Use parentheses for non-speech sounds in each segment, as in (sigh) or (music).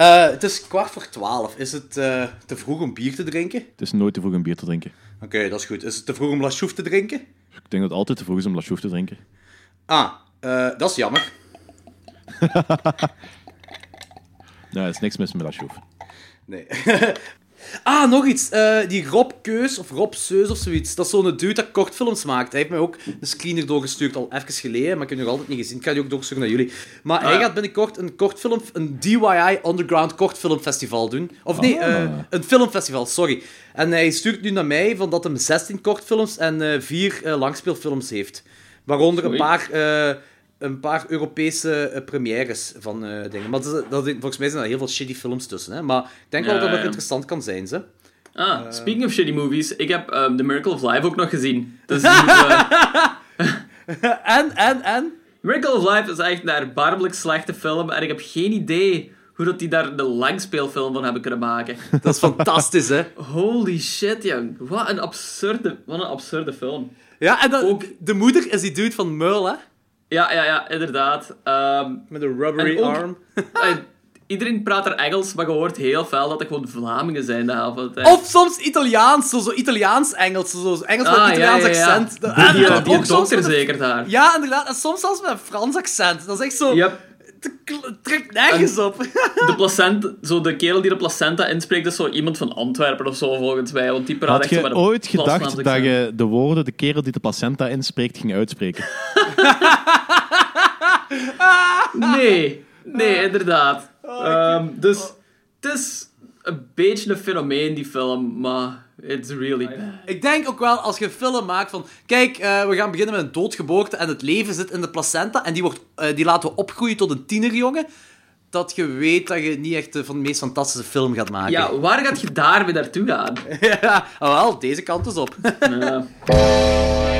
Eh, het is kwart voor twaalf. Is het eh, te vroeg om bier te drinken? Het is nooit te vroeg om bier te drinken. Oké, dat is goed. Is het te vroeg om La Chouffe te drinken? Ik denk dat het altijd te vroeg is om La Chouffe te drinken. Ah, eh, dat is jammer. (laughs) Nee, er is niks mis met La Chouffe. Nee. (laughs) ah, nog iets. Eh, die Rob Keus, of Rob Seus of zoiets. Dat is zo'n dude dat kortfilms maakt. Hij heeft mij ook een screener doorgestuurd, al even geleden. Maar ik heb nog altijd niet gezien. Ik ga die ook doorsturen naar jullie. Maar hij Ah. gaat binnenkort een kortfilm... Een DIY Underground kortfilmfestival doen. Of nee, Ah. eh, een filmfestival, sorry. En hij stuurt nu naar mij van dat hij 16 kortfilms en eh, vier eh, langspeelfilms heeft. Waaronder een paar... eh, een paar Europese eh, premières van eh, dingen. Maar dat, dat, volgens mij zijn er heel veel shitty films tussen. Hè? Maar ik denk wel dat het nog interessant kan zijn. Ze. Ah, speaking of shitty movies, ik heb ehm, The Miracle of Life ook nog gezien. Dus (laughs) En, en, en? Miracle of Life is echt een erbarmelijk slechte film en ik heb geen idee hoe dat die daar de langspeelfilm van hebben kunnen maken. (laughs) Dat is fantastisch, hè? Holy shit, jong. Wat een absurde, wat een absurde film. Ja, en dan, Ook- de moeder is die dude van Merle, hè? Ja, ja, ja, inderdaad. Ehm, Met een rubbery ook- arm. (laughs) iedereen praat er Engels, maar je hoort heel veel dat er gewoon Vlamingen zijn de helft van de tijd. Of soms Italiaans, zo, zo Italiaans-Engels. Zo, zo Engels met Ah, een Italiaans ja, ja, ja. accent. Die, En- die, en die ook soms dokter met een- zeker daar. Ja, inderdaad. En soms zelfs met een Frans accent. Dat is echt zo... Yep. Trekt nergens op. (laughs) De placenta, zo de kerel die de placenta inspreekt is zo iemand van Antwerpen of zo, volgens mij. Want die praat Had echt je ooit gedacht dat je de woorden de kerel die de placenta inspreekt ging uitspreken? (laughs) Nee, nee, inderdaad. Oh, Ehm, dus het is een beetje een fenomeen, die film, maar it's really bad. Ik denk ook wel, als je een film maakt van... Kijk, eh, we gaan beginnen met een doodgeboorte en het leven zit in de placenta en die, wordt, eh, die laten we opgroeien tot een tienerjongen. Dat je weet dat je niet echt eh, van de meest fantastische film gaat maken. Ja, (laughs) waar gaat je daarmee naartoe gaan? ja. Wel, deze kant is op. Ja. (laughs)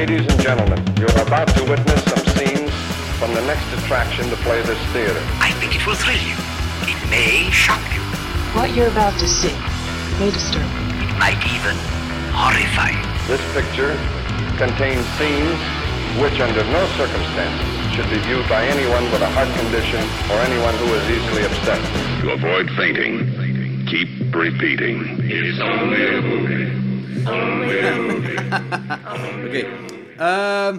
Ladies and gentlemen, you're about to witness some scenes from the next attraction to play this theater. I think it will thrill you. It may shock you. What you're about to see may disturb you. It might even horrify you. This picture contains scenes which, under no circumstances, should be viewed by anyone with a heart condition or anyone who is easily upset. To avoid fainting, keep repeating. It's only a movie. Oké. Ehm,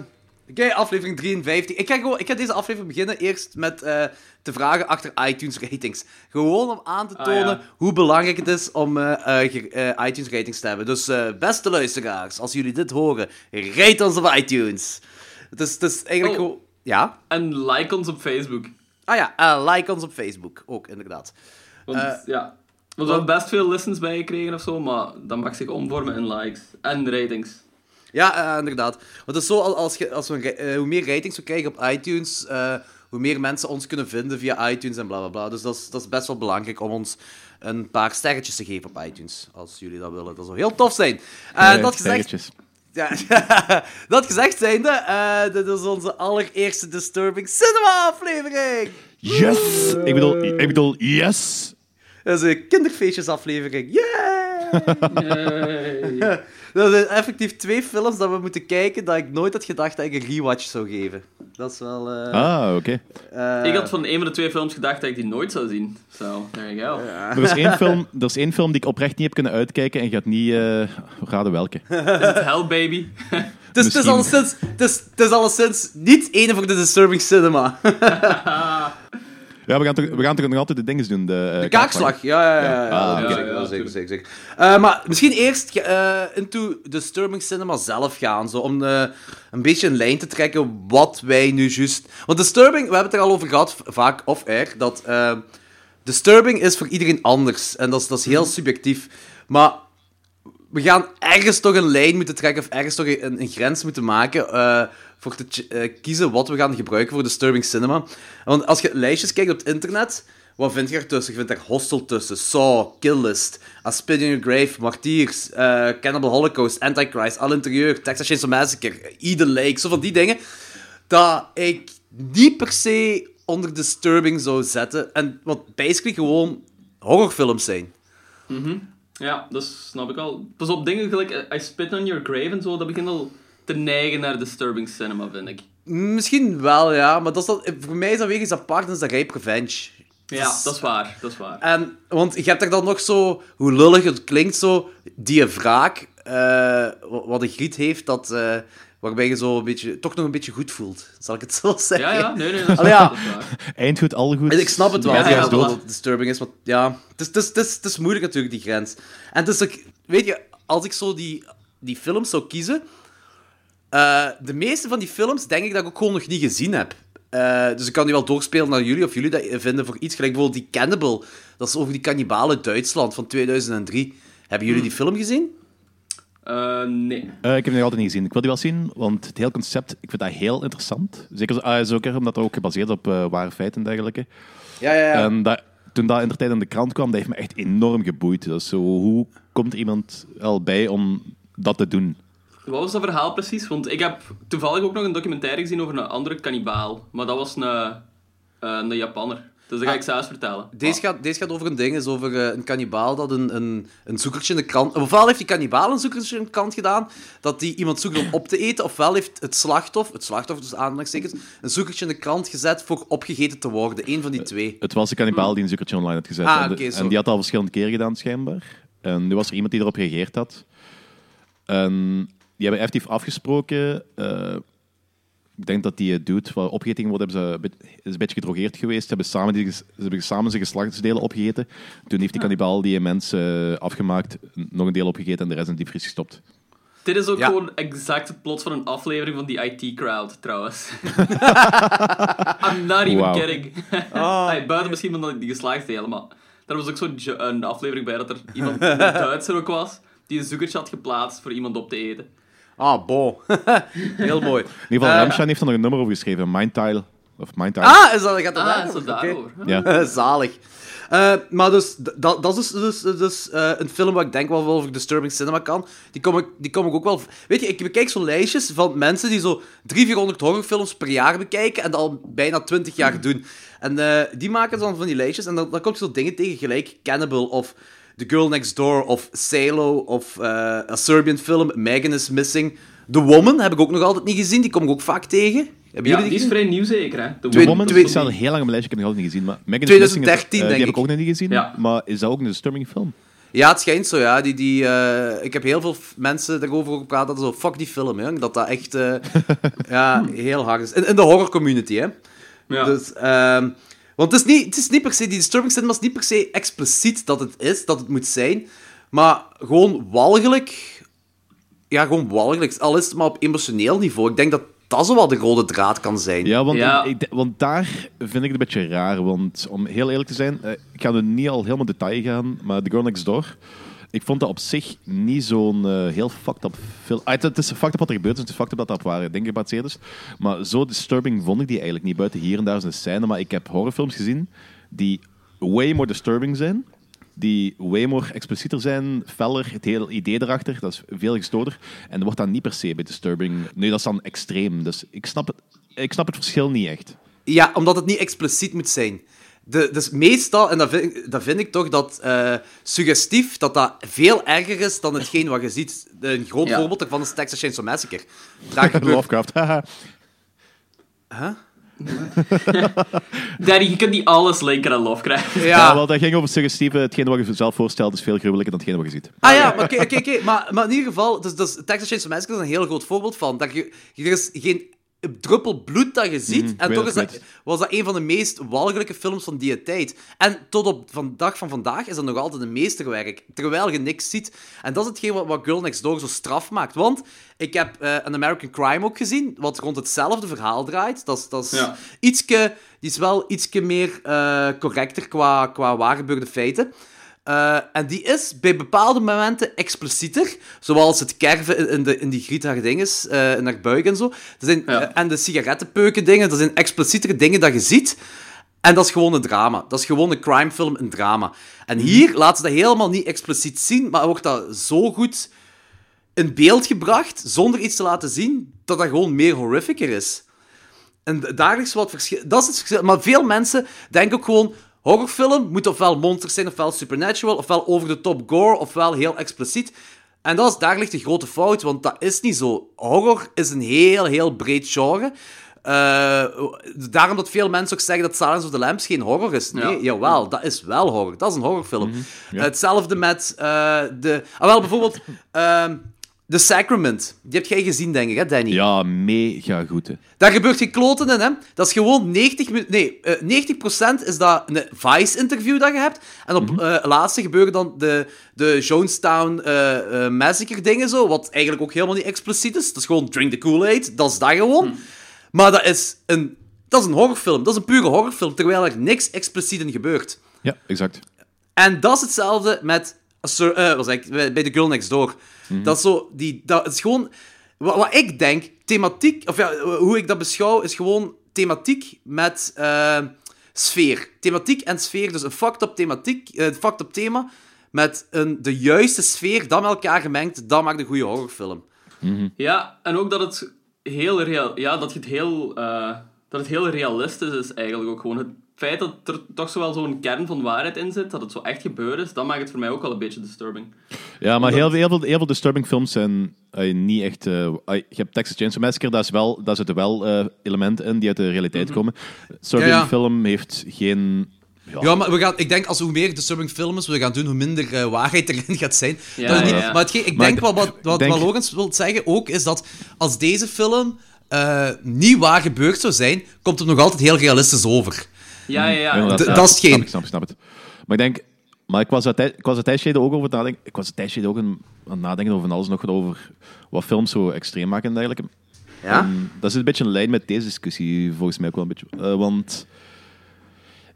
Oké, aflevering 53. Ik ga, gewoon, ik ga deze aflevering beginnen eerst met eh, te vragen achter iTunes ratings. Gewoon om aan te Ah, tonen ja. hoe belangrijk het is om eh, eh, iTunes ratings te hebben. Dus beste luisteraars, als jullie dit horen, rate ons op iTunes. Het is, het is eigenlijk Oh. gewoon... Ja? En like ons op Facebook. Ah ja, like ons op Facebook. Ook, inderdaad. Want Eh, ja, we hebben best veel listens bijgekregen of zo, maar dat mag zich omvormen in likes en ratings. Ja, eh, inderdaad. Want het is zo, als, als, je, als we, eh, hoe meer ratings we krijgen op iTunes, eh, hoe meer mensen ons kunnen vinden via iTunes en bla bla bla. Dus dat is, dat is best wel belangrijk om ons een paar sterretjes te geven op iTunes. Als jullie dat willen. Dat zou heel tof zijn. Eh, Eh, dat gezegd... sterretjes. Ja, (laughs) dat gezegd zijnde, eh dit is onze allereerste Disturbing Cinema aflevering. Yes! Ik bedoel, ik bedoel, yes! Dat is een kinderfeestjes aflevering. Yeah! (laughs) dat zijn effectief twee films dat we moeten kijken dat ik nooit had gedacht dat ik een rewatch zou geven. Dat is wel... eh, Ah, oké. eh, ik had van een van de twee films gedacht dat ik die nooit zou zien. So, there you go. Er is, één film, er is één film die ik oprecht niet heb kunnen uitkijken en gaat niet eh raden welke. (laughs) Is het Hell Baby? (laughs) Het is, het, is alleszins, het, is, het is alleszins niet ene voor de Disturbing Cinema. Ja, we gaan toch, we gaan toch nog altijd de dingen doen. De, eh, De kaakslag, ja, ja, ja. ja, Ah, zeker, zeker, zeker. Eh, maar misschien eerst eh, into Disturbing Cinema zelf gaan, zo, om een beetje een lijn te trekken wat wij nu juist... Want Disturbing, we hebben het er al over gehad, vaak off-air, dat eh, Disturbing is voor iedereen anders. En dat is, dat is heel subjectief. Maar we gaan ergens toch een lijn moeten trekken, of ergens toch een, grens moeten maken, eh, voor te eh, kiezen wat we gaan gebruiken voor Disturbing Cinema. Want als je lijstjes kijkt op het internet, wat vind je ertussen? Je vindt er Hostel tussen, Saw, Kill List, A in Your Grave, Martyrs, eh, Cannibal Holocaust, Antichrist, Al Interieur, Texas Chainsaw Massacre, Eden Lake, zo van die dingen, dat ik niet per se onder Disturbing zou zetten. En wat basically gewoon horrorfilms zijn. Ja, dat snap ik al. Pas op, dingen gelijk eh, I Spit on Your Grave en zo, dat begint al te neigen naar disturbing cinema, vind ik. Misschien wel, ja, maar dat is dat, voor mij is dat weer iets apart, dat is dat Rape Revenge. Ja, dat is waar, dat is waar. En, want je hebt er dan nog zo, hoe lullig het klinkt, zo, die wraak, eh, wa- wat een griet heeft, dat, eh, waarbij je zo een beetje, toch nog een beetje goed voelt, zal ik het (laughs) zo zeggen. Ja, ja, nee, nee, dat is, Allee, ja. waar. Eindgoed, al goed. En ik snap het wel, Ja, ja, ja, dat het disturbing is, maar ja, het is, het, is, het, is, het is moeilijk natuurlijk, die grens. En het is ook, weet je, als ik zo die, die films zou kiezen, eh, de meeste van die films denk ik dat ik ook gewoon nog niet gezien heb. Eh, dus ik kan die wel doorspelen naar jullie, of jullie dat vinden voor iets gelijk bijvoorbeeld die Cannibal, dat is over die kannibalen uit Duitsland van 2003. Hebben jullie die film gezien? Eh, nee. Eh, ik heb die nog altijd niet gezien. Ik wil die wel zien, want het hele concept, ik vind dat heel interessant. Zeker uh, zo, omdat het ook gebaseerd op eh, ware feiten en dergelijke. Ja, ja, ja. En dat, toen dat in de tijd in de krant kwam, dat heeft me echt enorm geboeid. Dus zo, hoe komt er iemand al bij om dat te doen? Wat was dat verhaal precies? Want ik heb toevallig ook nog een documentaire gezien over een andere kannibaal. Maar dat was een, eh, een Japanner. Dus dat ga ik zelfs vertellen. Deze gaat, deze gaat over een ding, is over eh, een kannibaal dat een, een, een zoekertje in de krant... Ofwel heeft die kannibaal een zoekertje in de krant gedaan, dat die iemand zoekt om op te eten, ofwel heeft het slachtoffer, het slachtoffer dus aanhalingstekens, een zoekertje in de krant gezet voor opgegeten te worden. Eén van die twee. Het was een kannibaal die een zoekertje online had gezet. Ah, en, de- oké, zo. en die had al verschillende keren gedaan, schijnbaar. En nu was er iemand die erop gereageerd had. En die hebben effectief afgesproken. eh, ik denk dat die doet wat opgeting wordt, hebben ze een beetje- is een beetje gedrogeerd geweest. Ze hebben samen, die, ze hebben samen zijn geslachtsdelen opgegeten. Toen heeft die kannibaal die mensen afgemaakt, nog een deel opgegeten en de rest in de diepvries gestopt. Dit is ook Ja. gewoon exact het plot van een aflevering van die IT-crowd, trouwens. (laughs) I'm not even kidding. (laughs) Hey, buiten misschien van die geslachtsdelen, maar... Er was ook zo'n aflevering bij dat er iemand, een (laughs) Duitser ook was, die een zoekertje had geplaatst voor iemand op te eten. Ah, bon. (laughs) Heel mooi. In ieder geval, Eh, Ramstein heeft er nog een nummer over geschreven. Mindtile. Of Mindtile. Ah, is dat, gaat dat Ah, daarover? daarover? Ja. (laughs) Zalig. Eh, maar dus, dat, dat is dus, dus, dus eh, een film waar ik denk wel wel over Disturbing Cinema kan. Die kom, ik, die kom ik ook wel... Weet je, ik bekijk zo lijstjes van mensen die zo 300, 400 horrorfilms per jaar bekijken en dat al bijna 20 jaar doen. En eh, die maken dan van die lijstjes en dan, dan kom je zo dingen tegen, gelijk Cannibal of The Girl Next Door of Salo of eh a Serbian film, Megan is Missing. The Woman heb ik ook nog altijd niet gezien, die kom ik ook vaak tegen. Hebben Ja, jullie die is vrij nieuw zeker, hè? The Woman is al heel lang op mijn lijstje, ik heb nog altijd niet gezien. Maar Megan 2013 Missing, eh, denk die heb ik. ik ook nog niet gezien. Ja. Maar is dat ook een disturbing film? Ja, het schijnt zo, ja. Die, die, eh, ik heb heel veel mensen daarover gepraat dat zo, fuck die film, hè. Dat dat echt eh, (laughs) ja, heel hard is. In, in de horror community, hè. Ja. Dus, ehm, want het is, niet, het is niet per se, die disturbing cinema is niet per se expliciet dat het is, dat het moet zijn. Maar gewoon walgelijk. Ja, gewoon walgelijk. Al is het maar op emotioneel niveau. Ik denk dat dat zo wel de rode draad kan zijn. Ja, want, Ja. Ik, ik- want daar vind ik het een beetje raar. Want om heel eerlijk te zijn, eh, ik ga nu niet al helemaal detail gaan, maar The Girl Next Door, ik vond dat op zich niet zo'n eh, heel fucked up film. Ah, het, is fucked up wat er gebeurd is, het is fucked up dat dat op ware dingen gebaseerd is. Maar zo disturbing vond ik die eigenlijk niet. Buiten hier en daar zijn scène, maar ik heb horrorfilms gezien die way more disturbing zijn. Die way more explicieter zijn, feller, het hele idee erachter, dat is veel gestoorder. En dat wordt dan niet per se bij disturbing. Nee, dat is dan extreem. Dus ik snap het, ik snap het verschil niet echt. Ja, omdat het niet expliciet moet zijn. De, dus meestal, en dat vind, ik- dat vind ik toch dat eh, suggestief, dat dat veel erger is dan hetgeen wat je ziet. Een groot Ja. voorbeeld daarvan is Texas Chainsaw Massacre. Daar (laughs) gebeurt... Lovecraft, (laughs) haha. (laughs) Daddy, je kunt niet alles linken aan Lovecraft. Ja, Ja, wel, dat ging over suggestieve. Hetgeen wat je zelf voorstelt is veel gruwelijker dan hetgeen wat je ziet. ah ja, maar oké, oké, oké. Maar, maar in ieder geval, dus, dus Texas Chainsaw Massacre is een heel groot voorbeeld van. Dat je, er is geen druppel bloed dat je ziet. Mhm, en toch is dat, was dat een van de meest walgelijke films van die tijd. En tot op van dag van vandaag is dat nog altijd een meesterwerk. Terwijl je niks ziet. En dat is hetgeen wat, wat Girl Next Door zo straf maakt. Want ik heb eh een American Crime ook gezien, wat rond hetzelfde verhaal draait. Dat is, dat is Ja. ietske, die is wel ietske meer eh, correcter qua, qua waargebeurde feiten. Eh, en die is bij bepaalde momenten explicieter. Zoals het kerven in- de, in die griet haar dinges, eh in haar buik en zo. Dat zijn, Ja. eh, en de sigarettenpeuken dingen, dat zijn explicietere dingen dat je ziet. En dat is gewoon een drama. Dat is gewoon een crimefilm, een drama. En hier laten ze dat helemaal niet expliciet zien, maar wordt dat zo goed in beeld gebracht, zonder iets te laten zien, dat dat gewoon meer horrificer is. En daar is wat verschil. Dat is het verschil. Maar veel mensen denken ook gewoon: horrorfilm moet ofwel monsters zijn, ofwel supernatural, ofwel over de top gore, ofwel heel expliciet. En dat is, daar ligt de grote fout, want dat is niet zo. Horror is een heel, heel breed genre. Eh, daarom dat veel mensen ook zeggen dat Silence of the Lambs geen horror is. Nee, Ja. jawel, dat is wel horror. Dat is een horrorfilm. Hetzelfde met eh, de... Ah, wel, bijvoorbeeld... (laughs) ehm The Sacrament. Die heb jij gezien, denk ik, hè, Danny? Ja, mega goed. Hè. Daar gebeurt geen kloten in, hè. Dat is gewoon 90... mi- Nee, eh 90% is dat een Vice-interview dat je hebt. En op eh laatste gebeuren dan de, de Jonestown eh, eh, Massacre-dingen zo, wat eigenlijk ook helemaal niet expliciet is. Dat is gewoon drink the Kool-Aid. Dat is dat gewoon. Maar dat is, een, dat is een horrorfilm. Dat is een pure horrorfilm, terwijl er niks expliciet in gebeurt. Ja, exact. En dat is hetzelfde met Sir- eh, zeg ik, bij The Girl Next Door. Dat is zo, die, dat is gewoon... Wat, wat ik denk, thematiek, of ja, hoe ik dat beschouw, is gewoon thematiek met eh, sfeer. Thematiek en sfeer, dus een fucked up thematiek, eh, fucked up thema, met een, de juiste sfeer, dat met elkaar gemengd, dat maakt een goede horrorfilm. Ja, en ook dat het heel real, ja, dat het heel, eh, dat het heel realistisch is eigenlijk ook gewoon. Het feit dat er toch zo wel zo'n kern van waarheid in zit, dat het zo echt gebeurd is, dat maakt het voor mij ook wel een beetje disturbing. Ja, maar heel, heel, veel, heel veel disturbing films zijn eh, niet echt... eh, eh, je hebt Texas Chainsaw Massacre, daar, is wel, daar zitten wel eh, elementen in die uit de realiteit komen. Disturbing Ja, ja. film heeft geen... Ja, Ja, maar we gaan, ik denk als hoe meer disturbing films we gaan doen, hoe minder eh, waarheid erin gaat zijn. Ja, Dat we niet- ja. Maar hetgeen- ik Maar denk wat, wat, denk- wat Logans wil zeggen ook, is dat als deze film eh, niet waar gebeurd zou zijn, komt het nog altijd heel realistisch over. Ja, ja, ja. dat is hetgeen. Snap ik, snap ik, snap het. Maar ik denk... Maar ik was, een tij- ik was een tijdje ook over het nadenken. Ik was een tijdje ook aan het nadenken over alles nog over wat films zo extreem maken en dergelijke. Ja? En dat is een beetje een lijn met deze discussie, volgens mij ook wel een beetje. Eh, want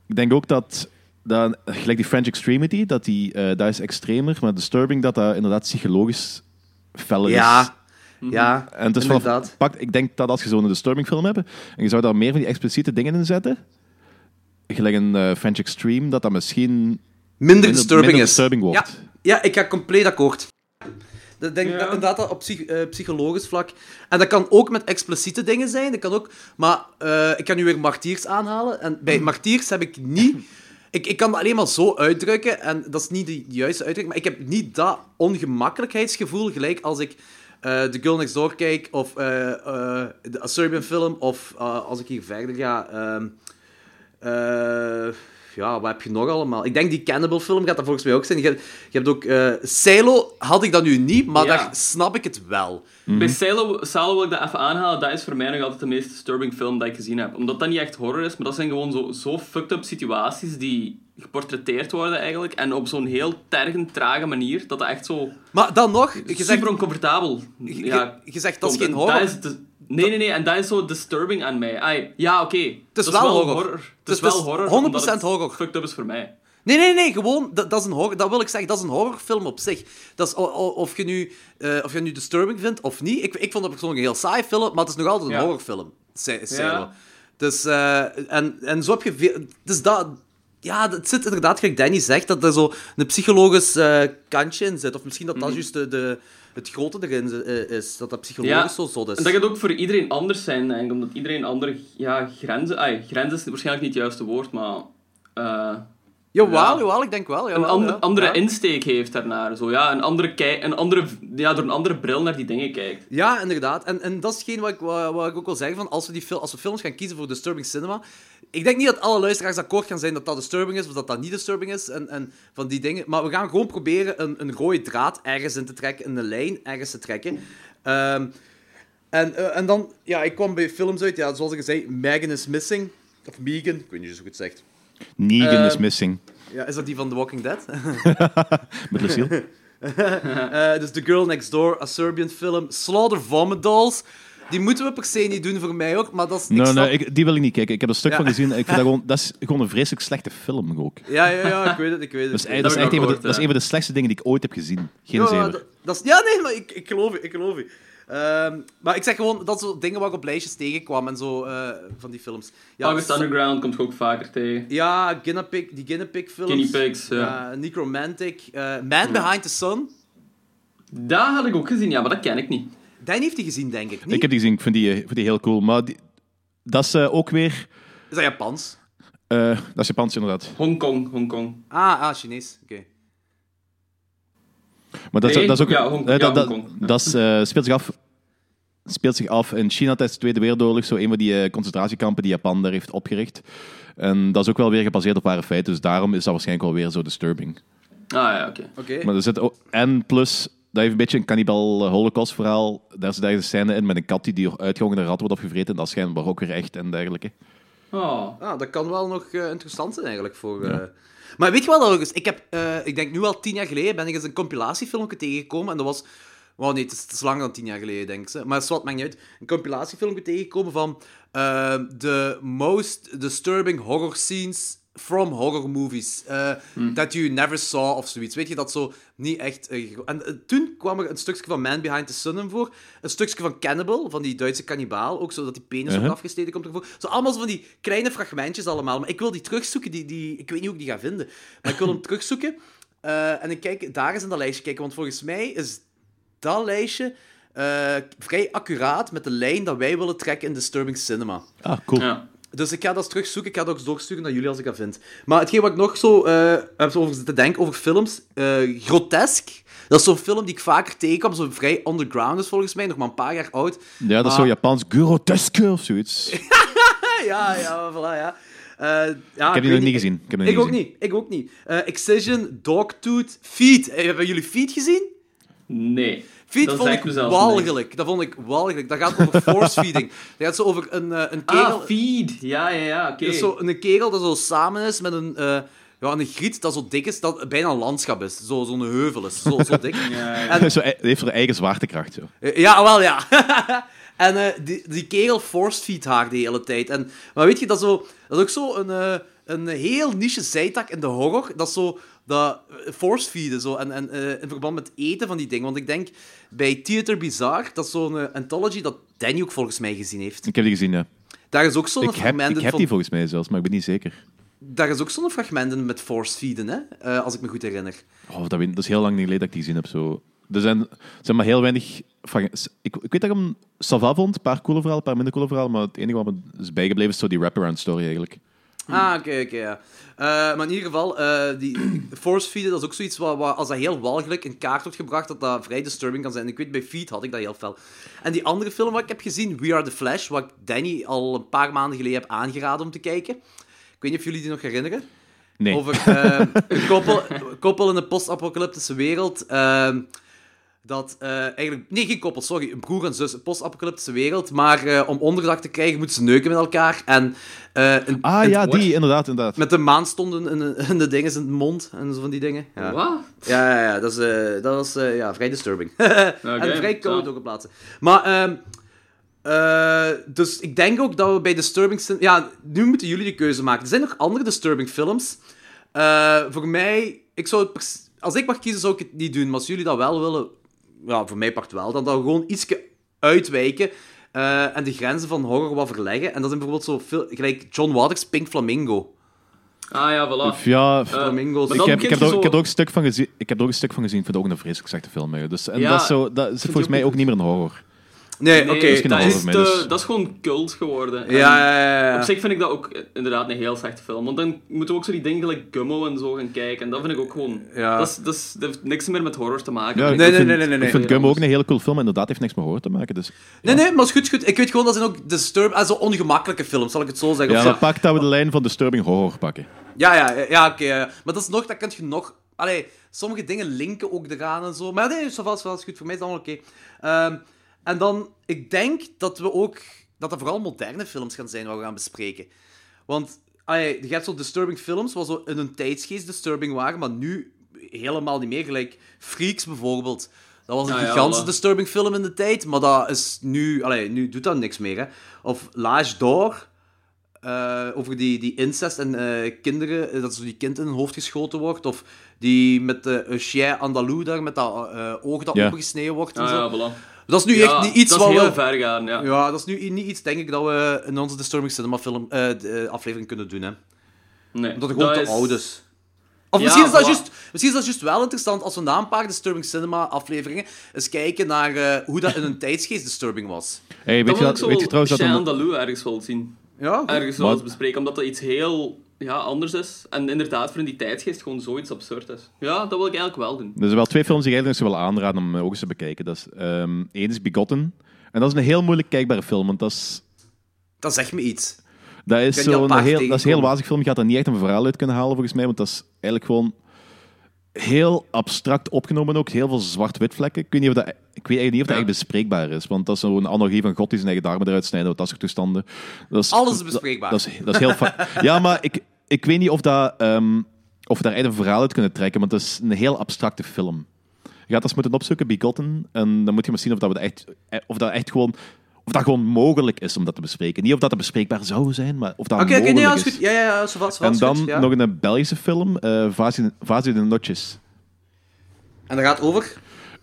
ik denk ook dat, dat gelijk die French Extremity, dat, die, eh, dat is extremer, maar Disturbing, dat dat inderdaad psychologisch feller is. Ja. Ja, En het is vanaf, inderdaad. pak, ik denk dat als je zo'n Disturbing film hebt, en je zou daar meer van die expliciete dingen in zetten, gelijk een eh, French Extreme, dat dat misschien Minder disturbing minder is. disturbing wordt. Ja, ja, ik ga compleet akkoord. Ik denk Ja. dat inderdaad dat op psych- eh, psychologisch vlak. En dat kan ook met expliciete dingen zijn. Dat kan ook, maar eh, ik kan nu weer martiers aanhalen. En bij martiers heb ik niet. Ik, ik kan dat alleen maar zo uitdrukken. En dat is niet de juiste uitdrukking. Maar ik heb niet dat ongemakkelijkheidsgevoel. Gelijk als ik eh The Girl Next Door kijk. Of eh, eh, de A Serbian film. Of als ik hier verder ga. ehm, eh, ja, wat heb je nog allemaal? Ik denk die Cannibal film gaat dat volgens mij ook zijn. Je, hebt- je hebt ook... eh Silo had ik dat nu niet, maar Ja. daar snap ik het wel. Bij Silo, Silo wil ik dat even aanhalen. Dat is voor mij nog altijd de meest disturbing film dat ik gezien heb. Omdat dat niet echt horror is, maar dat zijn gewoon zo, zo fucked up situaties die geportretteerd worden eigenlijk. En op zo'n heel tergend, trage manier. Dat dat echt zo Maar dan nog, je super zegt, oncomfortabel je, ja, je zegt dat is geen En horror. dat is de- nee, nee, nee. En dat is zo disturbing aan mij. Ai, ja, oké. Het is wel horror. Het is wel het is horror. 100% omdat het horror. Fucked up is voor mij. Nee, nee, nee, gewoon, dat, dat is een horror, dat wil ik zeggen, dat is een horrorfilm op zich. Dat is, of, je nu, eh, of je nu disturbing vindt of niet. Ik, ik vond dat persoonlijk een heel saai film, maar het is nog altijd een Ja. horrorfilm. Silo. Ja. Dus, eh, en, en zo heb je veel... Dus dat... Ja, het zit inderdaad, gelijk Danny zegt, dat er zo een psychologisch eh, kantje in zit. Of misschien dat dat juist de, de, het grote erin eh, is. Dat dat psychologisch Ja, zo zot is. En dat gaat ook voor iedereen anders zijn, denk ik. Omdat iedereen andere ja, grenzen... Ai, grenzen is waarschijnlijk niet het juiste woord, maar... eh, Jawel, Ja. jawel, ik denk wel. een Jawel, ander- ja. andere insteek heeft daarnaar. Zo, ja, een andere kijk, een andere, ja, door een andere bril naar die dingen kijkt. Ja, inderdaad. En, en dat is hetgeen wat ik, wat, wat ik ook wil zeggen. Van als, we die als we films gaan kiezen voor disturbing cinema... Ik denk niet dat alle luisteraars akkoord gaan zijn dat dat disturbing is, of dat dat niet disturbing is, en, en van die dingen. Maar we gaan gewoon proberen een, een rode draad ergens in te trekken, een lijn ergens te trekken. Ehm, En, eh, en dan, ja, ik kwam bij films uit, ja, zoals ik zei, Megan is Missing. Of Megan, ik weet niet hoe je het zegt. Negan is Ehm, missing. Ja, is dat die van The Walking Dead? (laughs) Met Lucille. (laughs) Eh, dus The Girl Next Door, a Serbian film. Slaughter Vomit Dolls. Die moeten we per se niet doen voor mij ook, maar dat is... Nee, nee, ik, die wil ik niet kijken. Ik heb er een stuk Ja. van gezien. Ik vind dat, (laughs) gewoon, dat is gewoon een vreselijk slechte film ook. Ja, ja, ja, ik weet het, ik weet het. Dat is, Ik dat is echt een van, de, ook dat is een van de slechtste dingen die ik ooit heb gezien. Geen Ja, dat is, ja, nee, maar ik, ik geloof je, ik geloof je. Ehm, maar ik zeg gewoon, dat zo dingen waar ik op lijstjes tegenkwam en zo, eh, van die films. Ja, August Underground komt ook vaker tegen. Ja, Guinea Pig, die Guinea Pig films. Guinea Pigs, ja. Necromantic. eh, Man Behind the Sun. Dat had ik ook gezien, ja, maar dat ken ik niet. Dan heeft hij gezien, denk ik. Niet? Ik heb die gezien, ik vind die, vind die heel cool. Maar die- dat is eh, ook weer... Is dat Japans? eh, dat is Japans inderdaad. Hongkong, Hongkong. Ah, ah Chinees. Oké. Maar dat, is- dat is ook... ja, Hong- eh, ja, dat, dat, Hongkong. dat is, eh, speelt, zich af, speelt zich af in China tijdens de Tweede Wereldoorlog. Zo een van die eh, concentratiekampen die Japan daar heeft opgericht. En dat is ook wel weer gebaseerd op ware feiten. Dus daarom is dat waarschijnlijk wel weer zo disturbing. Ah ja, oké. Maar er zit ook, en plus, dat heeft een beetje een cannibal holocaust verhaal. Daar zit ergens een scène in met een kat die door uitgehongerde rat wordt opgevreten. En dat is schijnbaar ook weer echt en dergelijke. Oh. Ah, dat kan wel nog eh, interessant zijn eigenlijk voor. eh. Maar weet je wat eens? Ik heb, eh, ik denk nu al tien jaar geleden, ben ik eens een compilatiefilmpje tegengekomen. En dat was. Wow, nee, het is, langer dan tien jaar geleden, denk ik. Maar zwart, maakt niet uit. Een compilatiefilmpje tegengekomen van eh, de most disturbing horror scenes from horror movies. eh, That you never saw of zoiets. Weet je, dat zo niet echt... eh, en eh, toen kwam er een stukje van Man Behind the Sun in voor. Een stukje van Cannibal, van die Duitse kannibaal. Ook zo dat die penis Uh-huh. wordt afgesneden komt ervoor. Zo allemaal zo van die kleine fragmentjes allemaal. Maar ik wil die terugzoeken. Die, die, ik weet niet hoe ik die ga vinden. Maar ik wil hem (laughs) terugzoeken. Eh, en ik kijk daar eens in dat lijstje kijken. Want volgens mij is dat lijstje eh, vrij accuraat met de lijn dat wij willen trekken in Disturbing Cinema. Ah, cool. Ja. Dus ik ga dat terugzoeken. Ik ga dat ook doorsturen naar jullie als ik dat vind. Maar hetgeen wat ik nog zo eh, heb over zitten denken over films. eh Grotesk. Dat is zo'n film die ik vaker tegenkwam. Zo vrij underground is volgens mij. Nog maar een paar jaar oud. Ja, dat is Ah. zo Japans groteske of zoiets. Ik (laughs) Ja, ja, voilà, ja. Eh, ja heb die nog niet gezien. Ik, heb Ik nog ook gezien. niet. Ik ook niet. Eh, Excision, Dogtooth, Feet. Hebben jullie Feet gezien? Nee. Dat vond ik walgelijk. Dat vond ik walgelijk. Dat gaat over force feeding. Dat gaat zo over een, eh, een kerel... Ah, feed. Ja, ja, ja, oké. Dat is zo een kerel dat zo samen is met een, eh, ja, een griet dat zo dik is, dat bijna een landschap is. Zo- Zo'n heuvel is, zo, zo dik. (laughs) En, Zo, hij heeft zijn eigen zwaartekracht. Zo. eh, ja, wel ja. (laughs) en eh, die, die kerel force-feed haar de hele tijd. En, maar weet je, dat, zo, dat is ook zo een, eh, een heel niche zijtak in de horror. Dat is zo dat eh, force-feeden zo. En, en eh, in verband met eten van die dingen. Want ik denk bij Theater Bizarre, dat is zo'n eh, anthology dat Danny ook volgens mij gezien heeft. Ik heb die gezien, ja. Daar is ook zo'n Ik heb, fragment ik in heb van... die volgens mij zelfs, maar ik ben niet zeker. Daar is ook zo'n fragment in met force-feeden, hè? Eh, als ik me goed herinner. Oh, dat, is heel lang geleden dat ik die gezien heb. Zo. Er zijn, zijn maar heel weinig... Ik, ik weet dat ik hem Sava vond. Een paar coole verhalen, een paar minder coole verhalen. Maar het enige wat me is bijgebleven is zo die wraparound story eigenlijk. Ah, oké, oké, ja. Eh, maar in ieder geval, eh, die (clears throat) force feeden, dat is ook zoiets wat, wat, als dat heel walgelijk in kaart wordt gebracht, dat dat vrij disturbing kan zijn. Ik weet, bij Feed had ik dat heel fel. En die andere film wat ik heb gezien, We Are The Flash, wat ik Danny al een paar maanden geleden heb aangeraden om te kijken. Ik weet niet of jullie die nog herinneren. Nee. Over eh, een, koppel, koppel in een post-apocalyptische wereld. Dat eh, eigenlijk... Nee, geen koppel, sorry. Een broer en zus. Een post-apocalyptische wereld. Maar eh, om onderdak te krijgen, moeten ze neuken met elkaar. En, eh, een, Ah een- ja, die, inderdaad, inderdaad. met de maanstonden in de, in de dingen in de mond en zo van die dingen. Ja, Wat? ja, ja, ja, dat, is, eh, dat was eh, ja, vrij disturbing. (laughs) en vrij koud ook op plaatsen. Maar, ehm, eh, dus ik denk ook dat we bij disturbing... Ja, nu moeten jullie de keuze maken. Er zijn nog andere disturbing films. Eh, voor mij, ik zou als ik mag kiezen, zou ik het niet doen. Maar als jullie dat wel willen, ja, voor mij pakt wel. Dan dan gewoon iets uitwijken eh, en de grenzen van horror wat verleggen. En dat is bijvoorbeeld zo veel, gelijk John Waters, Pink Flamingo. Ah ja, voilà. Ja, Flamingo's. maar ik, heb, ik, heb er, ook- ik, heb er zo- ook een stuk van gezien, ik heb er ook een stuk van gezien. Ik vind het ook een vreselijk slechte film. Dus, en Ja, dat is, zo, dat is volgens mij ook ook niet meer een horror. Nee, Nee, oké. dat, is dus- dat is gewoon cult geworden. En Ja, ja, ja, ja. Op zich vind ik dat ook inderdaad een heel slechte film. Want dan moeten we ook zo die dingen gelijk Gummo en zo gaan kijken. En dat vind ik ook gewoon... Ja. Dat, is, dat, is, dat heeft niks meer met horror te maken. Ja, nee, vind, nee, nee, nee, Ik vind nee. Gumbo ook een hele cool film, inderdaad heeft niks met horror te maken. Dus. Nee, nee, maar is goed, goed. Ik weet gewoon dat zijn ook disturb... Ah, zo ongemakkelijke films, zal ik het zo zeggen. Ja, Of dan pakt dat we de lijn van disturbing horror pakken. Ja, ja, ja, ja oké. ja. Maar dat is nog, dat kun je nog... Allee, sommige dingen linken ook eraan en zo. Maar nee, zo vast, is goed. Voor mij is het allemaal oké. Ehm, En dan, ik denk dat we ook, dat er vooral moderne films gaan zijn wat we gaan bespreken. Want, je hebt zo disturbing films, wat zo in hun tijdsgeest disturbing waren, maar nu helemaal niet meer. Gelijk Freaks bijvoorbeeld. Dat was een ja, gigantische disturbing film in de tijd, maar dat is nu, allee, nu doet dat niks meer. Hè. Of L'Age d'Or, eh, over die, die incest en eh, kinderen, eh, dat zo die kind in hun hoofd geschoten wordt. Of die met de uh, chien andalou daar, met dat eh, oog dat Ja. opengesneden wordt. En Ah, zo. ja, voilà. Dat is nu Ja, echt niet iets dat wat is heel we... ver gaan, ja. Ja, dat is nu niet iets, denk ik, dat we in onze Disturbing Cinema film, eh, de, eh, aflevering kunnen doen. Hè. Nee, Omdat het gewoon te is- oud is. Of Ja, misschien, is dat juist, misschien is dat juist wel interessant als we na een paar Disturbing Cinema afleveringen eens kijken naar eh, hoe dat in een (laughs) tijdsgeest Disturbing was. Hey, weet, je dat, weet je trouwens dat... Ergens wel zien. Ja, Ergens wel eens bespreken, omdat dat iets heel ja, anders is. En inderdaad, voor in die tijdsgeest gewoon zoiets absurd is. Ja, dat wil ik eigenlijk wel doen. Er zijn wel twee films die ik eigenlijk willen aanraden om ook eens te bekijken. Dat is, ehm één is Begotten. En dat is een heel moeilijk kijkbare film, want dat is... dat zegt me iets. Dat is, zo'n heel, dat is een heel wazig film. Je gaat er niet echt een verhaal uit kunnen halen, volgens mij. Want dat is eigenlijk gewoon heel abstract opgenomen ook. Heel veel zwart-wit vlekken. Ik weet, niet of dat, ik weet eigenlijk niet of dat Ja. echt bespreekbaar is. Want dat is zo'n analogie van God die zijn eigen darmen eruit snijden. Dat soort toestanden. Dat is, Alles is bespreekbaar. Dat, is, dat is heel... ja, maar ik, ik weet niet of, dat, ehm, of we daar echt een verhaal uit kunnen trekken. Want dat is een heel abstracte film. Je gaat dat eens moeten opzoeken, Begotten. En dan moet je maar zien of dat, we dat echt, eh, of dat echt gewoon... Of dat gewoon mogelijk is om dat te bespreken. Niet of dat het bespreekbaar zou zijn, maar of dat oké, mogelijk nee, ja, is. is goed. Ja, ja, ja, zo vast, En dan goed, ja. nog een Belgische film, eh Vazie de Notjes. En dat gaat over...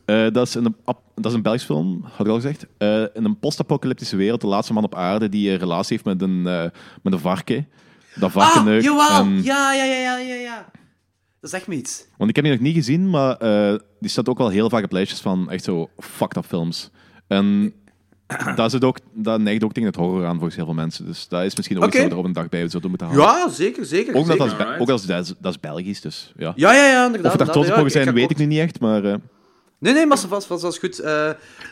Eh, dat, is een, dat is een Belgische film, had ik al gezegd. Eh, in een post-apocalyptische wereld, de laatste man op aarde die een relatie heeft met een, eh, met een varken. Dat varken Ah, neukt. jawel! en- Ja, ja, ja, ja, ja, ja. Dat zegt me iets. Want ik heb die nog niet gezien, maar die staat ook wel heel vaak op lijstjes van echt zo fucked up films. En (clears throat) dat, is het ook, dat neigt ook tegen het horror aan volgens heel veel mensen. Dus dat is misschien ook iets Oké. dat we er op een dag bij zouden moeten halen. Ja, zeker, zeker. Ook, dat, zeker. dat, is, ook als, dat, is, dat is Belgisch, dus ja. Ja, ja, ja, inderdaad. Of we daar trots mogen zijn, ik weet ik nu niet echt, maar... eh, Nee, nee, maar ça vast, vast, dat is goed. Eh,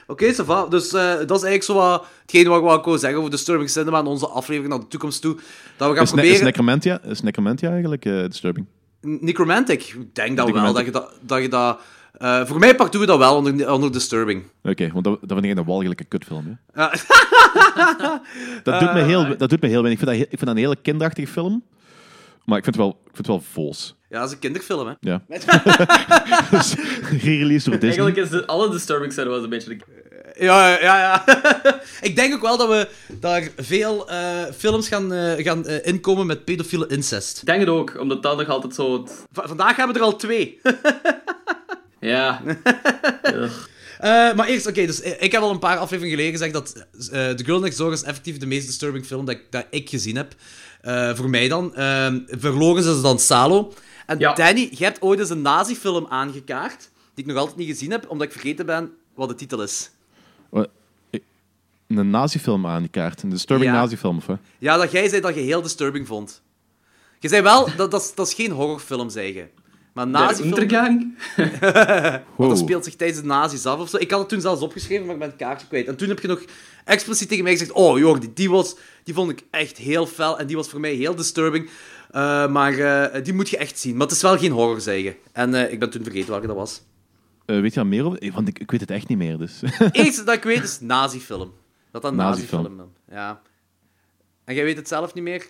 Oké, ça va. Dus eh, dat is eigenlijk zo wat hetgeen wat ik wou zeggen over Disturbing Cinema en onze aflevering naar de toekomst toe. Dat we gaan is, ne- is proberen... Necromantia, is Necromantia eigenlijk disturbing? Necromantic. Ik denk dat wel, dat je dat... Dat je dat eh, voor mij part doen we dat wel onder, onder Disturbing. Oké, want dat, dat vind ik een walgelijke kutfilm. Hè? (laughs) Dat, doet me heel, dat doet me heel weinig. Ik vind dat, ik vind dat een hele kinderachtige film. Maar ik vind het wel, ik vind het wel vols. ja, dat is een kinderfilm, hè. Ja. (laughs) Dus, Re-released door Disney. Eigenlijk is de, alle Disturbing Cinema een beetje... de- Ja, ja, ja. (laughs) ik denk ook wel dat we daar veel eh, films gaan, eh, gaan eh, inkomen met pedofiele incest. Ik denk het ook, omdat dat nog altijd zo... Het... Vandaag hebben we er al twee. Ja. (laughs) Eh, maar eerst, oké, dus eh, ik heb al een paar afleveringen geleden gezegd dat eh The Girl Next Door is effectief de meest disturbing film dat ik, dat ik gezien heb. Eh, voor mij dan. Ehm verlogen is dan Salo. En Ja. Danny, jij hebt ooit eens een nazi-film aangekaart, die ik nog altijd niet gezien heb, omdat ik vergeten ben wat de titel is. Wat? Een nazifilm aan die kaart. Een disturbing Ja. nazifilm, of wat? Ja, dat jij zei dat je heel disturbing vond. Je zei wel, dat, dat, is, dat is geen horrorfilm, zei je. Maar nazi-film... Untergang? (laughs) Wow. dat speelt zich tijdens de nazi's af of zo. Ik had het toen zelfs opgeschreven, maar ik ben het kaartje kwijt. En toen heb je nog expliciet tegen mij gezegd... Oh, joh, die, die, was, die vond ik echt heel fel. En die was voor mij heel disturbing. Eh, maar eh, die moet je echt zien. Maar het is wel geen horror, zei je. En eh, ik ben toen vergeten welke dat was. Eh, weet je daar meer over? Want ik, ik weet het echt niet meer, dus... Het (laughs) enige dat ik weet is nazi-film. Dat dat een Nazi-film. Ja. En jij weet het zelf niet meer?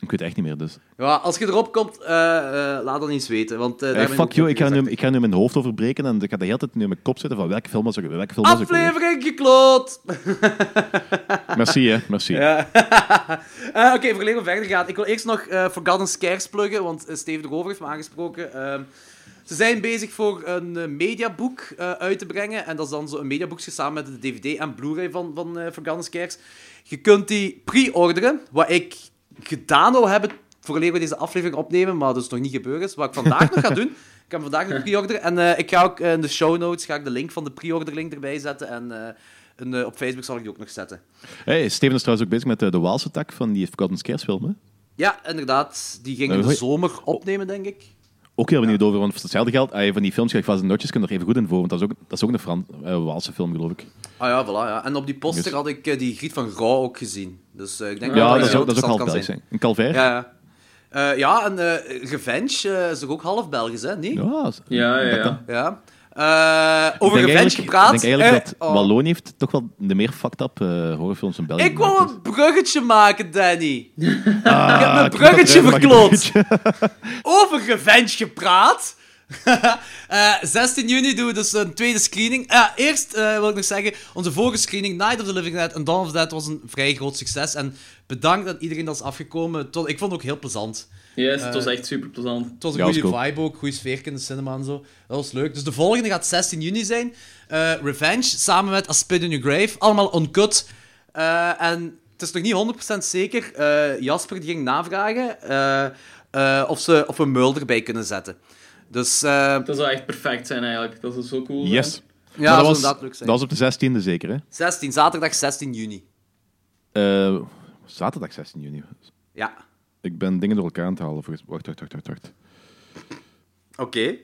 Ik weet het echt niet meer, dus... Ja, als je erop komt, eh, eh, laat dat eens weten. Want, eh, Hey, fuck you, nog ik ga, nu, ik ga nu mijn hoofd overbreken en ik ga de hele tijd nu in mijn kop zitten van welke film was ik, welke film was? Aflevering gekloot! (laughs) Merci, hè. Merci. Ja. (laughs) Oké, voor we verder gaan. Ik wil eerst nog Forgotten Scares pluggen, want Steven erover heeft me aangesproken. Ehm, ze zijn bezig voor een mediaboek eh, uit te brengen. En dat is dan zo een mediaboekje samen met de DVD en Blu-ray van, van eh, Forgotten Scares. Je kunt die pre-orderen, wat ik gedaan wil hebben voordat we deze aflevering opnemen, maar dat is nog niet gebeurd is. Wat ik vandaag nog ga doen. (laughs) Ik hem vandaag nog pre-orderen. En eh, ik ga ook eh, in de show notes ga ik de link van de pre-order link erbij zetten. En eh, een, op Facebook zal ik die ook nog zetten. Hey, Steven is trouwens ook bezig met de Waalse tak van die Forgotten Scares film, hè? Ja, inderdaad. Die ging in de zomer opnemen, denk ik. Ook heel benieuwd over, want voor hetzelfde geld, ah, van die films gelijk Vast en Notjes kun je er even goed in voor, want dat is ook, dat is ook een Fran eh, Waalse film, geloof ik. Ah ja, voilà. Ja. En op die poster Yes. had ik eh, die Griet van Grauw ook gezien. Dus eh, ik denk Ja, dat dat is ook, dat is ook half Belgisch. hè. Een Calvaire? Ja, ja. Eh, ja, en Revenge is toch ook half Belgisch, hè? Niet? Ja, Ja, ja, ja. Eh, over revenge eigenlijk, gepraat. Ik denk eigenlijk Eh, dat oh. Wallonië heeft toch wel de meer fucked up eh, horrorfilms in België Ik wou gemaakt, een bruggetje maken, Danny. dus. ik heb Ah, mijn bruggetje verkloot. (laughs) Over revenge gepraat. (laughs) Eh, 16 juni doen we dus een tweede screening. Eerst eh, wil ik nog zeggen, onze vorige screening, Night of the Living Dead en Dawn of the Dead, was een vrij groot succes. En bedankt dat iedereen dat is afgekomen. Tot, ik vond het ook heel plezant. Yes, het was echt super plezant. Het was een Ja, goede cool. vibe ook, goede sfeer in de cinema en zo. Dat was leuk. Dus de volgende gaat 16 juni zijn. Eh, Revenge, samen met A Spit in Your Grave. Allemaal uncut. Eh, en het is nog niet 100% zeker. Eh, Jasper die ging navragen eh, eh, of, ze, of we Mulder erbij kunnen zetten. Dus eh, Dat zou echt perfect zijn eigenlijk. Dat is zo cool. zijn. Yes. ja, dat dat, was, zijn. dat was op de 16e zeker, hè? 16, zaterdag 16 juni. Eh, zaterdag 16 juni. Ja, Ik ben dingen door elkaar aan het halen. Volgens... Wacht, wacht, wacht, wacht. wacht. oké.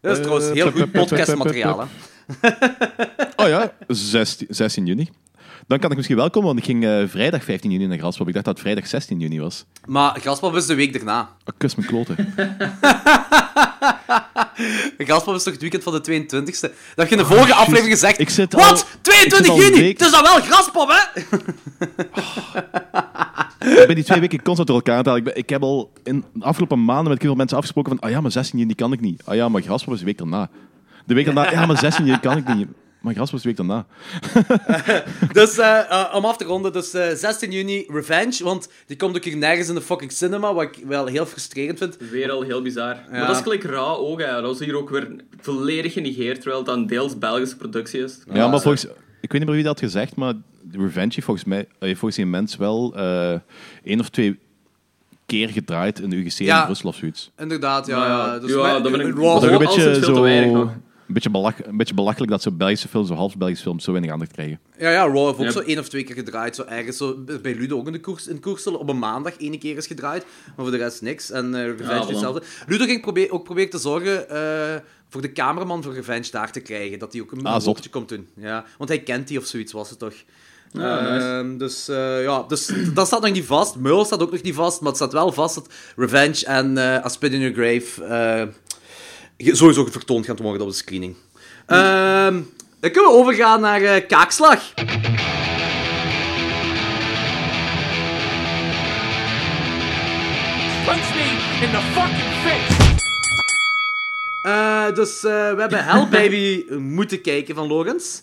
Dat is Eh, trouwens heel plup, goed podcastmateriaal. Oh ja, 16, 16 juni. Dan kan ik misschien wel komen, want ik ging eh, vrijdag 15 juni naar Graspop. Ik dacht dat het vrijdag 16 juni was. Maar Graspop is de week daarna. Oh, kus mijn kloten. (laughs) Graspop is toch het weekend van de 22e? Dat je in de vorige aflevering gezegd... Ik zit Wat? al- ik 22 zit al een juni? Het is dan wel Graspop, hè? ik ben die twee weken constant door elkaar aan. Ik, ben- ik heb al in de afgelopen maanden met heel veel mensen afgesproken van ah ja, maar 16 juni kan ik niet. Ah ja, maar Graspop is de week daarna. De week daarna, ja, maar 16 juni kan ik niet. Maar is de week daarna. (laughs) Dus eh, eh, om af te ronden, dus eh, 16 juni Revenge, want die komt ook hier nergens in de fucking cinema, wat ik wel heel frustrerend vind. Weer al heel bizar. Maar dat is gelijk raar ook, hè. Dat is hier ook weer volledig genegeerd, terwijl het een deels Belgische productie is. Ja, maar volgens... Ik weet niet meer wie dat had gezegd, maar Revenge heeft volgens mij heeft volgens een mens wel eh één of twee keer gedraaid in de UGC Ja. in Brussel of zoiets. Inderdaad, ja. Ja, ja. Dus ja, dat ben ik- Dat is een beetje het veel te zo... beetje, belach, een beetje belachelijk dat zo Belgische films, zo half Belgische films, zo weinig aandacht krijgen. Ja, ja, Raw heeft ook Ja. zo één of twee keer gedraaid. Zo ergens zo, bij Ludo ook in de koers, in Koersel. Op een maandag één keer is gedraaid, maar voor de rest niks. En eh, Revenge Ja, hetzelfde. Ludo ging probeer, ook proberen te zorgen eh, voor de cameraman voor Revenge daar te krijgen. Dat hij ook een Ah, komt doen. Ja, want hij kent die of zoiets, was het toch? Ja, nice. Ehm, dus eh, ja, dus, (clears throat) dat staat nog niet vast. Meul staat ook nog niet vast, maar het staat wel vast dat Revenge en eh A Spit in Your Grave eh, sowieso vertoond gaan worden op de screening. Ehm, dan kunnen we overgaan naar eh, Kaakslag. Punch me in the fucking face! Eh, dus eh, we hebben Hell Baby (laughs) moeten kijken van Logans.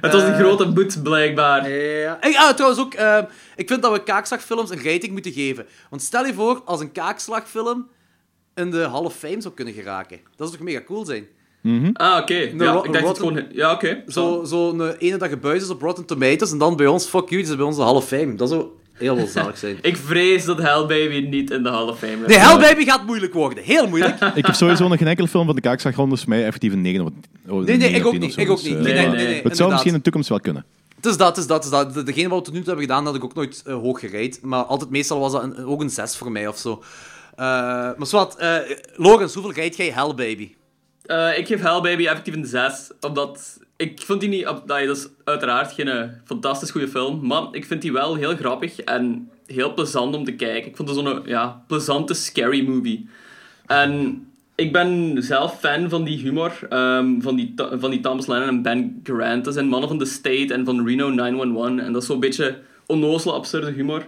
Het was een grote boet, blijkbaar. Ja. En, ah, trouwens ook, eh, ik vind dat we kaakslagfilms een rating moeten geven. Want stel je voor, als een kaakslagfilm in de Hall of Fame zou kunnen geraken. Dat zou toch mega cool zijn? Ah, oké. Ja, ro- ik dacht het gewoon... Ja, oké. Zo, zo een ene dat gebuis is op Rotten Tomatoes en dan bij ons, fuck you, is bij ons de Hall of Fame. Dat zou heel wel zalig zijn. (laughs) Ik vrees dat Hell Baby niet in de Hall of Fame gaat. Nee, Hell Baby gaat moeilijk worden. Heel moeilijk. (laughs) Ik heb sowieso nog geen enkele film van de kaakslagronde, dus mij effectief een 9 of oh, Nee, nee, een 9 ik ook 10 niet. Ik ook Dus, niet. eh, Nee, nee, nee, Het zou inderdaad. misschien in de toekomst wel kunnen. Het is dat, het is dat, het is dat. De- Degene wat we tot nu toe hebben gedaan, had ik ook nooit eh, hoog gereid. Maar altijd meestal was dat een- ook een 6 voor mij of zo. Eh, maar zwart, eh Logans, hoeveel rijd jij Hell Baby? Eh, ik geef Hell Baby effectief een 6, omdat... Ik vond die niet... Dat is uiteraard geen fantastisch goede film, maar ik vind die wel heel grappig en heel plezant om te kijken. Ik vond het zo'n ja, plezante, scary movie. En ik ben zelf fan van die humor, ehm, van, die, van die Thomas Lennon en Ben Grant. Dat zijn mannen van The State en van Reno 911. En dat is zo'n beetje onnozele, absurde humor.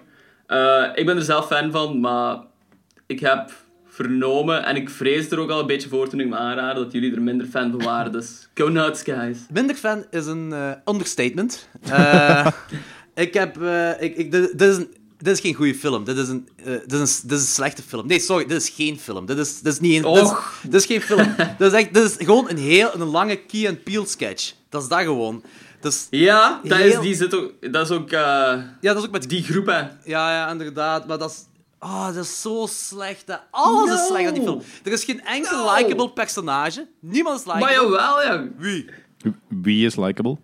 Ik ben er zelf fan van, maar ik heb vernomen en ik vrees er ook al een beetje voor toen ik me aanraadde dat jullie er minder fan van waren. Dus (laughs) go nuts, guys. Minder fan is een eh, understatement. Eh, (laughs) ik heb... eh, ik, ik, dit, dit is een, dit is geen goede film. Dit is, een, dit, is een, dit is een slechte film. Nee, sorry, dit is geen film. Dit is, dit is niet een... Dit is, dit is geen film. (laughs) dit, is echt, dit is gewoon een heel een lange Key and Peele sketch. Dat is dat gewoon. Dus, Ja, dat Heel- is, die zit ook, dat is ook ja, dat is ook met die groep, hè. Ja, ja, inderdaad. Maar dat is... Oh, dat is zo slecht. Hè. Alles is No. slecht aan die film. Er is geen enkel No. likable personage. Niemand is Maar likable. jawel, ja. Wie? Wie is likable?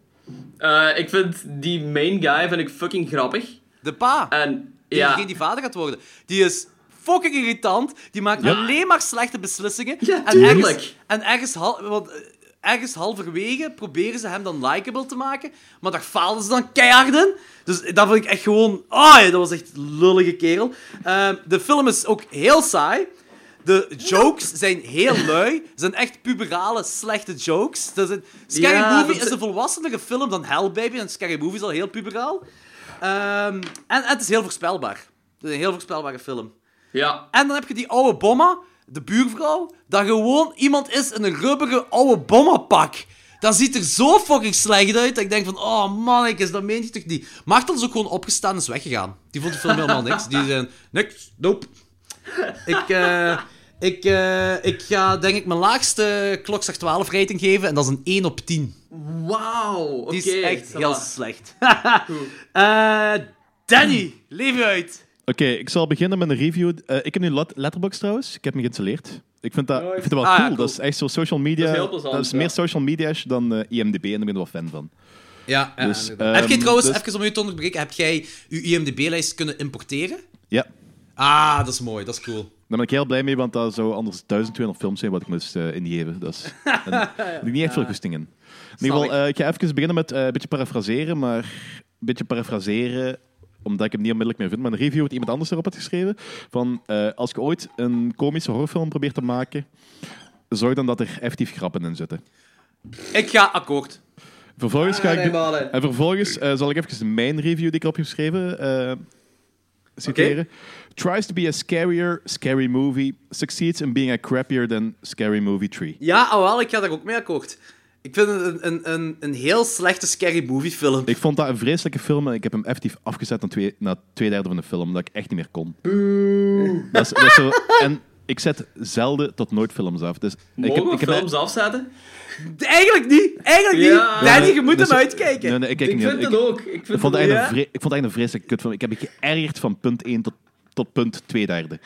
Eh, ik vind die main guy vind ik fucking grappig. De pa. En Die, ja, Degene die vader gaat worden. Die is fucking irritant. Die maakt Ja. alleen maar slechte beslissingen. Ja, en tuurlijk. ergens, en ergens, hal, want, eh, ergens halverwege proberen ze hem dan likable te maken. Maar daar faalden ze dan keihard in. Dus dat vond ik echt gewoon... Ah, ja, dat was echt een lullige kerel. Eh, de film is ook heel saai. De jokes zijn heel lui. Ze zijn echt puberale, slechte jokes. Dat is een... Scary Ja, Movie dat- is een volwassenere film dan Hell Baby. En Scary Movie is al heel puberaal. Ehm, en, en het is heel voorspelbaar. Het is een heel voorspelbare film. Ja. En dan heb je die oude bomma, de buurvrouw, dat gewoon iemand is in een rubberen oude bommapak. Dat ziet er zo fucking slecht uit. Dat ik denk van, oh mannetjes, dat meen je toch niet. Machtel is ook gewoon opgestaan en is weggegaan. Die vond de film helemaal niks. Die zei, niks, nope. Ik, eh, ik, eh, ik ga denk ik mijn laagste klokslag 12 rating geven en dat is een 1 op 10. Wauw. Oké. Die is echt heel slecht. (laughs) Eh, Danny, leef je uit. Oké, ik zal beginnen met een review. Eh, ik heb nu Let- Letterboxd trouwens. Ik heb me geïnstalleerd. Ik vind dat, ik vind het wel Ah, ja, cool. Dat is echt zo social media. Dat is heel plezant, dat is ja. meer social media dan eh, IMDb en daar ben ik wel fan van. Ja, ja, Dus, ehm, heb jij trouwens, dus- even om je te onderbreken, heb jij je IMDb-lijst kunnen importeren? Ja, Ah, dat is mooi, dat is cool. daar ben ik heel blij mee, want dat zou anders 1200 films zijn wat ik moest eh, ingeven. Dat is, (laughs) niet echt veel goesting in. In ieder geval, ik ga even beginnen met eh, een beetje parafraseren, maar een beetje parafraseren omdat ik hem niet onmiddellijk meer vind, maar een review wat iemand anders erop had geschreven. Van, eh, als je ooit een komische horrorfilm probeert te maken, zorg dan dat er effectief grappen in zitten. Ik ga akkoord. Vervolgens, ga ik de- en vervolgens eh, zal ik even mijn review die ik erop heb geschreven eh, citeren. Tries to be a scarier, scary movie. Succeeds in being a crappier than Scary Movie 3. Ja, ah, wel, ik ga daar ook mee akkoord. Ik vind het een, een, een, een heel slechte scary movie film. Ik vond dat een vreselijke film en ik heb hem effectief afgezet na twee, na twee derde van de film, omdat ik echt niet meer kon. Dat is, dat is zo, en ik zet zelden tot nooit films af. Dus ik heb, we ik heb, films afzetten? Eigenlijk niet, eigenlijk Ja. niet. Danny, je moet Dus- hem uitkijken. Nee, nee, ik kijk Ik niet vind het ook. Ik vind vond, het het eigenlijk Ja? een vre- ik vond het eigenlijk een vreselijke kutfilm. Ik heb me geërgerd van punt 1 tot, tot punt 2 derde.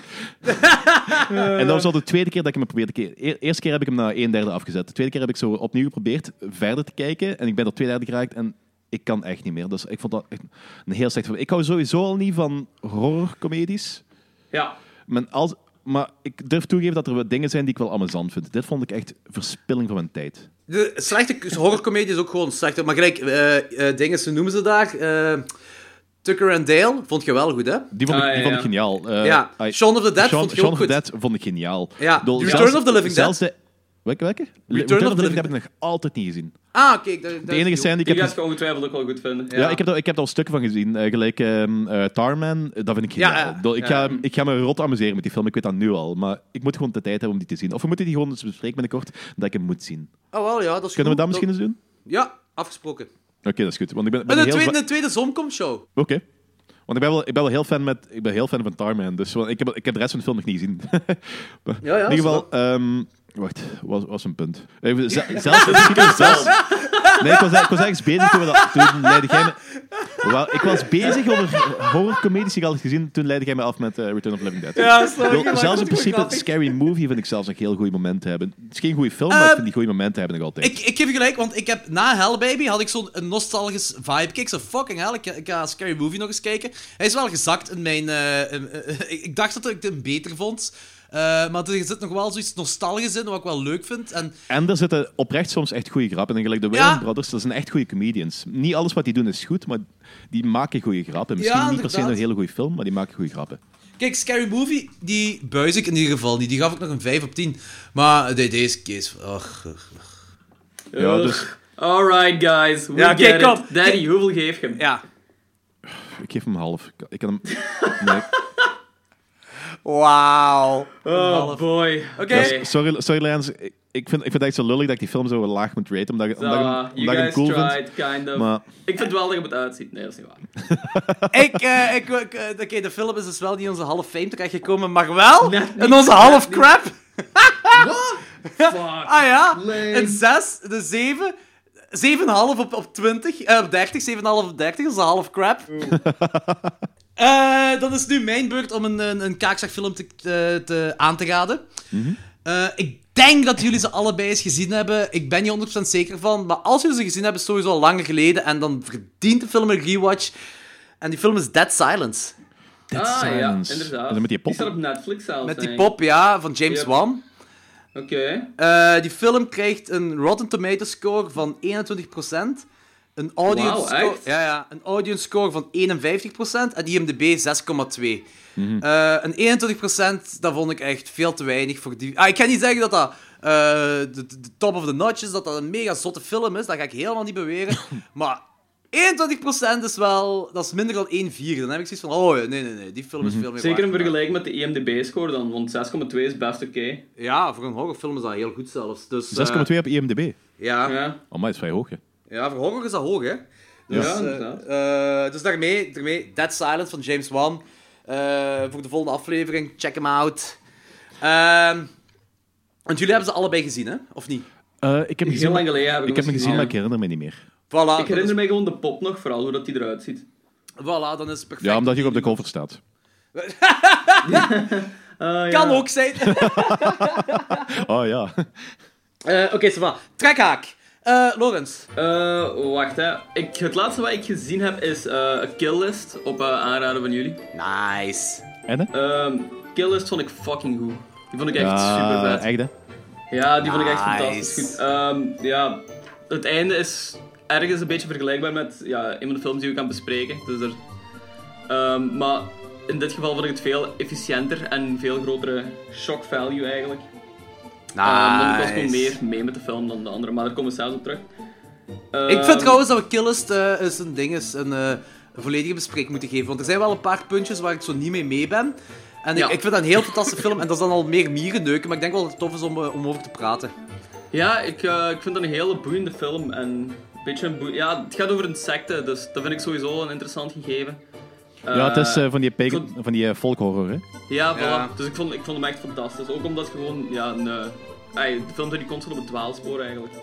en dat was al de tweede keer dat ik hem probeerde te kijken. E- eerste keer heb ik hem na 1 derde afgezet. De tweede keer heb ik zo opnieuw geprobeerd verder te kijken. En ik ben tot 2 derde geraakt en ik kan echt niet meer. Dus ik vond dat echt een heel slecht film. Ik hou sowieso al niet van horrorcomedies. Ja. Maar, als, maar ik durf toegeven dat er wat dingen zijn die ik wel amusant vind. Dit vond ik echt verspilling van mijn tijd. De slechte horrorcomedie is ook gewoon slecht. Maar gelijk, eh eh dingen, ze noemen ze daar. eh, Tucker and Dale, vond je wel goed, hè? Die vond, ik, Ah, die ja, vond ik geniaal. Eh, Ja. Shaun of the Dead Shaun- vond je Shaun ook of the. Dead vond ik geniaal. Ja, Return zelfs- of the Living zelfs De, welke? welke? Return, of the Living Dead heb ik nog altijd niet gezien. Ah, daar De enige die scène die Die ik heb gaat je ongetwijfeld ook wel goed vinden. Ja, ik heb, er, ik heb er al stukken van gezien. Eh, gelijk ehm, eh, Tarman, dat vind ik geniaal. ja. Ik ga, ik ga me rot amuseren met die film, ik weet dat nu al. Maar ik moet gewoon de tijd hebben om die te zien. Of we moeten die gewoon eens bespreken binnenkort, dat ik hem moet zien. Oh, wel, ja, dat is Kunnen we dat misschien eens doen? Ja, afgesproken. Oké, dat is goed. Want ik ben, ben heel de tweede, de tweede Zomcom-show. Oké. Want ik ben, wel, ik ben wel heel fan, met, ik ben heel fan van Tarman. Dus ik, heb, ik heb de rest van de film nog niet gezien. (laughs) Maar Ja, ja, in ieder geval, ehm, wacht, wat was een punt? Even, ze- zelfs, zelfs, nee, ik was, ik was ergens bezig toen, we dat, toen leidde jij me... Wel, ik was bezig over horrorcomedies die ik had gezien. Toen leidde jij me af met eh, Return of Living Dead. Ja, sorry. zelfs in het principe. Scary Movie vind ik zelfs nog heel goede momenten hebben. Het is geen goede film, maar ik Ehm, vind die goede momenten hebben nog altijd. Ik, ik geef je gelijk, want ik heb na Hell Baby had ik zo'n een nostalgisch vibe. Kijk, zo fucking hell, ik, ga- ik ga Scary Movie nog eens kijken. Hij is wel gezakt in mijn... eh, eh, (laughs) ik, dacht dat ik hem beter vond. Eh, maar er zit nog wel zoiets nostalgisch in, wat ik wel leuk vind. En En er zitten oprecht soms echt goede grappen in. Gelijk de Ja. Wayans Brothers, dat zijn echt goede comedians. Niet alles wat die doen is goed, maar die maken goede grappen. Misschien Ja, niet per se een hele goede film, maar die maken goede grappen. kijk, Scary Movie, die buis ik in ieder geval niet. Die gaf ik nog een 5 op 10. Maar de- deze case... Och. Ja, dus Alright, guys. We Ja, get kijk, it. Daddy, hoeveel geef je hem? Ja. ik geef hem een half. Ik- Ik kan hem... Nee. (laughs) Wauw. Oh, boy. Oké. Ja, s- sorry, sorry Lance. Ik, ik, vind, ik vind het echt zo lullig dat ik die film zo laag moet raten, omdat, ik- So, omdat, ik, uh, omdat ik hem cool vind. tried, kind of. Maar Ik vind wel dat je het uitziet. Nee, dat is niet waar. (laughs) ik, eh, eh, Oké, de film is dus wel niet in onze half fame terechtgekomen, maar wel Net in onze half niet. crap. (laughs) Fuck. Ah ja, Lame. een 6, de 7, 7,5 op, op 20, eh, op 30, 7,5 op 30, dat is een half crap. Eh, dan is het nu mijn beurt om een, een, een kaakzakfilm te, te, te- aan te raden. Eh, ik denk dat jullie ze allebei eens gezien hebben. Ik ben niet 100% zeker van. Maar als jullie ze gezien hebben, is het sowieso al langer geleden. En dan verdient de film een rewatch. En die film is Dead Silence. Dead ah, ja, Silence. inderdaad. Is dat met die pop? staat op Netflix zelfs. Met die pop, ja, van James Yep. Wan. Oké. Eh, die film krijgt een Rotten Tomatoes score van 21%. Een audience, score, ja, ja, een audience score van 51% en IMDb 6,2. Mhm. Eh, een 21% dat vond ik echt veel te weinig voor die... Ah, ik ga niet zeggen dat dat eh, de, top of the notch is, dat dat een mega zotte film is, dat ga ik helemaal niet beweren. (laughs) maar 21% is wel... Dat is minder dan 1 vierde. Dan heb ik zoiets van, oh ja, nee, nee, nee, die film is veel meer Zeker in vergelijking met de IMDb-score dan, want 6,2 is best oké. Ja, voor een horrorfilm is dat heel goed zelfs. Dus, 6,2 eh, op IMDb. ja, Ja. Oh, maar is vrij hoog, hè. Ja, voor horror is dat hoog, hè? Dus, Ja, eh, eh, dus daarmee, daarmee Dead Silence van James Wan. Eh, voor de volgende aflevering, check hem out. Ehm, want jullie hebben ze allebei gezien, hè? Of niet? Eh, ik heb hem Heel gezien, lang maar- geleden heb ik ik heb hem gezien, maar ik herinner me niet meer. Voilà, Ik herinner is, mij gewoon de pop nog, vooral hoe dat die eruit ziet. voilà, dan is het perfect. Ja, omdat je op de cover staat. (laughs) Ja. Kan ook zijn. (laughs) Oh ja. Eh, Oké, va. Trekhaak. Eh Lorenz. Eh, wacht hè. Ik, het laatste wat ik gezien heb is eh een killlist op eh, aanraden van jullie. Nice. En, hè? Ehm killlist vond ik fucking goed. Die vond ik echt super vet. echt, hè? Ja, die vond ik echt fantastisch goed. Ehm, ja, het einde is ergens een beetje vergelijkbaar met ja, een van de films die we gaan bespreken. Dus er, Ehm, maar in dit geval vond ik het veel efficiënter en veel grotere shock value eigenlijk. Ehm, want ik was gewoon meer mee met de film dan de andere, maar daar komen we zelfs op terug. Ik Ehm, vind trouwens dat we Killist eh, is een ding is een, eh, een volledige bespreking moeten geven. Want er zijn wel een paar puntjes waar ik zo niet mee mee ben. En ik, Ja. ik vind dat een heel fantastische film. En dat is dan al meer mierenneuken. Maar ik denk wel dat het tof is om, om over te praten. Ja, ik, ik vind dat een hele boeiende film. En een beetje een boe- Ja, het gaat over insecten, dus dat vind ik sowieso een interessant gegeven. Ja, het is Eh, eh, van die, pagan, van die eh, folkhorror, hè? Ja, voilà. Ja. Dus ik vond, ik vond hem echt fantastisch. Ook omdat gewoon, ja, een, uh, de film die constant op het dwaalspoor eigenlijk.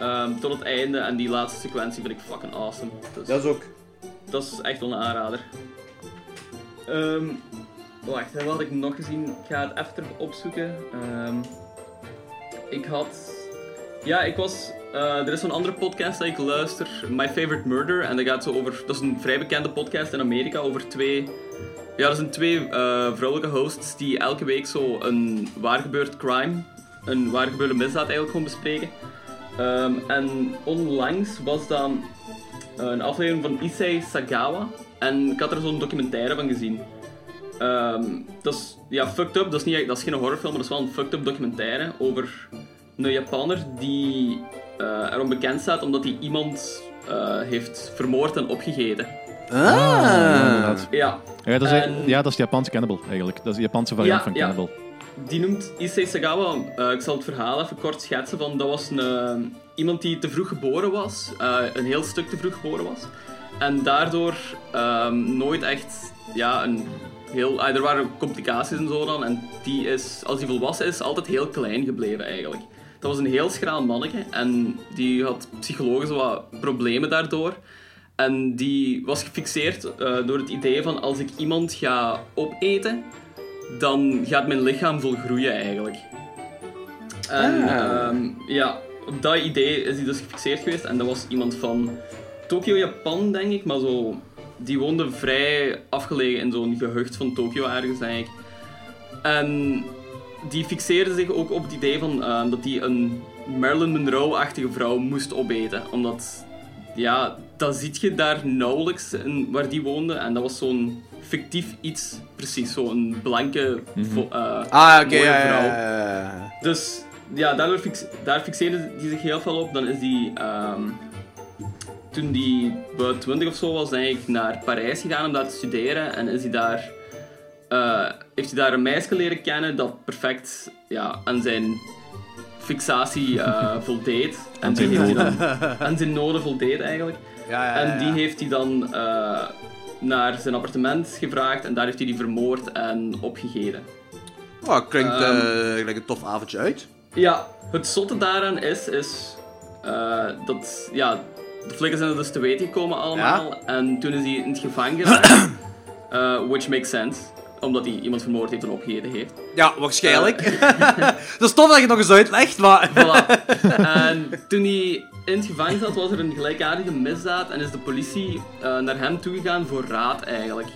Ehm, tot het einde en die laatste sequentie vind ik fucking awesome. Dus, is ook. dat is echt wel een aanrader. Ehm, wacht, wat had ik nog gezien? Ik ga het even opzoeken. Ehm, ik had... Ja, ik was... eh, er is zo'n andere podcast dat ik luister, My Favorite Murder. En dat gaat zo over... Dat is een vrij bekende podcast in Amerika over twee... Ja, er zijn twee eh, vrouwelijke hosts die elke week zo een waargebeurd crime, een waargebeurde misdaad eigenlijk gewoon bespreken. Ehm, en onlangs was dan een aflevering van Issei Sagawa. En ik had er zo'n documentaire van gezien. Ehm, dat is ja, fucked up. Dat is, niet, dat is geen horrorfilm, maar dat is wel een fucked up documentaire over een Japanner die eh, erom bekend staat omdat hij iemand eh, heeft vermoord en opgegeten. Ja, inderdaad. Ja, Ja, dat is, En- ja, dat is de Japanse cannibal, eigenlijk. Dat is de Japanse variant Ja, van ja. cannibal. die noemt Issei Sagawa. eh, ik zal het verhaal even kort schetsen. Van, dat was een, iemand die te vroeg geboren was, eh, een heel stuk te vroeg geboren was. En daardoor ehm, nooit echt, ja, een heel, ah, er waren complicaties en zo dan. En die is, als hij volwassen is, altijd heel klein gebleven eigenlijk. Dat was een heel schraal manneke en die had psychologisch wat problemen daardoor. En die was gefixeerd eh, door het idee van als ik iemand ga opeten, dan gaat mijn lichaam volgroeien eigenlijk. En ehm, ja, op dat idee is hij dus gefixeerd geweest. En dat was iemand van Tokio, Japan, denk ik. Maar zo, die woonde vrij afgelegen in zo'n gehucht van Tokio ergens, denk ik. En die fixeerde zich ook op het idee van ehm, dat hij een Marilyn Monroe-achtige vrouw moest opeten. Omdat, ja, dat ziet je daar nauwelijks in, waar die woonde. En dat was zo'n fictief iets, precies. Zo'n blanke, eh, Ah, oké, mooie ja, ja, vrouw. ja, ja. Dus ja, daardoor fix, daar fixeerde hij zich heel veel op. Dan is hij, ehm, toen hij buiten 20 of zo was, denk ik naar Parijs gegaan om daar te studeren. En is hij daar, eh, heeft hij daar een meisje leren kennen dat perfect ja, aan zijn fixatie eh, (laughs) voldeed. En die zijn heeft hij dan aan zijn noden voldeed eigenlijk. Ja, ja, ja, En die ja. heeft hij dan eh, naar zijn appartement gevraagd en daar heeft hij die vermoord en opgegeten. Oh, klinkt gelijk een tof avondje uit. Ja, het zotte daaraan is, is eh, dat ja, de flikken zijn er dus te weten gekomen allemaal. En toen is hij in het gevangen geraakt. (clears throat) Eh, which makes sense. Omdat hij iemand vermoord heeft en opgegeten heeft. Ja, waarschijnlijk. (laughs) dat is tof dat je het nog eens uitlegt, maar... Voilà. en toen hij in het gevangen zat, was er een gelijkaardige misdaad. En is de politie eh, naar hem toegegaan voor raad eigenlijk.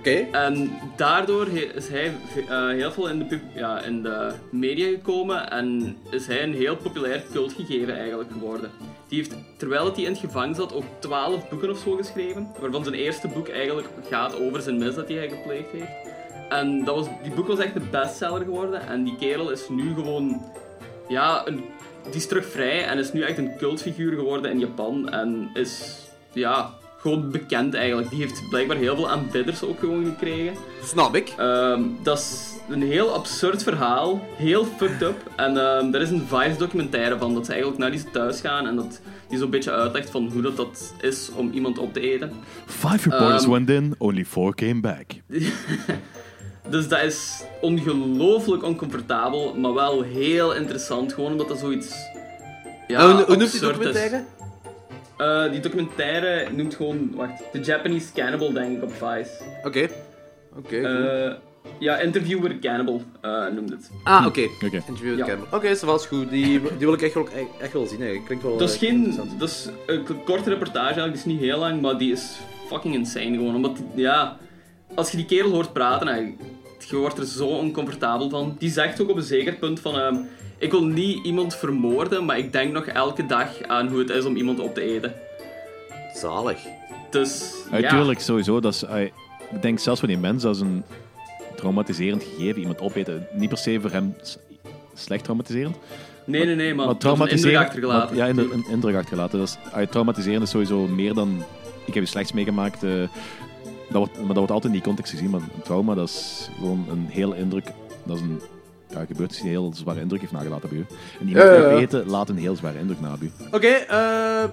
Oké. En daardoor is hij eh, heel veel in de, ja, in de media gekomen en is hij een heel populair cultgegeven eigenlijk geworden. Die heeft, terwijl hij in het gevangen zat, ook twaalf boeken of zo geschreven. Waarvan zijn eerste boek eigenlijk gaat over zijn misdaad die hij gepleegd heeft. En dat was, die boek was echt een bestseller geworden. En die kerel is nu gewoon... Ja, een, die is terug vrij en is nu echt een cultfiguur geworden in Japan. En is, ja, gewoon bekend eigenlijk. Die heeft blijkbaar heel veel aanbidders ook gewoon gekregen. Snap ik. Ehm, dat is een heel absurd verhaal, heel fucked up. En ehm er is een Vice documentaire van dat ze eigenlijk naar die thuis gaan en dat die zo'n beetje uitlegt van hoe dat, dat is om iemand op te eten. Five reporters Ehm. went in, only four came back. (laughs) Dus dat is ongelooflijk oncomfortabel, maar wel heel interessant, gewoon omdat dat zoiets. Ja, hoe, hoe noemt die documentaire? Eh, die documentaire noemt gewoon, wacht, The Japanese Cannibal, denk ik, op Vice. Oké. Oké. Eh, ja, Interviewer Cannibal eh, noemt het. ah, oké. Oké. Interview with Ja. Campbell. Oké, dat was goed. Die, die wil ik echt wel, echt wel zien. Eigenlijk. Klinkt wel Dat is geen. Dat is een korte reportage eigenlijk, die is niet heel lang, maar die is fucking insane gewoon. Omdat, ja, als je die kerel hoort praten, eigenlijk, je wordt er zo oncomfortabel van. Die zegt ook op een zeker punt van. ehm, ik wil niet iemand vermoorden, maar ik denk nog elke dag aan hoe het is om iemand op te eten. Zalig. Dus. ja. Natuurlijk, sowieso. Dat is, ik denk zelfs voor die mens, dat is een traumatiserend gegeven. Iemand opeten, niet per se voor hem slecht traumatiserend. Nee, nee, nee, maar. Maar dat is een indruk traumatiserend... achtergelaten. Ja, inder- een indruk achtergelaten. Dat is, traumatiserend is sowieso meer dan... Ik heb iets slechts meegemaakt. eh, wordt, maar dat wordt altijd in die context gezien. Maar een trauma, dat is gewoon een heel indruk... Dat is een ja, gebeurtenis die een heel zware indruk heeft nagelaten bij u. En iemand ja, ja. opeten laat een heel zware indruk na bij u. Oké, eh,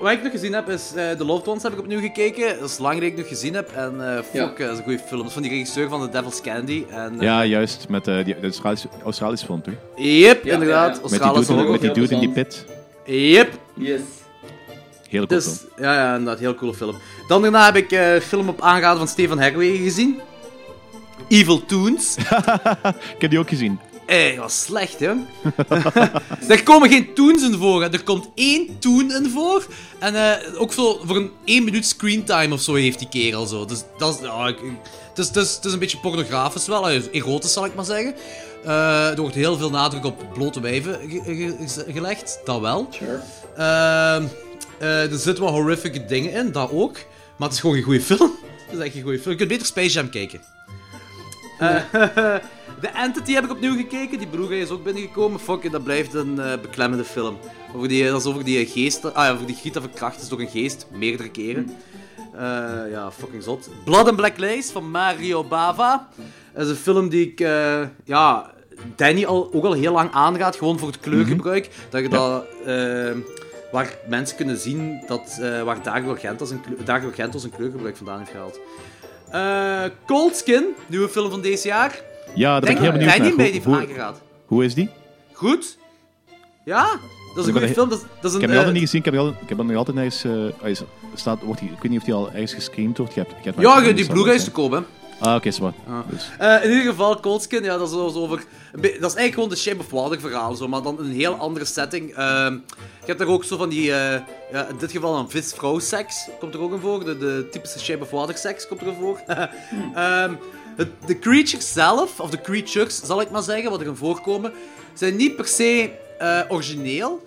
wat ik nog gezien heb is eh The Loved Ones heb ik opnieuw gekeken. Dat is lang dat ik nog gezien heb. En eh fuck, Ja. dat is een goede film. Dat is van die regisseur van The Devil's Candy. En, eh, Ja, juist. Met eh, die de Australische, Australische film, toch? Yep, Ja, inderdaad. ja, ja. Met die Australische dude, logo. met die dude in die pit. Yep. Yes. Hele cool Dus, film. ja, ja, inderdaad, heel coole film. Dan daarna heb ik eh, een film op aanraden van Stefan Herwegen gezien. Evil Toons. (laughs) Ik heb die ook gezien. Eh, dat was slecht, hè? (laughs) er komen geen toons in voor, hè. Er komt één toon in voor. En eh, ook zo voor een één minuut screentime of zo heeft die kerel zo. Dus dat is... ja, ik- ik- het, is, het, is, het is een beetje pornografisch wel, erotisch zal ik maar zeggen. Eh, er wordt heel veel nadruk op blote wijven ge- ge- gelegd, dat wel. Sure. Ehm, eh, er zitten wel horrific dingen in, dat ook. Maar het is gewoon geen goede film. Het is echt een goede film. Je kunt beter Space Jam kijken. Eh, The (laughs) Entity heb ik opnieuw gekeken. Die broer is ook binnengekomen. Fuck it, dat blijft een eh, beklemmende film. Over die, dat is over die geest... Ah ja, over die Gita verkracht is door een geest. Meerdere keren. Eh, ja, fucking zot. Blood and Black Lace van Mario Bava. Dat is een film die ik... eh, ja, Danny al, ook al heel lang aangaat. Gewoon voor het kleurgebruik. Dat je dat... eh, waar mensen kunnen zien dat, eh, waar Dario Argentos een, kleur- Dario Argentos een kleurgebruik vandaan heeft gehaald. Eh Cold Skin, nieuwe film van deze jaar. Ja, daar ben ik heel benieuwd naar. mee die vraag hoe, gehad. hoe is die? Goed? Ja, dat is een ben goede film. Dat, dat is een, Ik heb die altijd eh, niet gezien. Ik heb, al, ik heb hem nog altijd nergens... eh, is- staat, wordt die, ik weet niet of die al ergens gescreamd wordt. Je hebt, je hebt Ja, die Blu-ray is te koop, hè. Ah, oké, zo. Dus. Eh, in ieder geval, Cold Skin, ja, dat is, over, een be- dat is eigenlijk gewoon de Shape of Water verhaal, zo, maar dan in een heel andere setting. Ehm, je hebt er ook zo van die, eh, ja, in dit geval een vis-vrouw seks, komt er ook in voor. De, de typische Shape of Water seks komt er in voor. (laughs) Ehm, het- de creatures zelf, of de creatures zal ik maar zeggen, wat erin voorkomen, zijn niet per se eh, origineel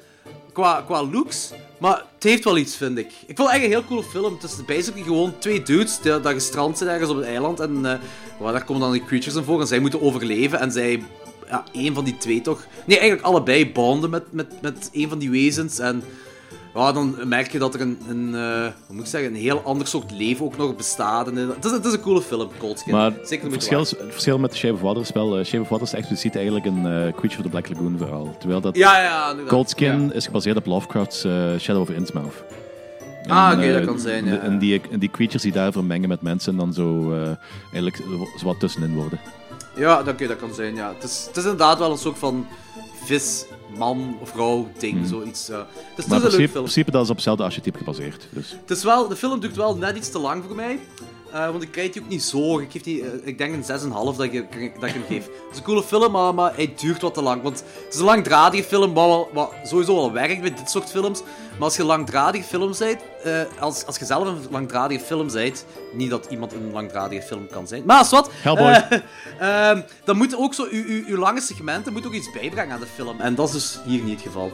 qua, qua looks. Maar het heeft wel iets, vind ik. Ik vond het echt een heel coole film. Het is basically gewoon twee dudes die, die gestrand zijn ergens op een eiland. En eh, waar, daar komen dan die creatures in voor. En zij moeten overleven. En zij, ja, één van die twee toch. Nee, eigenlijk allebei bonden met, met, met een van die wezens. En ja, dan merk je dat er een, een eh, hoe moet ik zeggen, een heel ander soort leven ook nog bestaat. En, eh, het, is, het is een coole film, Cold Skin. Maar Zeker het verschil, is- het verschil met Shape of Water spel, Shape of Water is expliciet eigenlijk een Creature of the Black Lagoon verhaal. Terwijl dat Ja, ja, inderdaad. Cold Skin is gebaseerd op Lovecraft's Shadow of Innsmouth. Ah, oké, dat kan zijn, ja. En die, en die creatures die daar vermengen met mensen en dan zo eigenlijk zo wat tussenin worden. Ja, dat, dat kan zijn, ja. Het is, het is inderdaad wel een soort van vis, man, vrouw ding, zoiets. ja. Dus het Maar is in leuk principe, film. principe dat is op hetzelfde archetype gebaseerd. Dus. Het is wel, de film duurt wel net iets te lang voor mij. Eh, want ik krijg die ook niet zo. Ik, geef die, eh, ik denk een 6,5 dat ik, dat ik hem geef. Het is een coole film, maar, maar hij duurt wat te lang. Want het is een langdradige film, wat, sowieso wel werkt bij dit soort films. Maar als je langdradige film bent, eh, als, als je zelf een langdradige film bent, niet dat iemand een langdradige film kan zijn, maar als wat, Hellboy. eh, (laughs) ehm, dan moet ook zo, uw, uw, uw lange segmenten moet ook iets bijbrengen aan de film. En dat is dus hier niet het geval.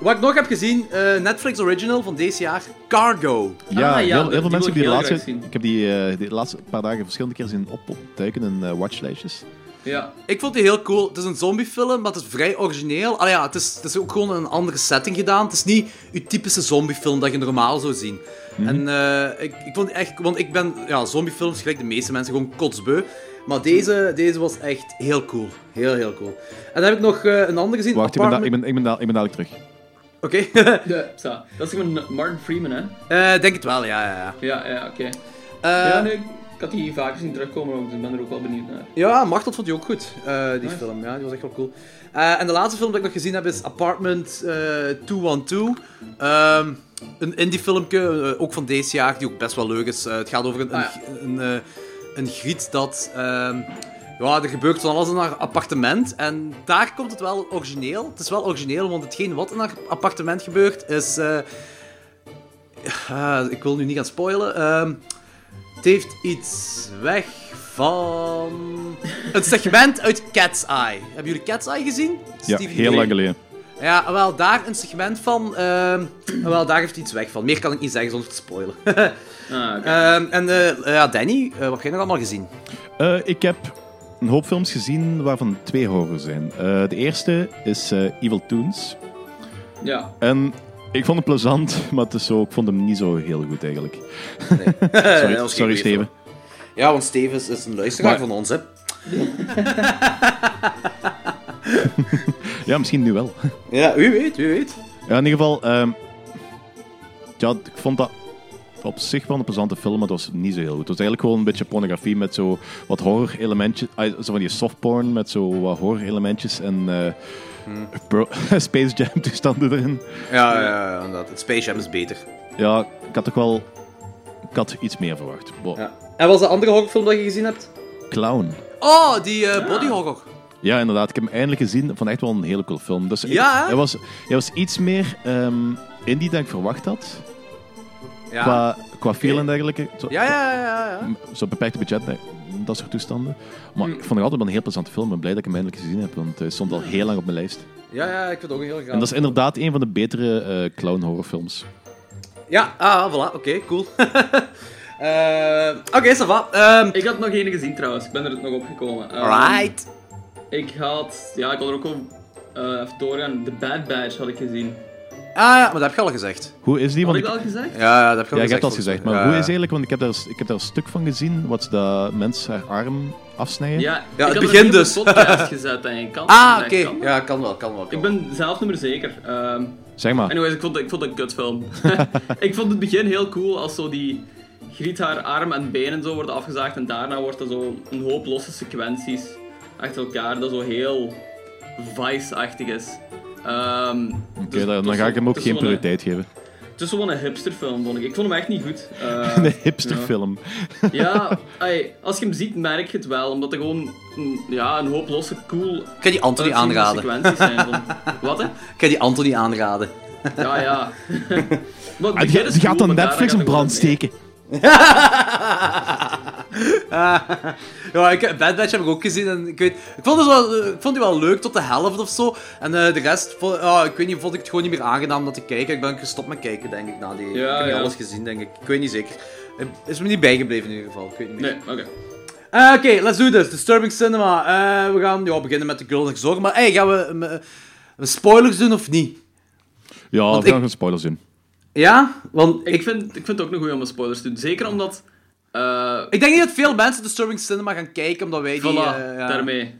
Wat ik nog heb gezien, eh, Netflix original van deze jaar, Cargo. Ja, Ah, ja, heel, veel mensen die laatste... Ik heb die, eh, die laatste paar dagen verschillende keer zien op- opduiken in eh, watchlijstjes. Ja. Ik vond die heel cool. Het is een zombiefilm, maar het is vrij origineel. Allee, ja, het, is, het is ook gewoon een andere setting gedaan. Het is niet uw typische zombiefilm dat je normaal zou zien. En eh, ik, ik vond die echt... Want ik ben ja, zombiefilms, gelijk de meeste mensen, gewoon kotsbeu. Maar deze, deze was echt heel cool. Heel, heel cool. En dan heb ik nog eh, een andere gezien. Wacht, Apartment- ik, ben, ik, ben da- ik ben dadelijk terug. Oké. (laughs) (laughs) Dat is gewoon Martin Freeman, hè? Eh, denk het wel, ja, ja, ja. Ja, ja, oké. Eh, ja, nee, ik had die vaker zien terugkomen ook, dus ik ben er ook wel benieuwd naar. Ja, Machtel vond je ook goed, eh, die Nice. film. Ja, die was echt wel cool. Eh, en de laatste film dat ik nog gezien heb is Apartment eh 212. Ehm, een indie filmpje, ook van deze jaar, die ook best wel leuk is. Het gaat over een, Ah, een, een, een griet dat... ehm, ja, er gebeurt van alles in haar appartement. En daar komt het wel origineel. Het is wel origineel, want hetgeen wat in haar appartement gebeurt is... eh, ah, ik wil nu niet gaan spoilen. Ehm, het heeft iets weg van... Een segment uit Cat's Eye. Hebben jullie Cat's Eye gezien? Ja, Steven heel lang geleden. Ja, wel, daar een segment van... ehm, wel, daar heeft iets weg van. Meer kan ik niet zeggen zonder te spoilen. (laughs) Ah, oké. Ehm, en eh, ja, Danny, eh, wat heb jij nog allemaal gezien? Eh, ik heb een hoop films gezien waarvan twee horror zijn. Eh, de eerste is eh, Evil Toons. ja. En ik vond het plezant, (laughs) maar het is zo, ik vond hem niet zo heel goed eigenlijk. Nee. (laughs) Sorry, (laughs) geen sorry Steven. Ja, want Steven is- is een luisteraar Maar- van ons, hè. Ja, misschien nu wel. Ja, wie weet, wie weet. Ja, in ieder geval, ehm, ja, ik vond dat op zich wel een plezante film, maar het was niet zo heel goed. Het was eigenlijk gewoon een beetje pornografie met zo wat horror-elementjes. ah, Zo van die softporn met zo wat horror-elementjes en eh, Hmm. (laughs) Space Jam-toestanden erin. Ja, ja, ja, inderdaad. Het Space Jam is beter. Ja, ik had toch wel... Ik had iets meer verwacht. Ja. En wat was de andere horrorfilm dat je gezien hebt? Clown. Oh, die eh body horror. Ja, inderdaad. Ik heb hem eindelijk gezien. Vond echt wel een hele cool film. Dus Ja, hè? hij, was, hij was iets meer ehm, indie dan ik verwacht had. Ja. Qua, qua feel en dergelijke. Zo, Ja, ja, ja, ja. ja. Zo'n beperkte budget, nee, dat soort toestanden. Maar Hm. ik vond het altijd wel een heel plezante film. Ik ben blij dat ik hem eindelijk gezien heb, want hij stond al heel lang op mijn lijst. Ja, ja, ik vind het ook heel graag. En dat is inderdaad een van de betere eh, clown horrorfilms. Ja, ah, voilà. Oké, cool. (laughs) Eh, Oké, ça va. Ehm, Ik had nog één gezien trouwens, ik ben er nog opgekomen. Ehm, Alright. Ik had, ja, ik had er ook al eh, even doorgaan. The Bad Batch had ik gezien. Ah ja, maar dat heb je al gezegd. Hoe is die? Had Want ik ik, al gezegd? Ja, ja dat heb je al ja, gezegd. je hebt al gezegd, maar Ja, hoe is eigenlijk? Want ik heb daar, ik heb daar een stuk van gezien, wat dat mens haar arm afsnijden. Ja, Ja, ik het begin er niet op dus. de podcast (laughs) gezet, denk ik. Kan Ah, oké. Ja, kan wel, kan wel. Kan Ik ben zelf niet meer zeker. Ehm, Zeg maar. anyways, ik vond, ik vond het een kutfilm. (laughs) (laughs) ik vond het begin heel cool als zo die griet haar arm en benen zo worden afgezaagd en daarna wordt er zo een hoop losse sequenties achter elkaar dat zo heel vice-achtig is. Ehm, Oké, dus- dan, dan ga ik hem ook geen een- prioriteit geven. Het is gewoon een hipsterfilm, vond ik. Ik vond hem echt niet goed. (laughs) Eh, Een hipsterfilm. Ja, ey, als je hem ziet, merk je het wel. Omdat er gewoon een, ja, een hoop losse, cool Ik kan die Anthony aanraden. sequenties zijn. Van, (laughs) wat, hè? Ik kan die Anthony aanraden. Ja, ja. (laughs) Maar het Ah, gaat dan Netflix een brand steken. Ja, ik, Bad Batch heb ik ook gezien en ik weet... Ik vond, het wel, eh, ik vond die wel leuk tot de helft of zo. En eh, de rest, vond, ja, ik weet niet, vond ik het gewoon niet meer aangenaam om dat te kijken. Ik ben gestopt met kijken, denk ik, na die... Ja, ik heb niet ja. alles gezien, denk ik. Ik weet niet zeker. Het is me niet bijgebleven in ieder geval. Ik weet niet meer. Nee, oké. Eh, Oké, let's do this. Disturbing Cinema. Eh, we gaan ja, beginnen met de Girl Next Door. Maar hey, gaan we eh, we spoilers doen of niet? Ja, Want we gaan ik- geen spoilers doen. Ja? Want ik, Ik vind, ik vind het ook een goeie om een spoilers te doen. Zeker omdat... eh ik denk niet dat veel mensen Disturbing Cinema gaan kijken, omdat wij die... eh, ja. daarmee.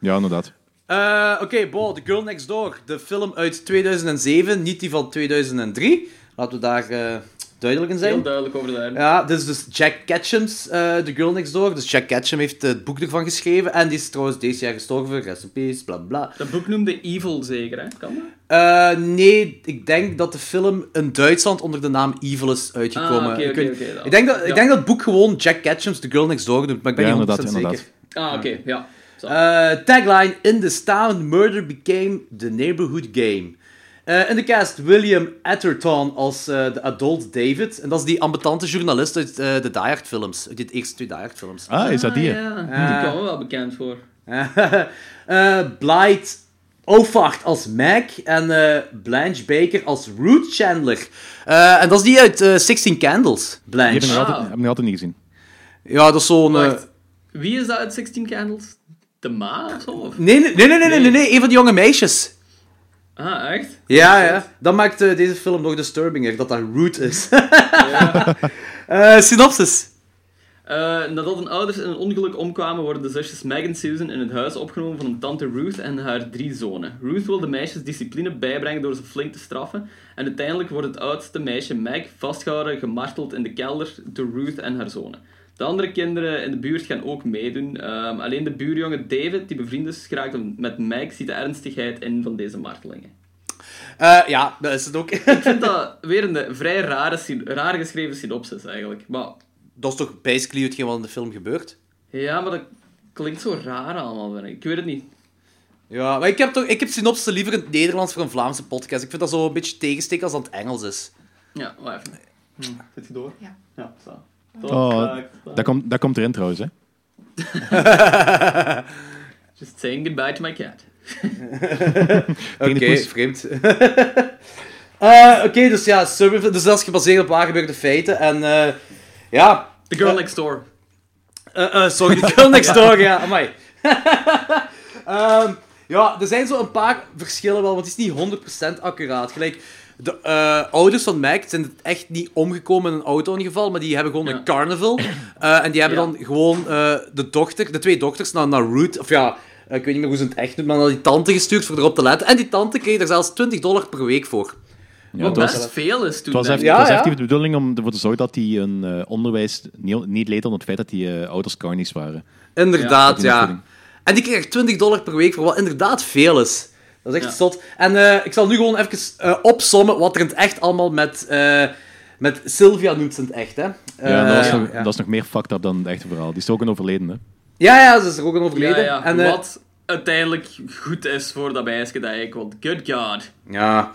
Ja, inderdaad. Eh, Oké, Bo, The Girl Next Door. De film uit 2007, niet die van 2003. Laten we daar eh, duidelijk in zijn. Heel duidelijk over daar. Ja, dit is dus Jack Ketchum's eh The Girl Next Door. Dus Jack Ketchum heeft het boek ervan geschreven. En die is trouwens deze jaar gestorven. Rest in peace, bla bla. Dat boek noemde Evil zeker, hè? Kan dat? Eh, nee, ik denk dat de film in Duitsland onder de naam Evil is uitgekomen. Ah, oké, ik, oké, weet- oké, dan. ik, denk dat, Ja. ik denk dat het boek gewoon Jack Ketchum's The Girl Next Door doet, maar ik ben Ja, niet 100% inderdaad, zeker. inderdaad. Ah, oké, ja. Eh, tagline: In this town, murder became the neighborhood game. Eh, in de cast William Atherton als de adult David. En dat is die ambetante journalist uit eh, de Die Hard films. Uit de eerste twee Die Hard films. Ah, is dat die? Ah, ja. Die kwam me wel bekend voor. (laughs) eh Blight Ofacht als Meg en eh, Blanche Baker als Ruth Chandler. Eh, en dat is die uit eh, 16 Candles, Die heb Blanche. ik nog altijd, Ah. heb ik nog altijd niet gezien. Ja, dat is zo'n... wie is dat uit 16 Candles? De Ma of zo? Of? Nee, nee, nee, nee, nee, nee, nee, een van die jonge meisjes. Ah, echt? Ja, ja. Dat maakt deze film nog disturbinger, dat dat Ruth is. (laughs) Eh, synopsis. Eh, nadat hun ouders in een ongeluk omkwamen, worden de zusjes Meg en Susan in het huis opgenomen van hun tante Ruth en haar drie zonen. Ruth wil de meisjes discipline bijbrengen door ze flink te straffen. En uiteindelijk wordt het oudste meisje Meg vastgehouden, gemarteld in de kelder door Ruth en haar zonen. De andere kinderen in de buurt gaan ook meedoen. Ehm, alleen de buurjongen David, die bevriend is geraakt met Meg, ziet de ernstigheid in van deze martelingen. Eh, ja, dat is het ook. Ik vind (laughs) dat weer een vrij rare, raar geschreven synopsis eigenlijk. Maar dat is toch basically hetgeen wat in de film gebeurt? ja, maar dat klinkt zo raar allemaal, ik. Ik weet het niet. Ja, maar ik heb, toch, ik heb synopsis liever in het Nederlands voor een Vlaamse podcast. Ik vind dat zo een beetje tegensteken als dat het Engels is. Ja, wacht even. Hm, Zit je door? Ja. Ja, zo. Oh, dat, komt, dat komt erin trouwens, hè. (laughs) Just saying goodbye to my cat. (laughs) Oké, vreemd. (laughs) Eh, Oké, dus ja, dus dat is gebaseerd op waar gebeurde feiten. En eh, ja, The Girl Next Door. Eh, eh, sorry, The Girl Next Door, ja, amai. (laughs) Ehm, ja, er zijn zo een paar verschillen wel, want het is niet 100% accuraat. Gelijk, de eh, ouders van Meg zijn echt niet omgekomen in een auto-ongeval, maar die hebben gewoon Ja. een carnival. Eh, en die hebben Ja. dan gewoon de dochter, de twee dochters, naar, naar Ruth, of ja, ik weet niet meer hoe ze het echt noemt, maar naar die tante gestuurd voor erop te letten. En die tante kreeg er zelfs 20 dollar per week voor. Ja, Wat het was, best veel is toen. het was, echt. Ja, het was ja. effectief de bedoeling om ervoor te zorgen dat die een eh, onderwijs niet, niet leed onder het feit dat die eh, ouders carnies waren. Inderdaad, Ja. ja. En die kreeg 20 dollar per week voor wat inderdaad veel is. Dat is echt Ja. zot. En eh, ik zal nu gewoon even eh, opsommen wat er in het echt allemaal met, eh, met Sylvia noemt ze in het echt, hè. Ja, dat, was Eh, nog, ja. dat is nog meer fucked up dan het echte verhaal. Die is ook een overleden, hè. ja, ja, ze is er ook een overleden. ja. En, eh, Wat uiteindelijk goed is voor dat meisje, denk ik. Want good god. Ja.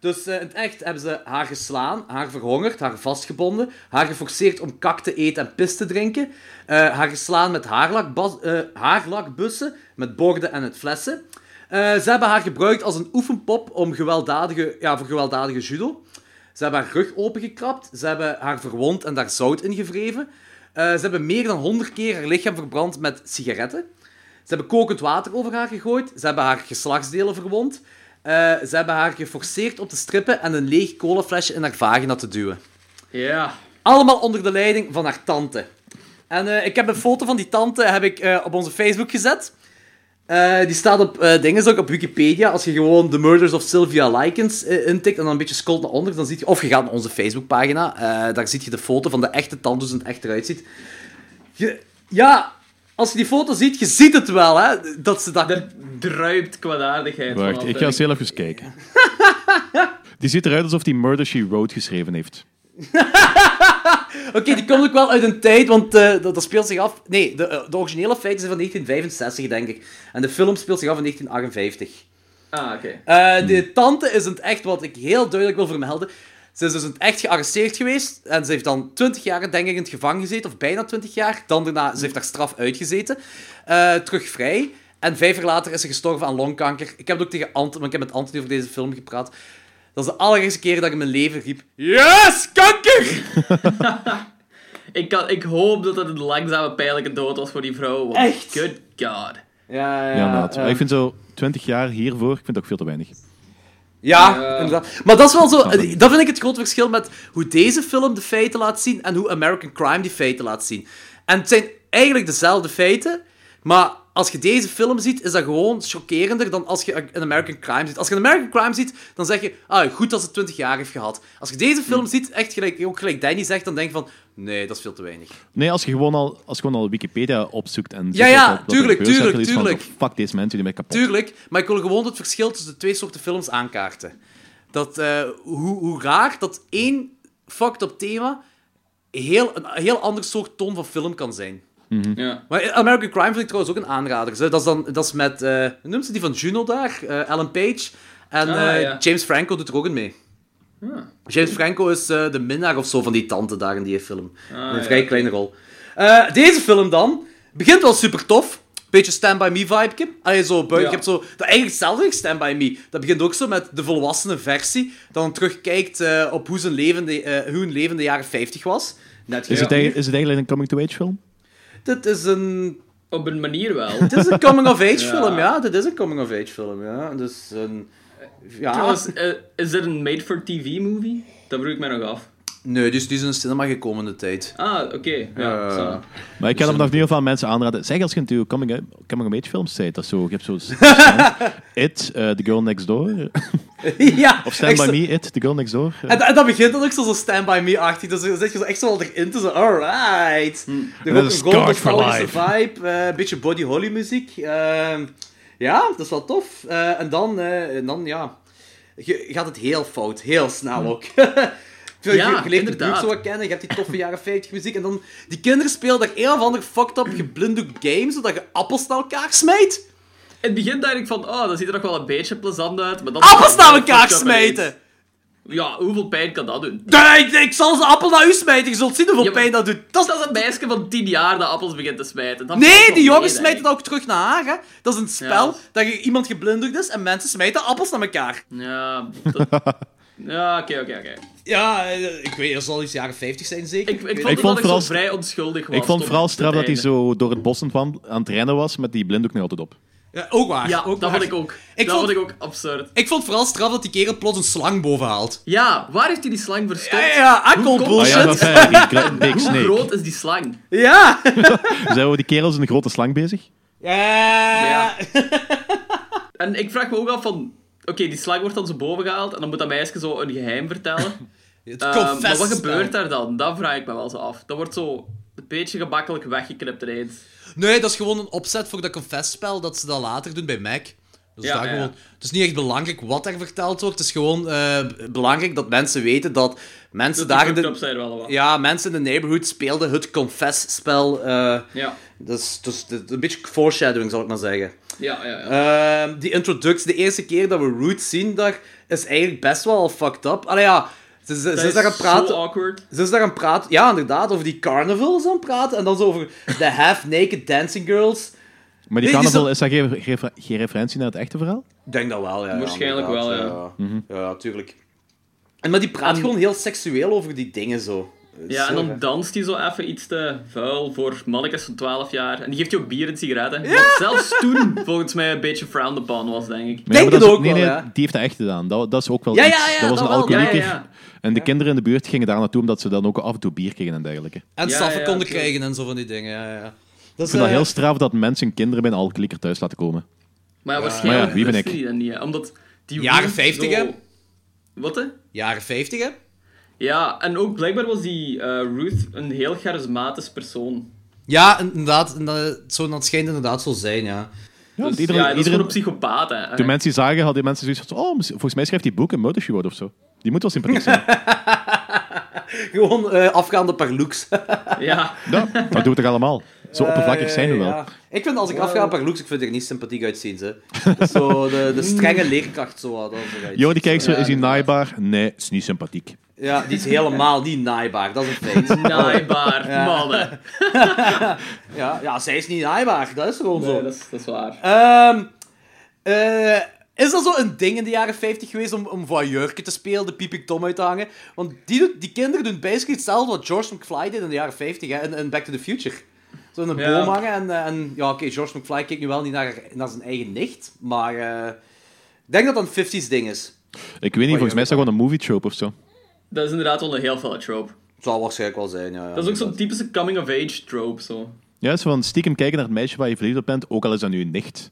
Dus eh, in het echt hebben ze haar geslaan, haar verhongerd, haar vastgebonden, haar geforceerd om kak te eten en pis te drinken, eh, haar geslaan met eh, haarlakbussen, met borden en met flessen. Ze hebben haar gebruikt als een oefenpop om gewelddadige, ja, voor gewelddadige judo. Ze hebben haar rug opengekrapt, ze hebben haar verwond en daar zout in gevreven. Eh, ze hebben meer dan 100 keer haar lichaam verbrand met sigaretten. Ze hebben kokend water over haar gegooid. Ze hebben haar geslachtsdelen verwond. Eh, ze hebben haar geforceerd om te strippen en een leeg colaflesje in haar vagina te duwen. Ja. Allemaal onder de leiding van haar tante. En eh, ik heb een foto van die tante heb ik, eh, op onze Facebook gezet. Die staat op dingen ook op Wikipedia. Als je gewoon The Murders of Sylvia Likens intikt en dan een beetje scrolt naar onder, dan zie je... Of je gaat naar onze Facebookpagina. daar zie je de foto van de echte tante, hoe ze het echt eruit ziet. Je- ja, als je die foto ziet, je ziet het wel, hè. Dat ze dat... Er druipt kwaadaardigheid Wacht, ik ga eens heel even kijken. (laughs) Die ziet eruit alsof hij Murder, She Wrote geschreven heeft. (laughs) Oké, die komt ook wel uit een tijd, want eh, dat, dat speelt zich af... Nee, de, eh, de originele feiten zijn van 1965, denk ik. En de film speelt zich af in 1958. Ah, oké. Eh, de tante is het echt, wat ik heel duidelijk wil vermelden. Ze is dus in het echt gearresteerd geweest. En ze heeft dan 20 jaar, denk ik, in het gevangen gezeten. Of bijna 20 jaar. Dan daarna, ze heeft haar straf uitgezeten. Eh, terug vrij. En vijf jaar later is ze gestorven aan longkanker. Ik heb het ook tegen Ant, want ik heb met Anthony over deze film gepraat. Dat is de allereerste keer dat ik in mijn leven riep... Yes, kanker! (laughs) Ik, kan, ik hoop dat het een langzame, pijnlijke dood was voor die vrouw. Want Echt? Good god. Ja, Ja, inderdaad. Maar ik vind zo 20 jaar hiervoor, ik vind dat ook veel te weinig. Ja, Ja. inderdaad. Maar dat is wel zo... Dat vind ik het grote verschil met hoe deze film de feiten laat zien en hoe American Crime die feiten laat zien. En het zijn eigenlijk dezelfde feiten, maar als je deze film ziet, is dat gewoon chockerender dan als je een American Crime ziet. Als je een American Crime ziet, dan zeg je, ah, goed dat ze 20 jaar heeft gehad. Als je deze film ziet, echt gelijk, ook gelijk Danny zegt, dan denk je van, nee, dat is veel te weinig. Nee, als je gewoon al, als je gewoon al Wikipedia opzoekt en... Ja, ja, wat- wat tuurlijk, gebeurt, tuurlijk, van, tuurlijk. Fuck deze mensen, die mij kapot. Tuurlijk, maar ik wil gewoon het verschil tussen de twee soorten films aankaarten. Dat, eh, hoe, hoe raar dat één fucked up thema heel, een heel ander soort toon van film kan zijn. Ja. Maar American Crime vind ik trouwens ook een aanrader. hè. Dat is, dan, dat is met, eh hoe noemt ze die van Juno daar? Eh Ellen Page. En Ah, eh, ja. James Franco doet er ook in mee. Ah. James Franco is eh, de minnaar of zo van die tante daar in die film. Ah, een ja, vrij kleine rol. Eh, deze film dan begint wel super tof. Beetje Stand By Me vibe. Allee, zo buiten. Ja. Je hebt zo, dat eigenlijk hetzelfde als Stand By Me. Dat begint ook zo met de volwassene versie. Dat dan terugkijkt eh, op hoe, zijn leven de, eh, hoe hun leven in de jaren 50 was. Net Is, het, eigenlijk- is het eigenlijk een coming-to-age film? Dit is een... Op een manier wel. Dit is een coming-of-age (laughs) Ja. film, ja. Dit is een coming-of-age film, ja. Dus een... Ja. Trouwens, eh, is er een made-for-TV-movie? Dat vroeg ik mij nog af. Nee, dus die is in de cinema gekomen de tijd. Ah, oké. Ja, Ja. zo. Maar ik kan hem nog niet veel mensen aanraden. Zeg als je natuurlijk coming- coming-of-age films ziet, dat zo, je hebt zo (laughs) It, eh, The Girl Next Door, (laughs) ja. of Stand By zo- Me, It, The Girl Next Door. eh. En, en dat begint dan ook zo, zo Stand By Me-achtig. Dus dan zit je zo echt zo al erin te zo, alright. Hm. Er dat ook is een vibe, eh, een beetje Body Holly muziek. Ja, dat is wel tof. Eh, en, dan, eh, en dan, ja, je, gaat het heel fout. Heel snel ook. (laughs) Je, Ja, je, je leert de buurt zo wat kennen, je hebt die toffe jaren 50 muziek. En dan, die kinderen spelen daar een of ander fucked up geblinddoek game, zodat je appels naar elkaar smijt. In het begin dacht ik van, oh, dat ziet er nog wel een beetje plezant uit. Maar dan Appels naar elkaar smijten! Ja, hoeveel pijn kan dat doen? Nee, ik, ik zal ze appel naar u smijten, je zult zien hoeveel Ja, pijn dat doet. Dat is Dat is een meisje van 10 jaar dat appels begint te smijten. Dat Nee, die jongens smijten dat ook terug naar haar, hè. Dat is een spel Ja. dat je iemand geblinddoekt is en mensen smijten appels naar elkaar. Ja, dat... (laughs) Ja, oké, oké, oké. Ja, eh, ik weet, dat zal iets jaren 50 zijn, zeker. Ik, ik vond Ik het vond dat vooral- ik zo vrij onschuldig was. Ik vond vooral straf het dat hij zo door het bos aan, aan het rennen was met die blinddoek nog altijd op. Ja, ook waar. Ja, ook dat waar. vond ik ook. Ik dat vond- vond ik ook absurd. Ik vond vooral straf dat die kerel plots een slang boven haalt. Ja, waar heeft hij die slang verstopt? Ja, ja, call komt- Ah bullshit. ja, dat (laughs) Hoe Snake. groot is die slang? Ja. (laughs) Zijn we die kerels in een grote slang bezig? Ja. Ja. (laughs) En ik vraag me ook af van... Oké, die slang wordt dan zo boven gehaald en dan moet dat meisje zo een geheim vertellen. Het Eh, maar wat gebeurt daar dan? Dat vraag ik me wel zo af. Dat wordt zo een beetje gemakkelijk weggeknipt ineens. Nee, dat is gewoon een opzet voor dat confess-spel dat ze dat later doen bij Mac. Dus Ja, gewoon, het is niet echt belangrijk wat er verteld wordt. Het is gewoon eh, belangrijk dat mensen weten dat mensen Dat daar de, zijn wel wat. ja, mensen in de neighborhood speelden het confess-spel. eh Ja, dus, dus, dus een beetje foreshadowing, zal ik maar zeggen. ja, ja. ja. Ehm, die introductie, de eerste keer dat we Root zien daar, is eigenlijk best wel fucked up. Allee ja, ze, ze, is daar aan het praten. awkward. Ze is daar aan praten, ja, inderdaad, over die carnival is aan het praten. En dan zo over de half-naked dancing girls. Maar die Nee, die carnaval, zo- is dat geen, geen, geen referentie naar het echte verhaal? Ik denk dat wel, ja. ja, Waarschijnlijk wel, ja. Ja, ja tuurlijk. En, maar die praat En- gewoon heel seksueel over die dingen zo. Ja, en dan danst hij zo even iets te vuil voor mannetjes van 12 jaar. En die geeft je ook bier en sigaretten. Wat zelfs toen volgens mij een beetje frowned upon was, denk ik. Nee, Denk dat het ook nee, wel, nee, ja. die heeft dat echt gedaan. Dat, dat is ook wel Ja, iets. ja, ja, dat was dat een alcoholieker. En de kinderen in de buurt gingen daar naartoe omdat ze dan ook af en toe bier kregen en dergelijke. En ja, konden krijgen en zo van die dingen, ja, ja. Dat Ik is, vind dat eh, heel straf dat mensen hun kinderen bij een alcoholieker thuis laten komen. Maar ja, Maar waarschijnlijk ja, wie ben wisten ik? die dat niet, hè. Omdat die Jaren Ruth 50, zo- hè? Wat, hè? Jaren 50, hè? Ja, en ook blijkbaar was die eh, Ruth een heel charismatisch persoon. Ja, inderdaad. en dat- Zo, dat schijnt inderdaad zo zijn, ja. Ja, Dus, iedereen, ja, dat is iedereen, gewoon een psychopaat, hè. toen mensen die zagen, hadden mensen zoiets van... Oh, volgens mij schrijft hij boeken, Murder She Wrote of zo. Die moet wel sympathiek zijn. (laughs) Gewoon eh, afgaande per looks. (laughs) Ja. ja, dat doen we toch allemaal? Zo oppervlakkig zijn we Eh, wel. ja. Ik vind als ik afga per looks, ik vind er niet sympathiek uitzien, ze. Is zo de, de (laughs) strenge leerkracht, zo. wat, Dat is. Jo, die kijkt zo, Ja, is hij naaibaar? Nee, is niet sympathiek. Ja, die is helemaal niet naaibaar, dat is een feit. (laughs) Naaibaar, Ja. mannen. (laughs) Ja, ja, zij is niet naaibaar, dat is gewoon zo. Nee, dat is, dat is waar. Ehm, eh, is dat zo een ding in de jaren 50 geweest om, om voyeurke te spelen, de Peeping Tom uit te hangen? Want die, doet- die kinderen doen basically hetzelfde wat George McFly deed in de jaren 50 hè, in, in Back to the Future. Zo in een Ja. boom hangen en, eh, en ja, oké, George McFly kijkt nu wel niet naar, naar zijn eigen nicht, maar eh, ik denk dat dat een 50s ding is. Ik weet niet, volgens mij is dat gewoon een movie trope of zo. Dat is inderdaad wel een heel felle trope. Zal waarschijnlijk wel zijn, ja. ja Dat is ook zo'n typische coming-of-age trope, zo. Ja, zo van stiekem kijken naar het meisje waar je verliefd op bent, ook al is dat nu een nicht.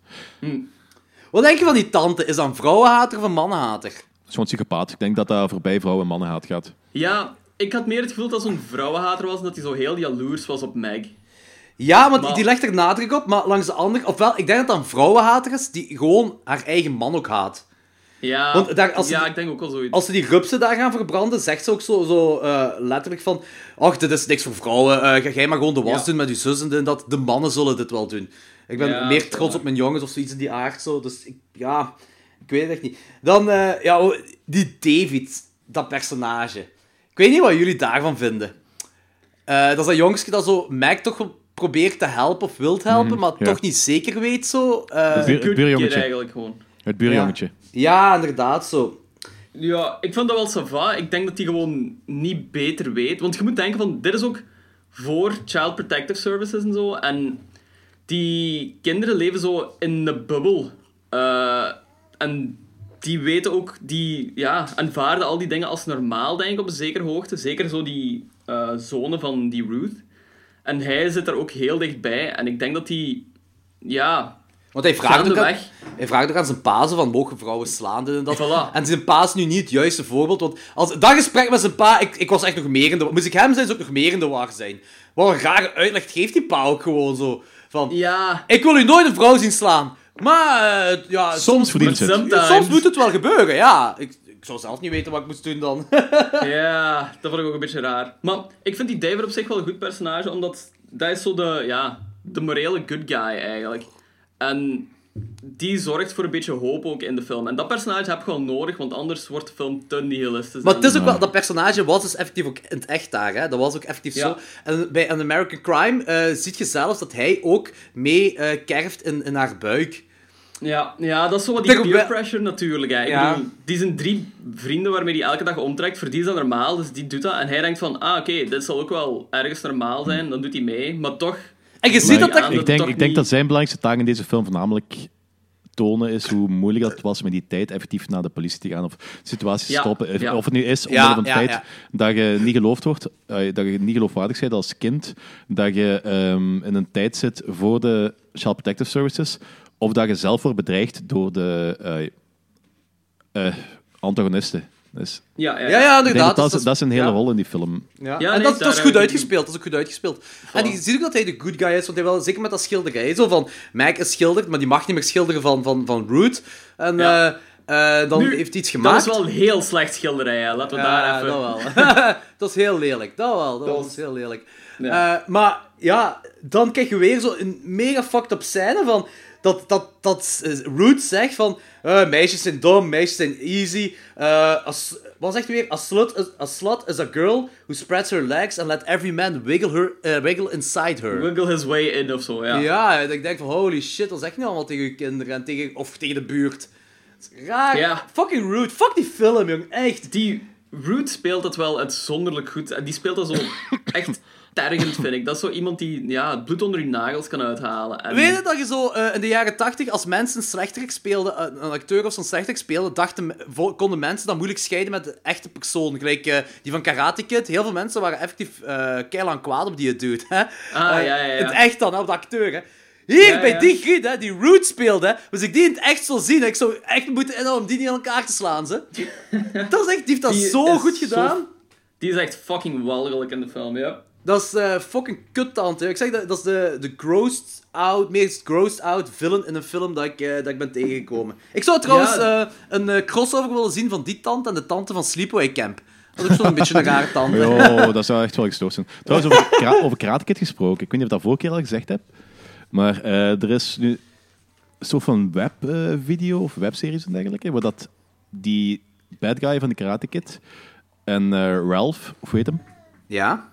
Wat denk je van die tante? Is dat een vrouwenhater of een mannenhater? Dat is gewoon psychopaat. Ik denk dat dat voorbij vrouwen en mannen haat gaat. Ja, ik had meer het gevoel dat zo'n vrouwenhater was en dat hij zo heel jaloers was op Meg. Ja, want Maar- die legt er nadruk op, maar langs de andere... Ofwel, ik denk dat dat een vrouwenhater is die gewoon haar eigen man ook haat. Ja, Want daar- als ja ik denk ook wel zoiets. Als ze die rupsen daar gaan verbranden, zegt ze ook zo, zo eh, letterlijk van... Ach, dit is niks voor vrouwen. eh, ga jij maar gewoon de was Ja. doen met je zus en dat. De mannen zullen dit wel doen. Ik ben Ja, meer trots op mijn jongens of zoiets in die aard. Zo. Dus ik, ja, ik weet het echt niet. Dan, eh, ja, oh, die David, dat personage. Ik weet niet wat jullie daarvan vinden. Eh, dat is dat jongske dat zo Mac toch probeert te helpen of wilt helpen, maar ja. toch niet zeker weet zo. Eh, Het buur- het buurjongetje. eigenlijk gewoon. Het buurjongetje. Ja, inderdaad, zo. Ja, ik vond dat wel sava. Ik denk dat hij gewoon niet beter weet. Want je moet denken van, dit is ook voor Child Protective Services en zo. En die kinderen leven zo in de bubbel. Eh, en die weten ook, die ja, aanvaarden al die dingen als normaal, denk ik, op een zekere hoogte. Zeker zo die eh zone van die Ruth. En hij zit er ook heel dichtbij. En ik denk dat hij, ja, Want hij vraagt, ook aan, hij vraagt ook aan zijn pa zo van, mogen vrouwen slaan? Dit en, dat. Voilà. en zijn pa is nu niet het juiste voorbeeld, want als, dat gesprek met zijn pa, ik, ik was echt nog meer in de... Moest ik hem zijn, zou ik nog meer in de war zijn. Wat een rare uitleg geeft die pa ook gewoon zo. Van, Ja, ik wil u nooit een vrouw zien slaan. Maar, eh, ja, Soms verdient het. soms moet het wel gebeuren, ja. Ik, ik zou zelf niet weten wat ik moest doen dan. (laughs) Ja, dat vond ik ook een beetje raar. Maar ik vind die David op zich wel een goed personage, omdat dat is zo de, ja, de morele good guy eigenlijk. En die zorgt voor een beetje hoop ook in de film. En dat personage heb je wel nodig, want anders wordt de film te nihilistisch. Maar het is ook wel, dat personage was dus effectief ook in het echt daar, hè. Dat was ook effectief Ja. zo. En bij An American Crime eh zie je zelfs dat hij ook mee eh, kerft in, in haar buik. Ja, ja, dat is zo wat die peer pressure natuurlijk. Hè. Ik Ja. bedoel, die zijn drie vrienden waarmee hij elke dag omtrekt. Voor die is dat normaal, dus die doet dat. En hij denkt van, ah oké, dit zal ook wel ergens normaal zijn. Dan doet hij mee, maar toch... En je ziet dat dat... Ik denk, ik denk dat zijn belangrijkste taak in deze film voornamelijk tonen is hoe moeilijk dat was met die tijd effectief naar de politie te gaan of situaties Ja, stoppen. Of- ja. Of het nu is Ja, omwille van het ja, feit ja. dat je niet geloofd wordt, eh, dat je niet geloofwaardig bent als kind, dat je ehm, in een tijd zit voor de Child Protective Services, of dat je zelf wordt bedreigd door de eh, eh, antagonisten. Dus Ja, ja, Ja, inderdaad. dat, dat, is, dat is een hele ja. rol in die film. Ja, Ja, en nee, dat, dat is goed uitgespeeld. Dat is ook goed uitgespeeld. En je ziet ook dat hij de good guy is, want hij wel, zeker met dat schilderij, zo van, Mac is schilderd, maar die mag niet meer schilderen van, van, van Root. En Ja. eh, eh, dan Nu, heeft hij iets Dat gemaakt. is wel een heel slecht schilderij, hè. laten we Ja, daar even... dat wel. (laughs) (laughs) dat is heel lelijk. Dat wel, dat, Dat was heel lelijk. Ja. Eh, maar ja, dan krijg je weer zo een mega fucked up scène van... Dat, dat, dat eh, Root zegt van... eh, meisjes zijn dom, meisjes zijn easy. as- wat zegt hij weer? A slut, is, a slut is a girl who spreads her legs and let every man wiggle, her, wiggle inside her. Wiggle his way in of zo, ja. Ja, en ik denk van holy shit, dat zeg je nou allemaal tegen je kinderen en tegen, of tegen de buurt. Raar. Ja. Fucking rude. Fuck die film, jong. Echt. Die Root speelt dat wel uitzonderlijk goed. En die speelt dat zo (coughs) echt tergend, vind ik. Dat is zo iemand die ja, het bloed onder je nagels kan uithalen. En... Weet je dat je zo eh, in de jaren 80, als mensen een slechterik speelden, eh, een acteur of zo'n slechterik speelde, dachten, konden mensen dat moeilijk scheiden met de echte persoon. Gelijk eh, die van Karate Kid. Heel veel mensen waren effectief keilang kwaad op die het doet. Hè? Ah, ja, ja, ja. In het echt dan, hè, op de acteur. Hè? Hier, Ja, bij ja. die giet, hè, die Root speelde, hè, als ik die in het echt zou zien, hè, ik zou echt moeten inhouden om die niet aan elkaar te slaan. Ze. (laughs) Dat is echt, die heeft dat Die zo goed zo- gedaan. Die is echt fucking walgelijk in de film, ja. Dat is eh, fucking kuttand. hè. Ik zeg dat, dat is de, de grossed out, meest grossed out villain in een film dat ik, eh, dat ik ben tegengekomen. Ik zou trouwens Ja. eh, een crossover willen zien van die tante en de tante van Sleepaway Camp. Dat is ook zo'n beetje een (laughs) rare tante. Oh, dat zou echt wel gestoord zijn. Trouwens, over, kra (laughs) over Karate Kid gesproken. Ik weet niet of ik dat vorige keer al gezegd heb. Maar er is nu een soort van webvideo of webseries en dergelijke. Waar dat die bad guy van de Karate Kid en Ralph, of weet hem? Ja?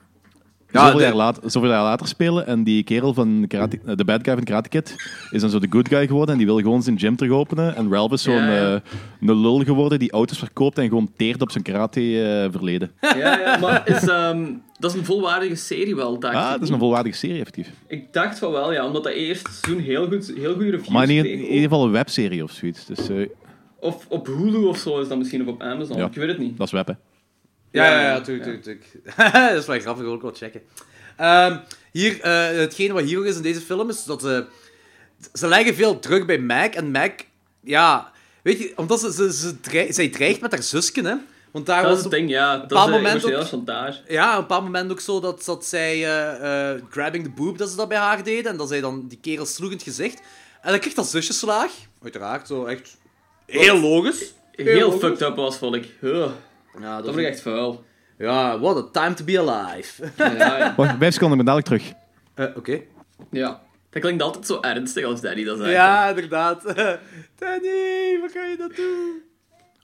Zoveel, de- jaar later, zoveel jaar later spelen. En die kerel van karate, eh, de bad guy van Karate Kid is dan zo de good guy geworden. En die wil gewoon zijn gym terug openen. En Ralph is zo'n Ja, ja. eh, een lul geworden die auto's verkoopt en gewoon teert op zijn karate eh, verleden. Ja, ja, maar is, ehm, dat is een volwaardige serie wel, dacht Ah, ik. dat is een volwaardige serie, effectief. Ik dacht van wel, ja, omdat dat eerste seizoen heel goed, heel goede reviews Maar in in ieder geval een webserie of zoiets. Dus eh, Of op Hulu of zo is dat misschien, of op Amazon. Ja. Ik weet het niet. dat is web, hè. Ja, ja, Ja, ja, ja. tuurlijk, tuurlijk, tuurlijk. (laughs) dat is wel grappig, ook wel checken. Ehm, hier, eh hetgene wat hier ook is in deze film, is dat ze... Ze leggen veel druk bij Mac, en Mac, ja... Weet je, omdat ze, ze, ze dreig- zij dreigt met haar zusken, hè. Want daar Dat was is het ding, ja. Dat is moment ook- chantage. Ja, op een bepaald moment ook zo dat, dat zij eh, eh, grabbing the boob, dat ze dat bij haar deden. En dat zij dan die kerel sloeg in het gezicht. En dan kreeg dat zusjeslaag. Uiteraard, zo echt... Heel logisch. Heel logisch. fucked up was, vond ik. Huh, Ja, dat dat vond ik is... echt vuil. Ja, what a time to be alive. (laughs) Ja, ja. Wacht, vijf seconden, ik ben dadelijk terug. Eh, Oké. ja. Dat klinkt altijd zo ernstig als Danny dat zegt. Ja, inderdaad. (laughs) Danny, wat ga je dat doen?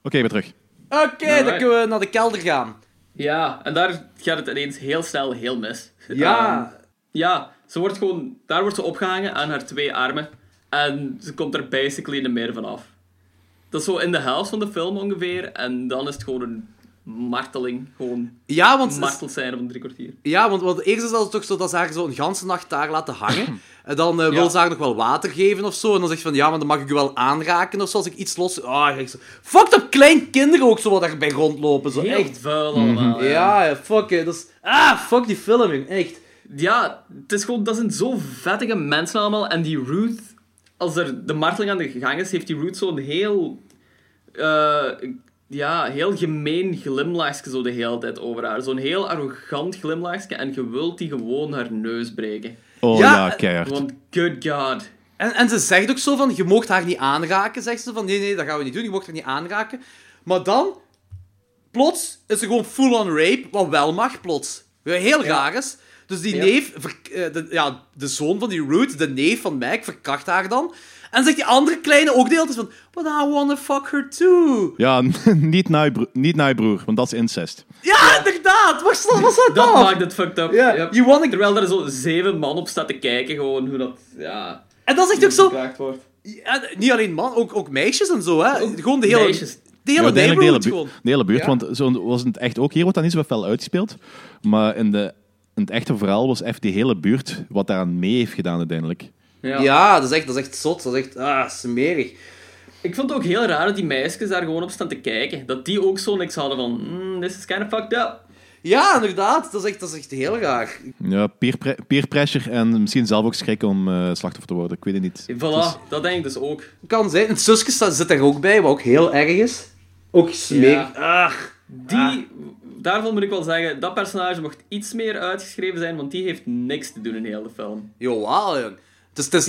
Oké, ik ben terug. Oké, dan kunnen we naar de kelder gaan. Ja, en daar gaat het ineens heel snel heel mis. Ja. Ehm, ja, Ze wordt gewoon, daar wordt ze opgehangen aan haar twee armen. En ze komt er basically niet meer vanaf. Dat is zo in de helft van de film ongeveer. En dan is het gewoon een marteling. Gewoon Ja, want, marteld zijn op een drie kwartier. ja, want, want eerst is dat toch zo dat ze haar zo een ganse nacht daar laten hangen. (clears throat) En dan eh, wil Ja. ze haar nog wel water geven of zo. En dan zegt ze van, ja, maar dan mag ik u wel aanraken of zo, als ik iets los... Ah, echt zo... Fucked up klein kinderen ook zo wat daarbij rondlopen. Zo, Heel echt. vuil allemaal. Ja, ja, fuck it. Dat is... Ah, fuck die film, jong. Echt. Ja, het is gewoon, dat zijn zo vettige mensen allemaal. En die Ruth, als er de marteling aan de gang is, heeft die Ruth zo'n heel... eh, ja, heel gemeen glimlachje zo de hele tijd over haar. Zo'n heel arrogant glimlachje. En je wilt die gewoon haar neus breken. Oh Ja, ja, keihard. Want, good god. En, en ze zegt ook zo van, je mocht haar niet aanraken, zegt ze. Van, nee, nee, dat gaan we niet doen, je mocht haar niet aanraken. Maar dan, plots, is er gewoon full-on rape, wat wel mag, plots. Heel raar is. Dus die Ja. neef, ver- eh, de, ja, de zoon van die Ruth, de neef van Meg, verkracht haar dan. En zegt die andere kleine ook de hele tijd van, but I wanna fuck her too. Ja, (laughs) niet naar, je broer, niet naar je broer, want dat is incest. Ja, inderdaad! Wat was dat, Dat maakt het fucked up. Ja, Yep. you wanna- Terwijl er zo zeven man op staat te kijken, gewoon hoe dat... Ja, En dat is echt ook zo... Ja, niet alleen man, ook, ook meisjes en zo, hè. Gewoon de hele... meisjes. De hele Ja, uiteindelijk de hele, de buurt, Ja. want zo was het echt ook. Hier wordt dat niet zo fel uitgespeeld. Maar in, de, in het echte verhaal was echt die hele buurt wat daaraan mee heeft gedaan uiteindelijk. Ja. Ja, dat is echt, dat is echt zot. Dat is echt ah, smerig. Ik vond het ook heel raar dat die meisjes daar gewoon op staan te kijken. Dat die ook zo niks hadden van, mm, this is kind of fucked up. Ja, inderdaad. Dat is echt, dat is echt heel raar. Ja, peer, pre- peer pressure en misschien zelf ook schrik om eh, slachtoffer te worden. Ik weet het niet. Voilà, dat denk ik dus ook. Kan zijn. Het zusje zit daar ook bij, wat ook heel erg is. Ook smerig. Ah. Die, daarvan moet ik wel zeggen, dat personage mocht iets meer uitgeschreven zijn, want die heeft niks te doen in heel de film. Jawel, jong. Is,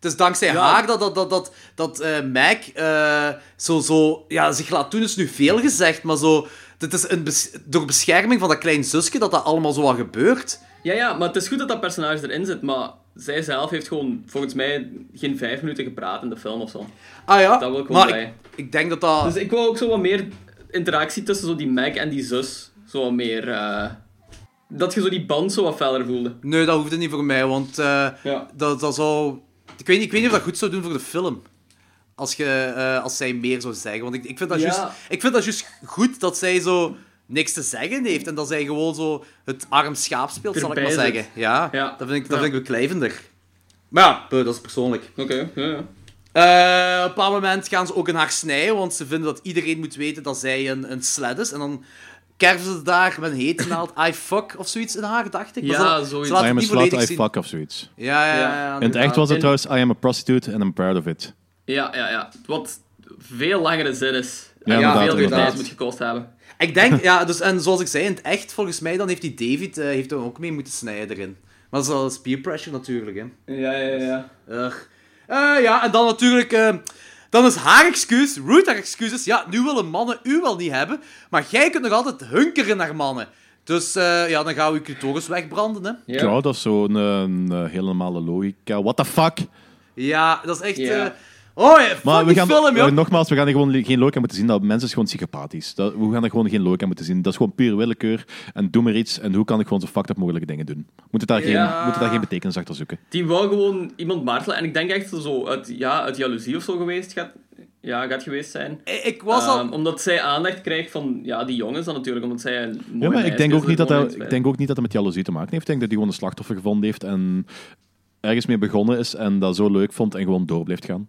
het is dankzij Ja. haar dat, dat, dat, dat, dat eh, Meg eh, zo, zo, ja, zich laat doen, is nu veel gezegd, maar zo... Het is een bes- door bescherming van dat klein zusje dat dat allemaal zo wat gebeurt. Ja, ja, maar het is goed dat dat personage erin zit, maar zij zelf heeft gewoon, volgens mij, geen vijf minuten gepraat in de film of zo. Ah ja, Dat wil ik maar bij. ik, ik denk dat dat... Dus ik wil ook zo wat meer interactie tussen zo die Meg en die zus. Zo wat meer... eh, dat je zo die band zo wat feller voelde. Nee, dat hoefde niet voor mij, want eh, Ja. dat, dat zou... Ik weet, niet, ik weet niet of dat goed zou doen voor de film. Als, je, eh, als zij meer zou zeggen. Want ik, ik, vind dat Ja. juist, ik vind dat juist goed dat zij zo niks te zeggen heeft. En dat zij gewoon zo het arm schaap speelt, zal ik maar zeggen. Ja, Ja. dat vind ik, dat vind ik beklijvender. Maar ja, dat is persoonlijk. Oké, ja, ja. Eh, op een bepaald moment gaan ze ook in haar snijden, want ze vinden dat iedereen moet weten dat zij een, een sled is. En dan kerven ze daar met een hete naald I fuck of zoiets in haar, dacht ik. Ja, zoiets. Ze I het am a slut, I fuck of zoiets. Ja, ja, ja. Ja. ja, In het echt was het En- trouwens I am a prostitute and I'm proud of it. Ja, ja, ja. Wat veel langere zin is. Ja, en inderdaad, veel meer tijd moet gekost hebben. Ik denk, ja, dus, en zoals ik zei, in het echt, volgens mij, dan heeft die David eh, heeft er ook mee moeten snijden erin. Maar dat is wel peer pressure natuurlijk, hè. Ja, ja, ja. Ugh. Eh, ja, en dan natuurlijk... eh, dan is haar excuus, Ruth haar excuus is... Ja, nu willen mannen u wel niet hebben, maar jij kunt nog altijd hunkeren naar mannen. Dus eh, ja, dan gaan we je clitoris wegbranden, hè. Ja. Ja, dat is zo'n een, eh, hele normale logica. What the fuck? Ja, dat is echt... Ja. eh, oh ja, Maar we gaan, film, joh. eh, nogmaals, we gaan er gewoon geen logica moeten zien. Dat mensen is gewoon psychopathisch. Dat, we gaan er gewoon geen logica moeten zien. Dat is gewoon puur willekeur. En doe maar iets. En hoe kan ik gewoon zo fucked up mogelijke dingen doen? Moet het daar, Ja. geen, moet het daar geen betekenis achter zoeken? Die wou gewoon iemand martelen. En ik denk echt zo uit, ja, uit jaloezie of zo geweest gaat, ja, gaat geweest zijn. Ik, ik was al... Ehm, omdat zij aandacht krijgt van ja, die jongens dan natuurlijk. Omdat zij een mooie Ja, maar ik denk, ook niet dat mooie ik denk ook niet dat het met jaloezie te maken heeft. Ik denk dat hij gewoon een slachtoffer gevonden heeft en ergens mee begonnen is en dat zo leuk vond en gewoon door bleef gaan.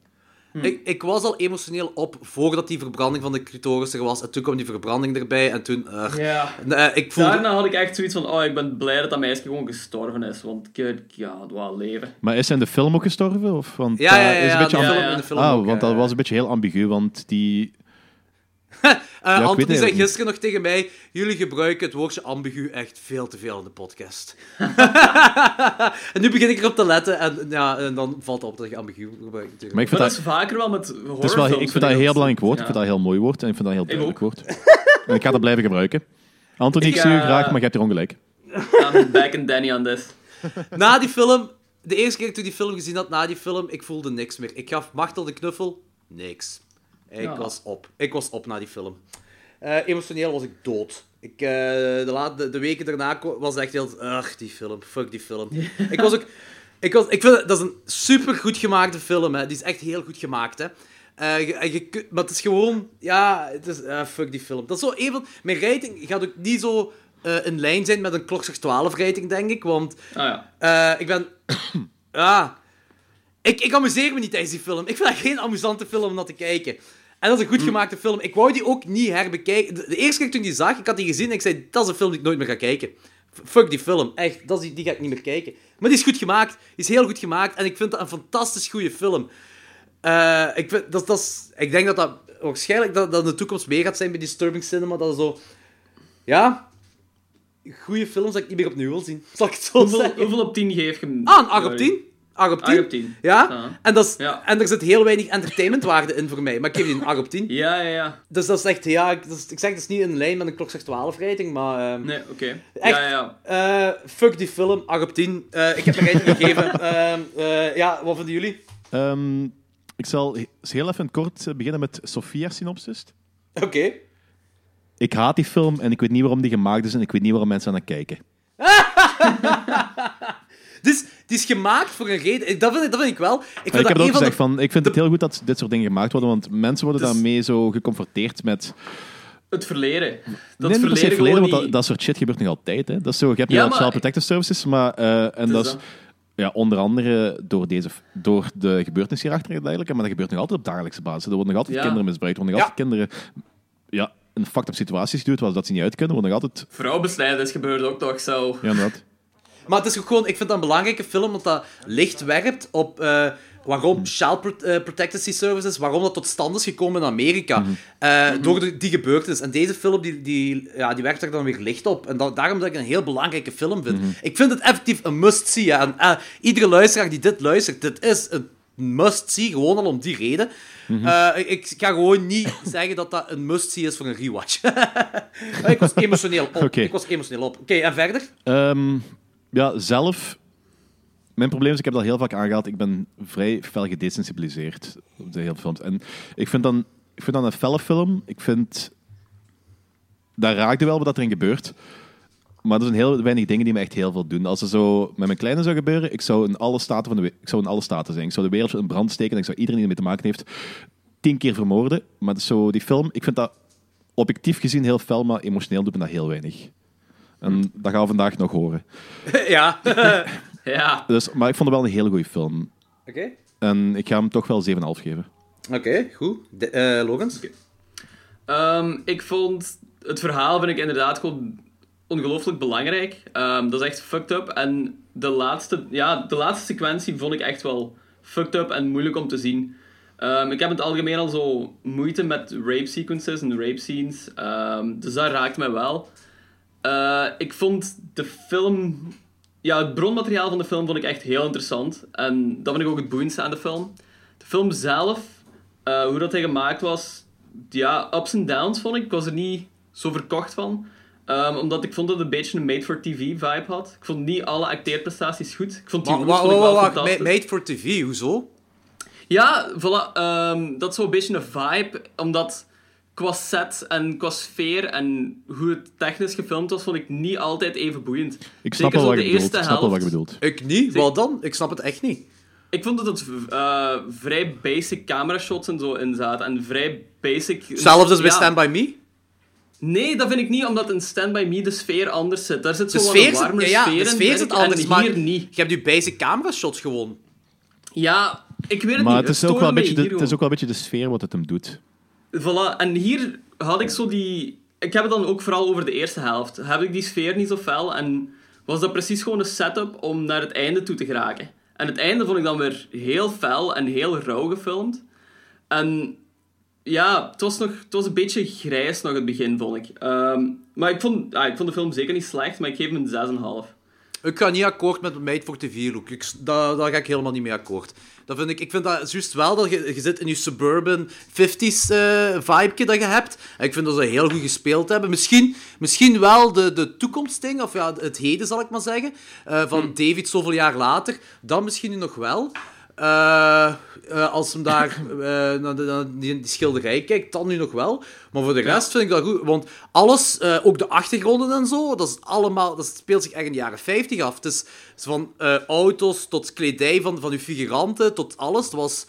Ik, ik was al emotioneel op voordat die verbranding van de clitoris er was. En toen kwam die verbranding erbij. En toen... Ja. Ik voelde... Daarna had ik echt zoiets van, oh, ik ben blij dat dat meisje gewoon gestorven is. Want good god, wat leven. Maar is hij in de film ook gestorven? Of, want, Ja, ja, ja, is een ja, beetje de ja, film, ja. in de film Ah, ook, want dat was een beetje heel ambigu, want die... (laughs) Eh, weet Anthony zei gisteren nog tegen mij: jullie gebruiken het woordje ambigu echt veel te veel in de podcast. (laughs) en nu begin ik erop te letten en, ja, en dan valt het op dat je ambigu gebruikt. Natuurlijk. Maar ik vind Maar dat, dat is vaker wel met horrorfilms. wel, ik vind dat een heel belangrijk woord. Ik vind dat een heel mooi woord en ik vind dat een heel duidelijk woord. En ik ga dat blijven gebruiken. Anthony, ik Ik, zie u eh, graag, maar je hebt hier ongelijk. I'm back in Danny on this. Na die film, de eerste keer toen ik die film gezien had, na die film, ik voelde niks meer. Ik gaf Machtel de knuffel, niks. Ik Ja. was op. Ik was op na die film. Eh, emotioneel was ik dood. Ik, eh, de, la- de, de weken daarna was het echt heel... Ugh, die film. Fuck die film. ik was ook... Ik, was, ik vind, dat is een super goed gemaakte film, hè. Die is echt heel goed gemaakt, hè. Eh, je- maar het is gewoon... Ja, het is... ah, fuck die film. Dat is zo een van... Mijn rating gaat ook niet zo in lijn zijn met een klokslag 12 rating, denk ik. Want Ah ja. ik ben... ja... (coughs) Ik, ik amuseer me niet tijdens die film. Ik vind dat geen amusante film om naar te kijken. En dat is een goed gemaakte film. Ik wou die ook niet herbekijken. De, de eerste keer toen ik die zag, ik had die gezien en ik zei, dat is een film die ik nooit meer ga kijken. Fuck die film. Echt, dat is die, die ga ik niet meer kijken. Maar die is goed gemaakt. Die is heel goed gemaakt. En ik vind dat een fantastisch goede film. Eh, ik, vind, dat, dat is, ik denk dat dat waarschijnlijk dat, dat in de toekomst meer gaat zijn bij Disturbing Cinema. Dat is zo... Ja... Goede films dat ik niet meer opnieuw wil zien. (laughs) Zal ik het zo Hoeveel, zeggen? hoeveel op 10 geef je hem? Ah, een 8 op 10. 8 op 10. 8 op 10. Ja, Ja. En, dat is, Ja. en er zit heel weinig entertainmentwaarde in voor mij. Maar ik geef die een 8 op 10. Ja, ja, ja. Dus dat is echt, ja, ik, dat is- ik zeg, het is niet in lijn met een klok 12 rating, maar... ehm, Nee, oké. Echt? Ja, ja, ja. eh, fuck die film, 8 op 10. Eh, ik heb een rating gegeven. (laughs) Ehm, eh, ja, wat vinden jullie? Ehm, ik zal he- heel even kort beginnen met Sofia synopsis. Oké. Ik haat die film en ik weet niet waarom die gemaakt is en ik weet niet waarom mensen aan het kijken. (laughs) Dus die is gemaakt voor een reden. Dat vind ik, dat vind ik wel. Ik, vind ik dat heb het ook een van gezegd, de... van, ik vind het heel goed dat dit soort dingen gemaakt worden, want mensen worden Het is- daarmee zo geconfronteerd met... Het verleden. Dat nee, verleden het verleden, want dat, niet- dat soort shit gebeurt nog altijd. Hè. Dat is zo, je hebt Ja, maar- Child Protective Services, maar, eh, en is dat is dat. ja, onder andere door, deze, door de gebeurtenissen hierachter en dergelijke, maar dat gebeurt nog altijd op dagelijkse basis. Er worden nog altijd Ja. kinderen misbruikt, er worden nog Ja. altijd kinderen ja, in fucked up situaties geduwd, waar dat ze niet uit kunnen, worden nog altijd... Vrouwbesnijdenis gebeurt ook toch zo. Ja, inderdaad. Maar het is ook gewoon... Ik vind dat een belangrijke film, omdat dat licht werpt op... eh, waarom Child Pro- eh, Protective Services, waarom dat tot stand is gekomen in Amerika. eh, Door de- die gebeurtenis. En deze film, die, die, ja, die werkt er dan weer licht op. En dat, daarom dat ik het een heel belangrijke film vind. Ik vind het effectief een must-see. ja. En iedere luisteraar die dit luistert, dit is een must-see, gewoon al om die reden. Eh, ik, ik ga gewoon niet (laughs) zeggen dat dat een must-see is voor een rewatch. (laughs) ik was emotioneel op. (laughs) Ik was emotioneel op. Oké, en verder? Ehm, ja, zelf... Mijn probleem is, ik heb dat heel vaak aangehaald, ik ben vrij fel gedesensibiliseerd op de hele films. En ik vind dan, ik vind dan een felle film, ik vind... Daar raakte wel wat erin gebeurt. Maar er zijn heel weinig dingen die me echt heel veel doen. Als er zo met mijn kleine zou gebeuren, ik zou in alle staten, van de, ik zou in alle staten zijn. Ik zou de wereld in brand steken en ik zou iedereen die ermee te maken heeft tien keer vermoorden. Maar zo, die film, ik vind dat objectief gezien heel fel, maar emotioneel doet me dat heel weinig. En dat gaan we vandaag nog horen. (laughs) ja. (laughs) Ja. Dus, maar ik vond het wel een hele goede film. Oké. En ik ga hem toch wel 7,5 geven. Oké, goed. De, eh, Logans? Ehm, ik vond het verhaal vind ik inderdaad gewoon ongelooflijk belangrijk. Ehm, dat is echt fucked up. En de laatste, ja, de laatste sequentie vond ik echt wel fucked up en moeilijk om te zien. Ehm, ik heb in het algemeen al zo moeite met rape sequences en rape scenes. Ehm, dus dat raakt mij wel. Eh, ik vond de film... Ja, het bronmateriaal van de film vond ik echt heel interessant. En dat vind ik ook het boeiendste aan de film. De film zelf, eh, hoe dat hij gemaakt was... Ja, ups en downs vond ik. Ik was er niet zo verkocht van. Ehm, omdat ik vond dat het een beetje een made-for-TV-vibe had. Ik vond niet alle acteerprestaties goed. Ik vond die Wacht, Roos wacht, wacht. fantastisch. Ma- Made for TV, hoezo? Ja, voilà. ehm, dat is zo'n beetje een vibe. Omdat qua set en qua sfeer en hoe het technisch gefilmd was, vond ik niet altijd even boeiend. Ik snap Zeker wel wat de je eerste Ik snap wel wat je bedoelt. Ik niet. Wat dan? Ik snap het echt niet. Ik vond dat het eh, vrij basic camera shots en zo in zaten. En vrij basic... Zelfs dus bij Ja. Stand By Me? Nee, dat vind ik niet, omdat in Stand By Me de sfeer anders zit. Daar zit De zo wat sfeer een zit, warmere ja, sfeer de in, sfeer vind zit anders, en maar hier niet. je hebt die basic camera shots gewoon. Ja, ik weet het Maar niet. het is, ook wel een stoorde beetje mij de, hier het is ook wel een beetje de sfeer wat het hem doet. Voilà, en hier had ik zo die... Ik heb het dan ook vooral over de eerste helft. Heb ik die sfeer niet zo fel en was dat precies gewoon een setup om naar het einde toe te geraken. En het einde vond ik dan weer heel fel en heel rauw gefilmd. En ja, het was, nog, het was een beetje grijs nog het begin, vond ik. Ehm, maar ik vond, ja, ik vond de film zeker niet slecht, maar ik geef hem een 6,5. Ik ga niet akkoord met Made for TV look. Ik, daar, daar ga ik helemaal niet mee akkoord. Dat vind ik, ik vind dat juist wel dat je, je zit in je suburban 50s eh vibe dat je hebt. En ik vind dat ze heel goed gespeeld hebben. Misschien, misschien wel de, de toekomstding, of ja, het heden zal ik maar zeggen. eh, van David zoveel jaar later. Dan misschien nu nog wel. Eh, eh, als hem daar (laughs) eh, naar, de- naar die, die schilderij kijkt, dan nu nog wel. Maar voor de rest vind ik dat goed. Want alles, ook de achtergronden en zo, dat, is allemaal, dat speelt zich echt in de jaren 50 af. Het is van auto's tot kledij van, van uw figuranten, tot alles. Het was,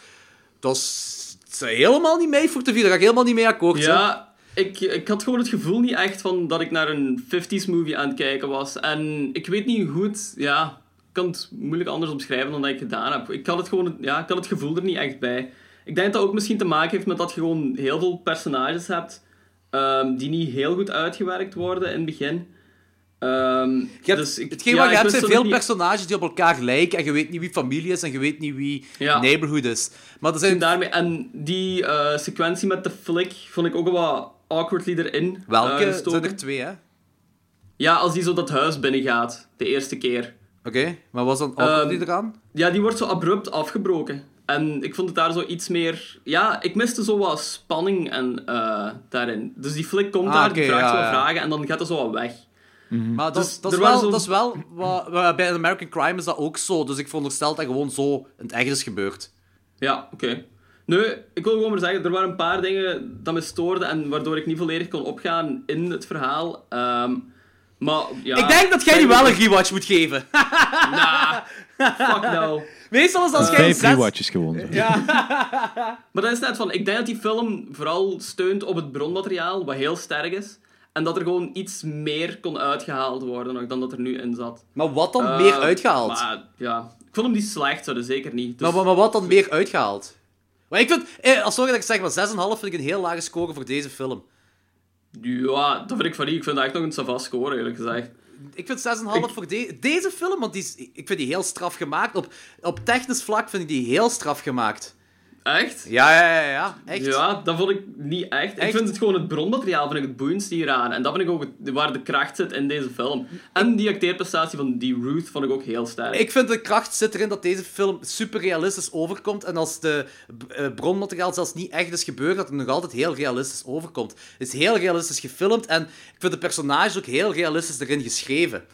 het was helemaal niet mee voor te vieren. Daar ga ik helemaal niet mee akkoord. hè. Ja, ik, ik had gewoon het gevoel niet echt van dat ik naar een 50s movie aan het kijken was. En ik weet niet goed, ja, ik kan het moeilijk anders omschrijven dan dat ik gedaan heb. Ik had het gewoon, ja, ik had het gevoel er niet echt bij. Ik denk dat dat ook misschien te maken heeft met dat je gewoon heel veel personages hebt ehm, die niet heel goed uitgewerkt worden in het begin. Je hebt, dus ik, hetgeen ja, wat je ik hebt zijn veel niet- personages die op elkaar lijken en je weet niet wie familie is en je weet niet wie Ja. neighborhood is. Maar er zijn Daarmee, en die eh, sequentie met de flik vond ik ook wel wat awkwardly erin. welke? gestoken. zijn er twee, hè? Ja, als die zo dat huis binnengaat, de eerste keer. Maar was dan ook die Ehm, eraan? Ja, die wordt zo abrupt afgebroken. En ik vond het daar zo iets meer... Ja, ik miste zo wat spanning en, eh, daarin. Dus die flik komt Ah, daar, die oké, vraagt ja, zo wat ja. vragen en dan gaat er zo wat weg. Maar dat, dus is- dat, is wel, zo- dat is wel... wat- bij American Crime is dat ook zo. Dus ik veronderstel dat dat gewoon zo in het echt is gebeurd. Ja, oké. Nee, ik wil gewoon maar zeggen, er waren een paar dingen dat me stoorden en waardoor ik niet volledig kon opgaan in het verhaal. Ehm, maar ja... ik denk dat jij die wel een rewatch moet geven. (laughs) Nah, fuck no. Meestal is als jij Vijf zes... rewatches gewoon. zo. (laughs) Maar dat is net van, ik denk dat die film vooral steunt op het bronmateriaal, wat heel sterk is. En dat er gewoon iets meer kon uitgehaald worden nog dan dat er nu in zat. Maar wat dan Eh, meer uitgehaald? Maar ja, ik vond hem niet slecht, zo, dat zeker niet. Dus, Maar, maar, maar wat dan meer uitgehaald? Maar ik vind... Eh, als sorry dat ik zeg, maar 6,5 vind ik een heel lage score voor deze film. Ja, dat vind ik van niet. Ik vind dat echt nog een savas score, eerlijk gezegd. Ik vind 6,5 voor de- deze film, want die is, ik vind die heel straf gemaakt. Op, op technisch vlak vind ik die heel straf gemaakt. Echt? Ja, ja, ja, ja. Echt. Ja, dat vond ik niet echt. Echt? Ik vind het gewoon het bronmateriaal vind ik het boeiendste hieraan. En dat vind ik ook waar de kracht zit in deze film. En die acteerprestatie van die Ruth vond ik ook heel sterk. Ik vind de kracht zit erin dat deze film super realistisch overkomt. En als de eh, bronmateriaal zelfs niet echt is gebeurd, dat het nog altijd heel realistisch overkomt. Het is heel realistisch gefilmd en ik vind de personages ook heel realistisch erin geschreven.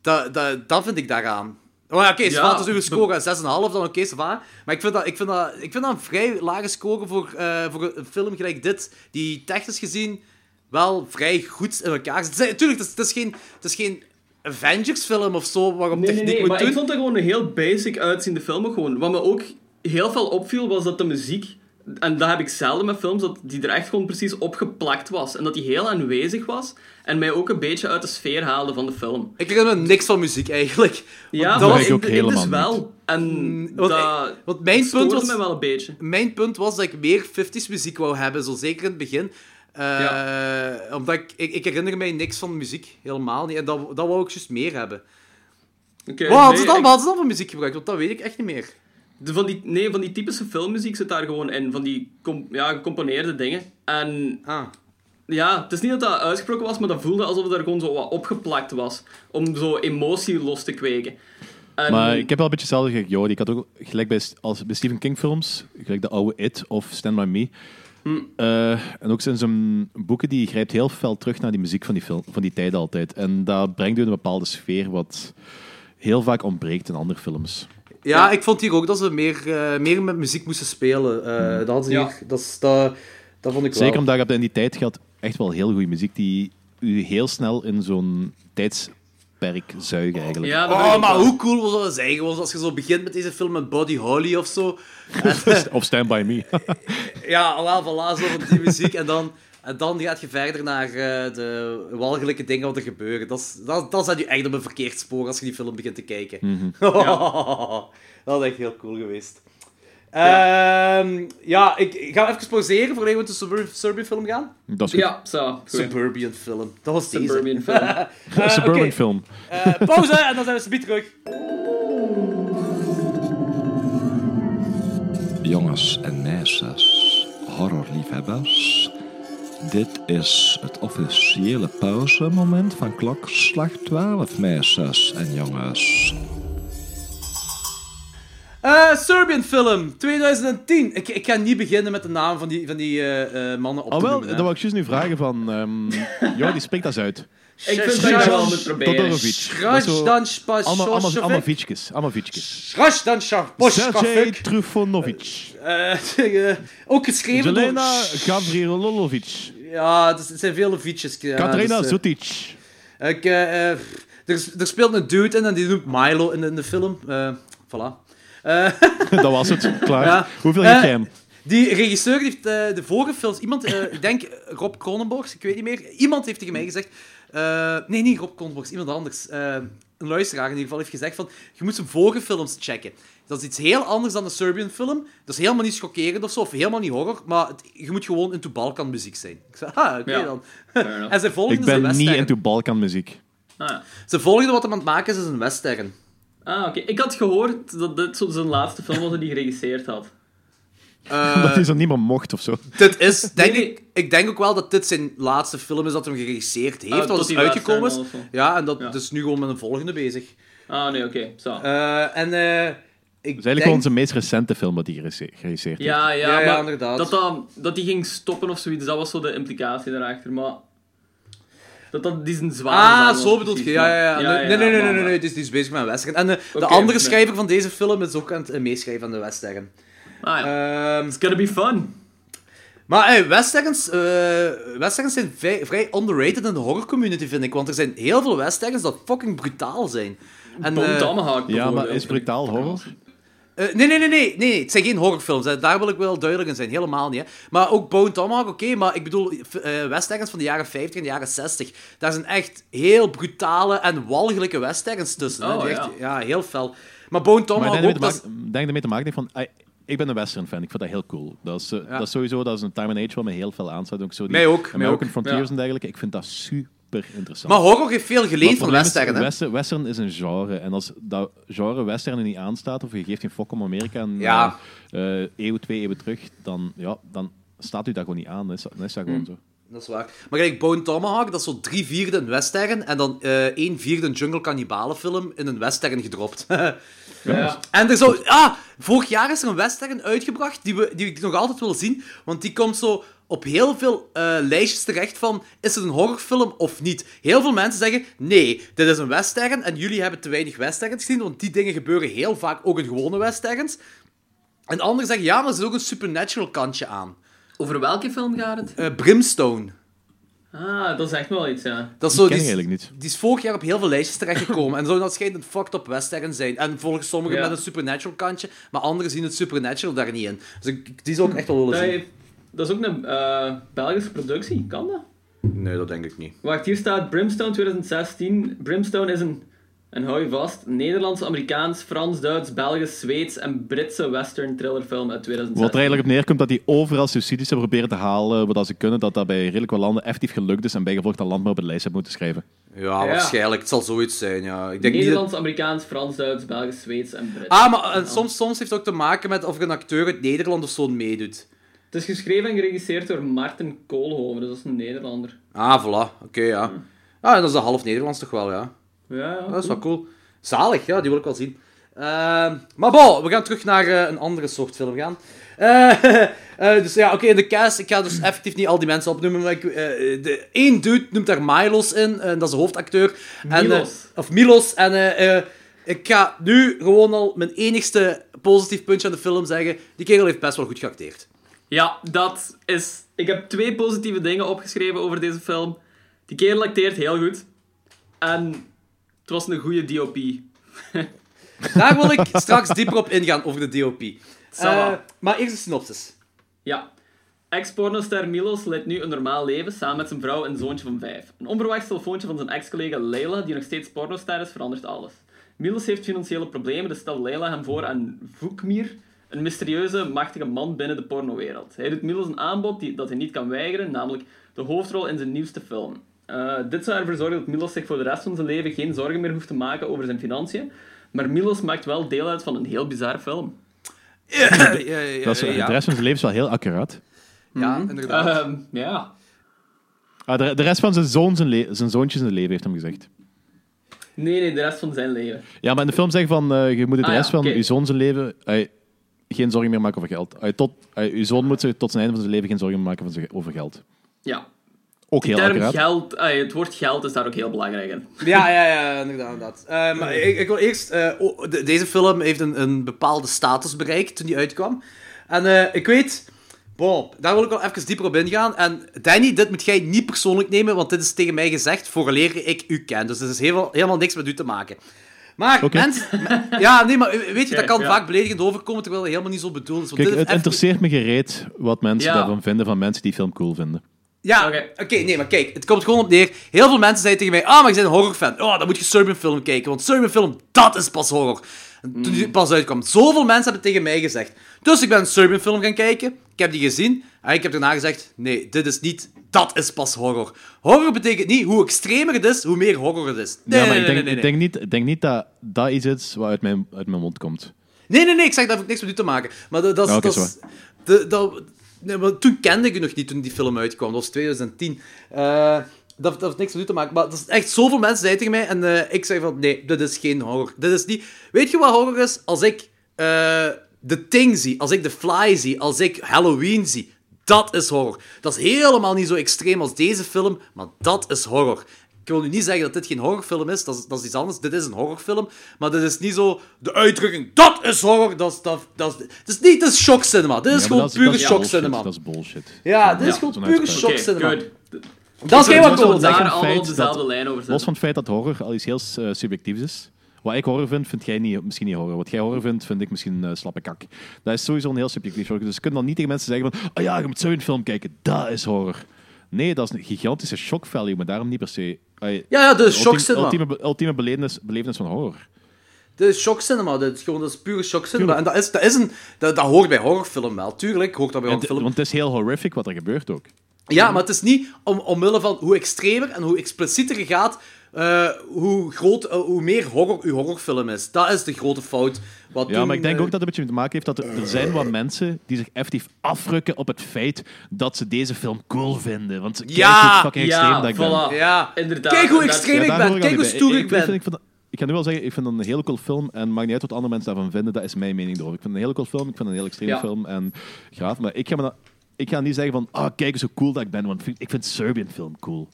Dat, dat, dat vind ik daaraan. Oh ja, oké, ja, dus uw score 6,5 dan oké, okay, Maar ik vind, dat, ik, vind dat, ik vind dat een vrij lage score voor, eh, voor een film gelijk dit, die technisch gezien wel vrij goed in elkaar zit. Natuurlijk, het is, het is geen, het is geen Avengers-film of zo, waarop Nee, nee, techniek nee, moet maar doen. ik vond het gewoon een heel basic uitziende film gewoon. Wat me ook heel veel opviel, was dat de muziek... En dat heb ik zelden met films, dat die er echt gewoon precies opgeplakt was. En dat die heel aanwezig was. En mij ook een beetje uit de sfeer haalde van de film. Ik herinner me niks van muziek, eigenlijk. Ja, dat ik ik, ook ik helemaal dus wel. En want dat ik- want mijn punt was- mij wel een beetje. Mijn punt was dat ik meer 50s muziek wou hebben, zo zeker in het begin. Eh, Omdat ik, ik, ik herinner mij niks van muziek, helemaal niet. En dat, dat wou ik juist meer hebben. Wat hadden nee, ze dan, ik- wat hadden ze dan voor muziek gebruikt? Want dat weet ik echt niet meer. De- van die, nee, van die typische filmmuziek zit daar gewoon in. Van die com- ja, gecomponeerde dingen. En Ah. Ja, het is niet dat dat uitgesproken was, maar dat voelde alsof het er gewoon zo wat opgeplakt was. Om zo emotie los te kweken. En, Maar ik heb wel een beetje hetzelfde Jordi. Ik had ook gelijk bij, als, bij Stephen King films, gelijk de oude It of Stand By Me. Eh, en ook zijn zijn boeken, die grijpt heel fel terug naar die muziek van die, film, van die tijd altijd. En dat brengt u een bepaalde sfeer wat heel vaak ontbreekt in andere films. Ja, ik vond hier ook dat ze meer, eh, meer met muziek moesten spelen. Eh, dat, hadden ze Ja. hier, dat, is- dat, dat vond ik Zeker wel. omdat je op in die tijd gehad echt wel heel goede muziek die u heel snel in zo'n tijdsperk zuigen eigenlijk. Ja, dat Oh, maar wel. hoe cool zou dat zijn? Als je zo begint met deze film met Buddy Holly of zo. (laughs) Of Stand By Me. Ja, wel, voilà, zo van die muziek. En dan, en dan gaat je verder naar eh, de walgelijke dingen wat er gebeuren. Dat is, dat, dan zet je echt op een verkeerd spoor als je die film begint te kijken. (laughs) dat is echt heel cool geweest. Ja, ja ik, ik ga even pauzeren voordat we met de Suburban, film gaan. Dat is goed. Ja, zo. Suburban film. Dat was deze. (laughs) Suburban film. Eh, Suburban oké. film. Eh, pauze en dan zijn we zo terug. Jongens en meisjes, horrorliefhebbers. Dit is het officiële pauzemoment van klokslag 12, meisjes en jongens. Eh, Serbian film, 2010. Ik, ik ga niet beginnen met de naam van die, van die eh, eh, mannen op Oh te wel, noemen, hè. dat wou ik juist nu vragen van... ehm (laughs) ja, die spreekt dat uit. Ik vind dat je wel moet proberen. Todorovic. Dat is zo- Schrash dan Allemaal, allemaal, allemaal Spasosjevic. fietsjes. Allemaal fietsjes. Schrash dan Sergej. (laughs) Eh, Ook geschreven Jelena door... Gavrilolovic. Ja, het zijn vele fietsjes. Ja, Katarina dus, eh, Zutic. Ik, eh, eh, er, er speelt een dude in en die noemt Milo in, in de film. Voilà. (laughs) Dat was het. Klaar. Ja. Hoeveel geef jij hem? die regisseur heeft de vorige films... Iemand, ik denk Rob Cronenborgs, ik weet niet meer. Iemand heeft tegen mij gezegd... nee, niet Rob Cronenborgs, iemand anders. Een luisteraar in ieder geval heeft gezegd van... Je moet zijn vorige films checken. Dat is iets heel anders dan een Serbian film. Dat is helemaal niet schokkerend of zo, of helemaal niet horror. Maar het- je moet gewoon into Balkan muziek zijn. Ik zei, ah, oké Ja. dan. (laughs) En ze volgden Ik dus ben niet western. into Balkanmuziek. Ah, ja. Ze volgden wat hem aan het maken is, is een western. Ah, oké. Ik had gehoord dat dit zo zijn laatste film was die hij geregisseerd had. Eh, dat hij zo niet meer mocht of zo. Dit is, denk Nee, nee. ik, ik denk ook wel dat dit zijn laatste film is dat hem geregisseerd heeft, Ah, dat is die uitgekomen is. Ja, en dat Ja. is nu gewoon met een volgende bezig. Ah, nee, oké. Zo. Eh, en eh, ik Dat is eigenlijk denk... gewoon zijn meest recente film dat hij geregisseerd heeft. Ja, ja, Ja, ja, maar inderdaad. Dat, dat, dat die ging stoppen of zoiets, dat was zo de implicatie daarachter. Maar dat dat die zijn zware Ah, zo bedoelt je. Ja, ja, ja. Nee, nee, nee, nee, nee, nee, dus die is bezig met een western. En eh, de andere nee. schrijver van deze film is ook aan het eh, meeschrijven aan de western. Ah, ja. Ehm, It's gonna be fun. maar hey, westerns, eh, westerns zijn vrij, vrij underrated in de horrorcommunity, vind ik. Want er zijn heel veel westerns dat fucking brutaal zijn. En, Bone eh, Tomahawk Ja, maar is brutaal horror? Eh, nee, nee, nee, nee, nee, het zijn geen horrorfilms. Hè. Daar wil ik wel duidelijk in zijn. Helemaal niet. Hè. Maar ook Bone Tomahawk, oké. maar ik bedoel, eh westerns van de jaren 50 en de jaren 60. Daar zijn echt heel brutale en walgelijke westerns tussen. hè. Oh, ja. echt, ja, heel fel. Maar Bone Maar Tomahawk ik denk ook, dat is- denk ermee te maken van... ah, ik ben een western fan, ik vind dat heel cool. Dat is, eh, Ja. dat is sowieso dat is een time and age wat me heel veel aanstaat. Ook zo die Mij ook, mij American ook. Frontiers Ja. en dergelijke. Ik vind dat super interessant. Maar horror heeft veel het van western. Hè. Western, western is een genre. En als dat genre western er niet aanstaat, of je geeft geen fok om Amerika en Ja. eh, eh, eeuw, twee eeuwen terug, dan, ja, dan staat u dat gewoon niet aan. Dan is dat, dan is dat Hm. gewoon zo. Dat is waar. Maar kijk, Bone Tomahawk, dat is zo drie vierde een western en dan eh één vierde een jungle cannibalenfilm in een western gedropt. (laughs) Ja. En er zo... Ah, vorig jaar is er een western uitgebracht die, we, die ik nog altijd wil zien. Want die komt zo op heel veel eh, lijstjes terecht van... Is het een horrorfilm of niet? Heel veel mensen zeggen... Nee, dit is een western en jullie hebben te weinig westerns gezien. Want die dingen gebeuren heel vaak ook in gewone westerns. En anderen zeggen... Ja, maar er zit ook een supernatural kantje aan. Over welke film gaat het? Eh, Brimstone. Ah, dat is echt wel iets, ja. Dat is zo, ken die, ik is- eigenlijk niet. die is vorig jaar op heel veel lijstjes terechtgekomen. en zo, dat schijnt een fucked up western zijn. En volgens sommigen Ja. met een supernatural kantje, maar anderen zien het supernatural daar niet in. Dus ik, die zou ik echt wel willen zien. Dat is ook een eh, Belgische productie, kan dat? Nee, dat denk ik niet. Wacht, hier staat Brimstone 2016. Brimstone is een, en hou je vast, Nederlands, Amerikaans, Frans, Duits, Belgisch, Zweeds en Britse western thrillerfilm uit 2016. Wat er eigenlijk op neerkomt dat die overal subsidies hebben proberen te halen, wat als ze kunnen, dat dat bij redelijk wat landen effectief gelukt is en bijgevolg dat land maar op de lijst hebben moeten schrijven. Ja, Ja. waarschijnlijk. Het zal zoiets zijn, ja. Ik denk niet Nederlands, dat... Amerikaans, Frans, Duits, Belgisch, Zweeds en Brits. Ah, maar eh, soms, soms heeft het ook te maken met of een acteur uit Nederland of zo meedoet. Het is geschreven en geregisseerd door Martin Koolhoven, dus dat is een Nederlander. Ah, voilà. Oké, ja. Ah, en dat is een half Nederlands toch wel, ja. Ja, ja. Dat is wel cool. Zalig, ja, die wil ik wel zien. Ehm, maar bon, we gaan terug naar eh, een andere soort film gaan. Eh, (laughs) eh, dus ja, oké, in de cast, ik ga dus effectief niet al die mensen opnoemen, maar ik, de, één dude noemt daar Milos in, en dat is de hoofdacteur. En, Milos. of Milos. En ik ga nu gewoon al mijn enigste positief puntje aan de film zeggen. Die kerel heeft best wel goed geacteerd. Ja, dat is... Ik heb twee positieve dingen opgeschreven over deze film. Die kerel acteert heel goed. En het was een goede DOP. (laughs) Daar wil ik straks dieper op ingaan, over de DOP. Eh, maar eerst de synopsis. Ja. Ex-pornoster Milos leidt nu een normaal leven samen met zijn vrouw en zoontje van vijf. Een onverwachts telefoontje van zijn ex-collega Leila, die nog steeds pornoster is, verandert alles. Milos heeft financiële problemen, dus stelt Leila hem voor aan Vukmir, een mysterieuze, machtige man binnen de pornowereld. Hij doet Milos een aanbod die, dat hij niet kan weigeren, namelijk de hoofdrol in zijn nieuwste film. Eh, dit zou ervoor zorgen dat Milos zich voor de rest van zijn leven geen zorgen meer hoeft te maken over zijn financiën, maar Milos maakt wel deel uit van een heel bizar film. Ja, ja, ja, Dat is, ja. De rest van zijn leven is wel heel accuraat. Ja, inderdaad. Ehm, ja. Ah, de, de rest van zijn, zoon, zijn, zijn zoontjes in zijn leven heeft hem gezegd. Nee, nee, de rest van zijn leven. Ja, maar in de film zeggen van, eh, je moet de Ah, ja, rest van oké. je zoon zijn leven geen zorgen meer maken over geld. Tot, je zoon moet zich tot zijn einde van zijn leven geen zorgen meer maken van over geld. Ja. Ook heel term accuraat. geld, het woord geld is daar ook heel belangrijk in. (laughs) Ja, ja, ja, inderdaad. inderdaad. Eh, maar ik, ik wil eerst... eh, oh, de- deze film heeft een, een bepaalde status bereikt toen die uitkwam. En eh, ik weet... Bon, daar wil ik wel even dieper op ingaan. En Danny, dit moet jij niet persoonlijk nemen, want dit is tegen mij gezegd vooraleer ik u ken. Dus dit is helemaal, helemaal niks met u te maken. Maar mensen... me- (laughs) Ja, nee, maar weet je, dat Kijk, kan ja. vaak beledigend overkomen, terwijl het helemaal niet zo bedoeld is. Want Kijk, dit het interesseert me gereed wat mensen Ja. daarvan vinden, van mensen die film cool vinden. Ja, Oké. oké, nee, maar kijk, het komt gewoon op neer. Heel veel mensen zeiden tegen mij, ah, maar je bent een horrorfan. Oh, dan moet je Serbian film kijken, want Serbian film, dat is pas horror. En toen die pas uitkwam, zoveel mensen hebben het tegen mij gezegd. Dus ik ben een Serbian film gaan kijken, ik heb die gezien, en ik heb daarna gezegd, nee, dit is niet, dat is pas horror. Horror betekent niet, hoe extremer het is, hoe meer horror het is. Nee, ja, maar nee, ik, denk, nee, ik nee. denk niet, ik denk niet dat dat iets is wat uit mijn, uit mijn mond komt. Nee, nee, nee, ik zeg, dat heeft niks met u te maken. Maar dat, dat, is- Ja, dat, is- de- dat, nee, maar toen kende ik u nog niet toen die film uitkwam. Dat was 2010. Eh, dat, dat heeft niks met u te maken. Maar dat is echt zoveel mensen zeiden tegen mij. En eh, ik zei van, nee, dit is geen horror. Dit is niet... Weet je wat horror is? Als ik eh The Thing zie, als ik The Fly zie, als ik Halloween zie. Dat is horror. Dat is helemaal niet zo extreem als deze film, maar dat is horror. Ik wil nu niet zeggen dat dit geen horrorfilm is, dat is, dat is iets anders. Dit is een horrorfilm, maar dit is niet zo de uitdrukking, dat is horror. Dat is, dat, dat is, het is niet, het is shock cinema. Dit is Ja, gewoon pure dat shock cinema. Dat is bullshit. Ja, dit is Ja, gewoon pure shock cinema. Dat is geen wat we daar allemaal op dezelfde dat- lijn over Los van het feit dat horror al iets heel eh, subjectiefs is. Wat ik horror vind, vind jij niet, misschien niet horror. Wat jij horror vindt, vind ik misschien eh, slappe kak. Dat is sowieso een heel subjectief horror. Dus je kunt dan niet tegen mensen zeggen van oh ja, je moet zo'n film kijken, dat is horror. Nee, dat is een gigantische shock value, maar daarom niet per se... Ja, ja, is shock cinema. Ultieme, ultieme belevenis, belevenis van horror. Is shock cinema. Dit is gewoon dat is pure shock cinema. En dat, is, dat, is een, dat, dat hoort bij horrorfilm wel. Tuurlijk hoort dat bij horrorfilm. want het is heel horrific wat er gebeurt ook. Ja, maar het is niet om, omwille van hoe extremer en hoe explicieter je gaat, eh, hoe, groot, eh, hoe meer horror uw horrorfilm is. Dat is de grote fout. Wat Ja, maar ik denk eh, ook dat het een beetje te maken heeft dat er, er zijn wat mensen die zich effectief afrukken op het feit dat ze deze film cool vinden. Want kijk Ja, hoe fucking extreem Ja, dat ik ben. Ja, Inderdaad, kijk hoe extreem Ja, ik ben. Kijk hoe stoer ik, ik vind- ben. ik, kan nu wel zeggen, ik vind het een hele cool film. En het maakt niet uit wat andere mensen daarvan vinden. Dat is mijn mening erover. Ik vind het een hele cool film. Ik vind het een heel extreme Ja. film. En graaf. Maar ik ga, me dat, ik ga niet zeggen van, ah, kijk eens hoe cool dat ik ben. Want ik vind- Serbian film cool.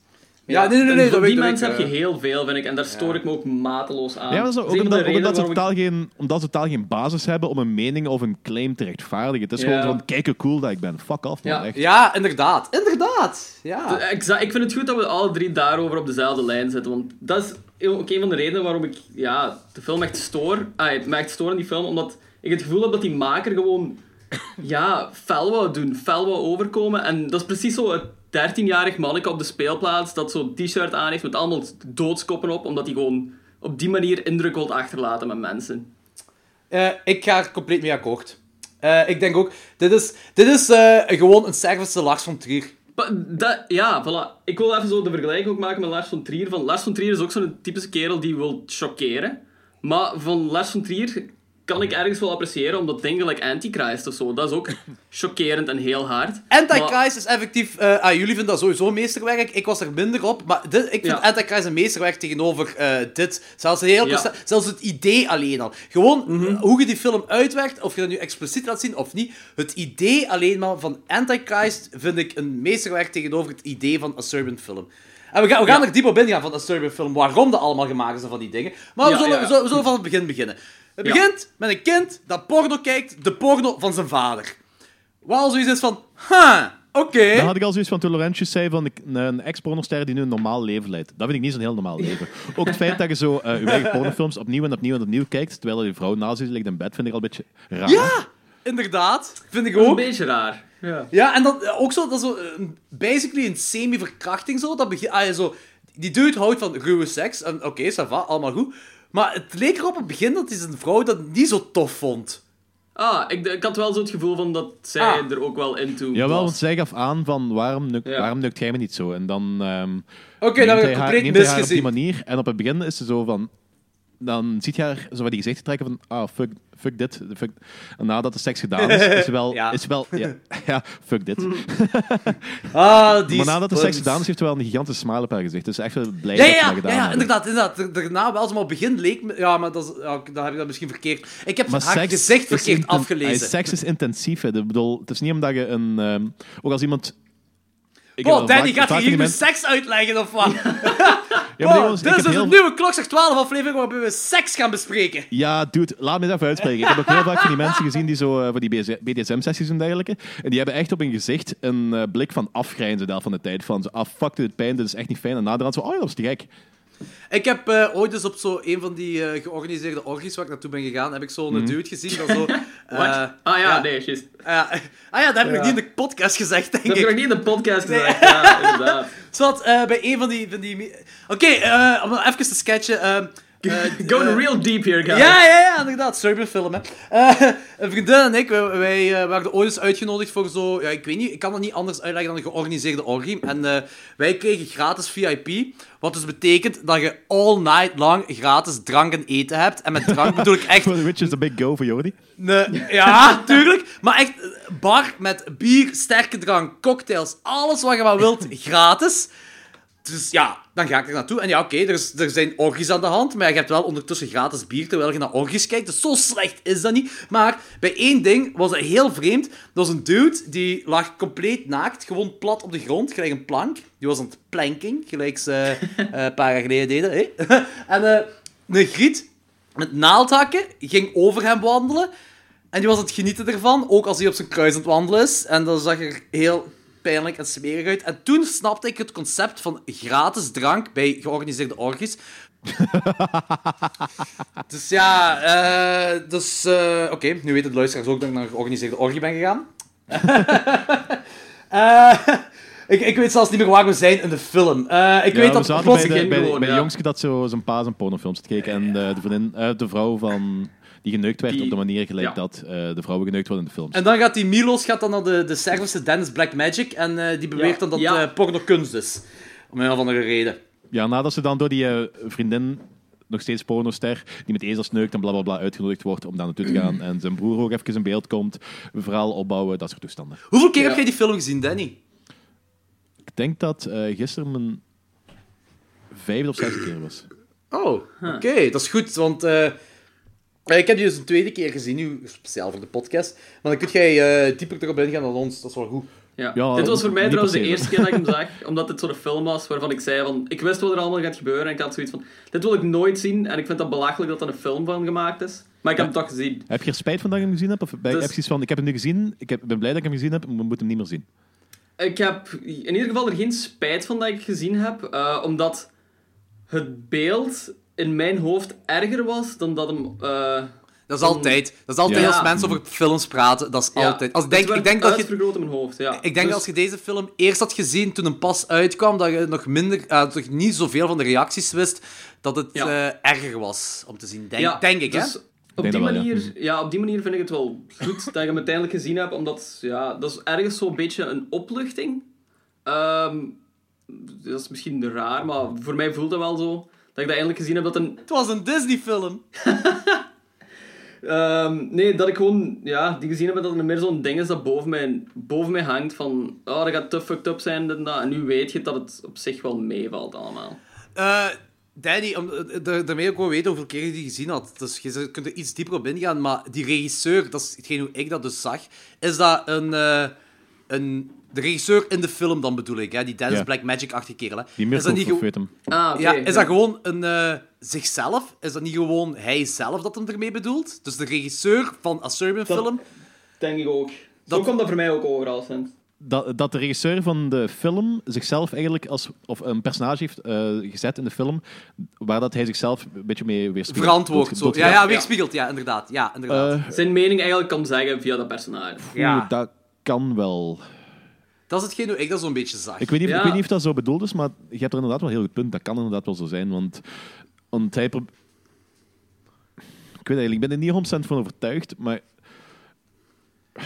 Ja, nee, nee, nee, dat die mensen eh. heb je heel veel, vind ik. En daar stoor ik me ook mateloos aan. ja, maar dat is ook omdat, de ook omdat, ze ik- totaal geen, omdat ze totaal geen basis hebben om een mening of een claim te rechtvaardigen. Het is Ja. gewoon van, kijk hoe cool dat ik ben. Fuck off, man. Ja. Echt. Ja, inderdaad. Inderdaad. Ja. Exact, ik vind het goed dat we alle drie daarover op dezelfde lijn zitten. Want dat is ook een van de redenen waarom ik ja, de film echt stoor. Ah, me echt stoor in die film. Omdat ik het gevoel heb dat die maker gewoon (coughs) ja, fel wou doen. Fel wou overkomen. En dat is precies zo het 13-jarig manneke op de speelplaats dat zo'n t-shirt aan heeft met allemaal doodskoppen op. Omdat hij gewoon op die manier indruk wil achterlaten met mensen. Eh, ik ga er compleet mee akkoord. Eh, ik denk ook, dit is, dit is eh, gewoon een service Lars van Trier. Dat, ja, voilà. Ik wil even zo de vergelijking ook maken met Lars von Trier. Van Lars von Trier is ook zo'n typische kerel die wil chockeren. Maar van Lars von Trier kan ik ergens wel appreciëren, omdat dingen like Antichrist of zo, dat is ook (laughs) chockerend en heel hard. Maar- Antichrist is effectief... eh, ah, jullie vinden dat sowieso meesterwerk. Ik was er minder op. Maar dit, ik vind Ja. Antichrist een meesterwerk tegenover eh, dit. Zelfs, een heel Ja. concept- zelfs het idee alleen al. Gewoon Mhm. eh, hoe je die film uitwerkt, of je dat nu expliciet laat zien of niet. Het idee alleen maar van Antichrist vind ik een meesterwerk tegenover het idee van een film. En we gaan, we gaan Ja. er diep op ingaan van een Serbian film. Waarom dat allemaal gemaakt is van die dingen. Maar we, Ja, zullen, ja, ja. we zullen- we zullen van het begin beginnen. Het Ja. begint met een kind dat porno kijkt, de porno van zijn vader. Waar al zoiets is van, ha, oké. Dan had ik al zoiets van toen Laurentius zei van een- een ex-pornoster die nu een normaal leven leidt. Dat vind ik niet zo'n heel normaal leven. Ook het feit dat je zo eh, je eigen (laughs) pornofilms opnieuw en opnieuw en opnieuw kijkt, terwijl je vrouw naast je ligt in bed, vind ik al een beetje raar. Ja, inderdaad. Vind ik Dat is een ook. beetje raar. Ja. Ja, en dan eh, ook zo, dat is zo, basically een semi-verkrachting zo. Dat begin, ah, zo. Die dude houdt van ruwe seks. En oké, ça va, allemaal goed. Maar het leek erop op het begin dat hij zijn vrouw dat niet zo tof vond. Ah, ik, ik had wel zo het gevoel van dat zij Ah. er ook wel into Jawel, was. want zij gaf aan van waarom, nukt, Ja. waarom nukt jij me niet zo? En dan ehm Oké, neemt, dat heb hij ik haar, compleet neemt hij haar op die misgezien. manier. En op het begin is ze zo van... Dan ziet je haar zo wat die gezichten trekken van... Ah, fuck, fuck dit. Fuck. En nadat de seks gedaan is, is (laughs) wel... Ja. Is wel ja, ja, fuck dit. (laughs) Ah, die maar nadat de seks gedaan is, heeft ze wel een gigantische smile op haar gezicht. Dus echt wel blij Ja, dat ze ja, dat ja, gedaan ja, inderdaad, inderdaad. Er- Daarna wel, maar op het begin leek me... Ja, maar dat, dan heb ik dat misschien verkeerd... Ik heb Maar haar gezicht verkeerd afgelezen. Seks is intensief. Hè. Ik bedoel, het is niet omdat je een... ehm, ook als iemand... Ik Wow, Danny gaat hier nu seks uitleggen, of wat? Ja, (laughs) Wow, jongens, dit is dus heel- een nieuwe Klokslag 12 aflevering waarbij we seks gaan bespreken. Ja, dude, laat me dat even uitspreken. Ik heb ook heel vaak van die mensen gezien die zo eh, voor die BDSM-sessies en dergelijke. En die hebben echt op hun gezicht een eh, blik van afgrijnzen de helft van de tijd. Van, zo, ah, fuck, dit pijn, dit is echt niet fijn. En naderhand zo, oh ja, dat is te gek. Ik heb eh, ooit eens op zo een van die eh, georganiseerde orgies waar ik naartoe ben gegaan, heb ik zo'n Mhm. dude gezien dat zo... (laughs) Wat? eh, ah ja, nee, juist. ah ja, dat heb ik nog niet in de podcast gezegd, denk Dat heb ik. nog niet in de podcast gezegd. Ja, inderdaad. (laughs) Zwat, eh, bij een van die... Van die... Oké, eh, om nog even te sketchen... eh, (laughs) Going eh, real deep here, guys. Ja, ja, ja, inderdaad. Serbian film, hè. Eh, een vriendin en ik, wij, wij werden ooit eens uitgenodigd voor zo... Ja, ik weet niet, ik kan het niet anders uitleggen dan een georganiseerde orgie. En eh, wij kregen gratis VIP. Wat dus betekent dat je all night lang gratis drank en eten hebt. En met drank bedoel ik echt... (laughs) Witch is a big go voor Jordi. Nee, ja, (laughs) tuurlijk. Maar echt, bar met bier, sterke drank, cocktails, alles wat je maar wilt, gratis. Dus ja, dan ga ik er naartoe. En ja, oké, er, is- er zijn orgies aan de hand, maar je hebt wel ondertussen gratis bier terwijl je naar orgies kijkt. Dus zo slecht is dat niet. Maar bij één ding was het heel vreemd. Dat was een dude, die lag compleet naakt, gewoon plat op de grond, gelijk een plank. Die was aan het planking, gelijk ze (laughs) eh, een paar jaar geleden deden. (laughs) en eh een griet met naaldhakken ging over hem wandelen. En die was aan het genieten ervan, ook als hij op zijn kruis aan het wandelen is. En dat zag er heel pijnlijk en smerig uit. En toen snapte ik het concept van gratis drank bij georganiseerde orgies. (laughs) dus ja, eh, dus... eh, Oké, nu weten de luisteraars ook dat ik naar een georganiseerde orgie ben gegaan. (laughs) Eh, (laughs) ik, ik weet zelfs niet meer waar we zijn in de film. Eh, ik Ja, weet we dat plots... bij, de, bij, gewoon, bij ja. jongske dat zo zijn pa zijn pornofilms te kijken. En de, de, vriendin, eh, de vrouw van... Die geneukt werd Die- op de manier gelijk ja. dat eh, de vrouwen geneukt worden in de films. En dan gaat die Milos gaat dan naar de, de Servische Dennis Black Magic en eh, die beweert Ja, dan dat ja. eh, porno kunst is. Om een of andere reden. Ja, nadat ze dan door die eh, vriendin, nog steeds pornoster, die met ezels neukt en blablabla uitgenodigd wordt om daar naartoe te gaan. (clears throat) En zijn broer ook even in beeld komt, een verhaal opbouwen, dat soort toestanden. Hoeveel keer Ja. heb jij die film gezien, Danny? Ik denk dat eh, gisteren mijn vijfde of zesde keer was. Oh, oké. Dat is goed, want... eh, ik heb die dus een tweede keer gezien, nu speciaal voor de podcast. Maar dan kun jij eh, dieper erop ingaan dan ons. Dat is wel goed. Ja. Ja, dit was voor mij trouwens de eerste keer dat ik hem zag, omdat dit zo'n film was waarvan ik zei van... Ik wist wat er allemaal gaat gebeuren en ik had zoiets van... Dit wil ik nooit zien en ik vind dat belachelijk dat er een film van gemaakt is. Maar ik heb hem toch gezien. Heb je er spijt van dat je hem gezien hebt? Of bij, Dus- heb je iets van, ik heb hem nu gezien, ik heb, ben blij dat ik hem gezien heb, maar we moeten hem niet meer zien. Ik heb in ieder geval er geen spijt van dat ik gezien heb, eh, omdat het beeld in mijn hoofd erger was dan dat hem... eh, Dat is altijd. Dat is altijd Ja. als mensen over films praten. Dat is ja, altijd. Als, ik het denk, ik denk dat je... in mijn hoofd, ja. Ik denk Dus- dat als je deze film eerst had gezien toen een pas uitkwam, dat je nog minder, eh, toch niet zoveel van de reacties wist, dat het Ja. eh, erger was om te zien. Denk, Ja, denk ik, hè? dus Op die, dat wel, ja. manier, ja. op die manier vind ik het wel goed dat je hem uiteindelijk gezien hebt, omdat ja, dat is ergens zo'n beetje een opluchting. Ehm, dat is misschien raar, maar voor mij voelt het wel zo. Dat ik dat eindelijk gezien heb dat een... (laughs) Het was een Disney-film. (laughs) ehm, nee, dat ik gewoon ja, die gezien heb dat er meer zo'n ding is dat boven mij, boven mij hangt van... Oh, dat gaat te fucked up zijn, dit en dat. En nu weet je dat het op zich wel meevalt allemaal. Eh, Danny, om, eh, daar- daarmee ook wel weten hoeveel keer je die gezien had. Dus je kunt er iets dieper op ingaan. Maar die regisseur, dat is hetgeen hoe ik dat dus zag, is dat een... eh, een de regisseur in de film dan bedoel ik, hè? die Dennis Ja. Black Magic-achtige kerel. Hè? Die is dat niet of weet hem. Ah, ja, is dat gewoon een, eh, zichzelf? Is dat niet gewoon hij zelf dat hem ermee bedoelt? Dus de regisseur van A Serbian Dat- film? Denk ik ook. Zo Dat- komt dat voor mij ook overal, Sint. Dat, dat de regisseur van de film zichzelf eigenlijk als of een personage heeft eh, gezet in de film, waar dat hij zichzelf een beetje mee weerspiegelt. Verantwoord. Zo. Ja, ja, weerspiegeld. Ja, inderdaad. Ja, inderdaad. Eh, Zijn mening eigenlijk kan zeggen via dat personage. ja. dat kan wel. Dat is hetgeen hoe ik dat zo'n beetje zag. Ik weet, niet, Ja. ik weet niet of dat zo bedoeld is, maar je hebt er inderdaad wel een heel goed punt. Dat kan inderdaad wel zo zijn, want, want hij... Ik weet eigenlijk, ik ben er niet 100% van overtuigd, maar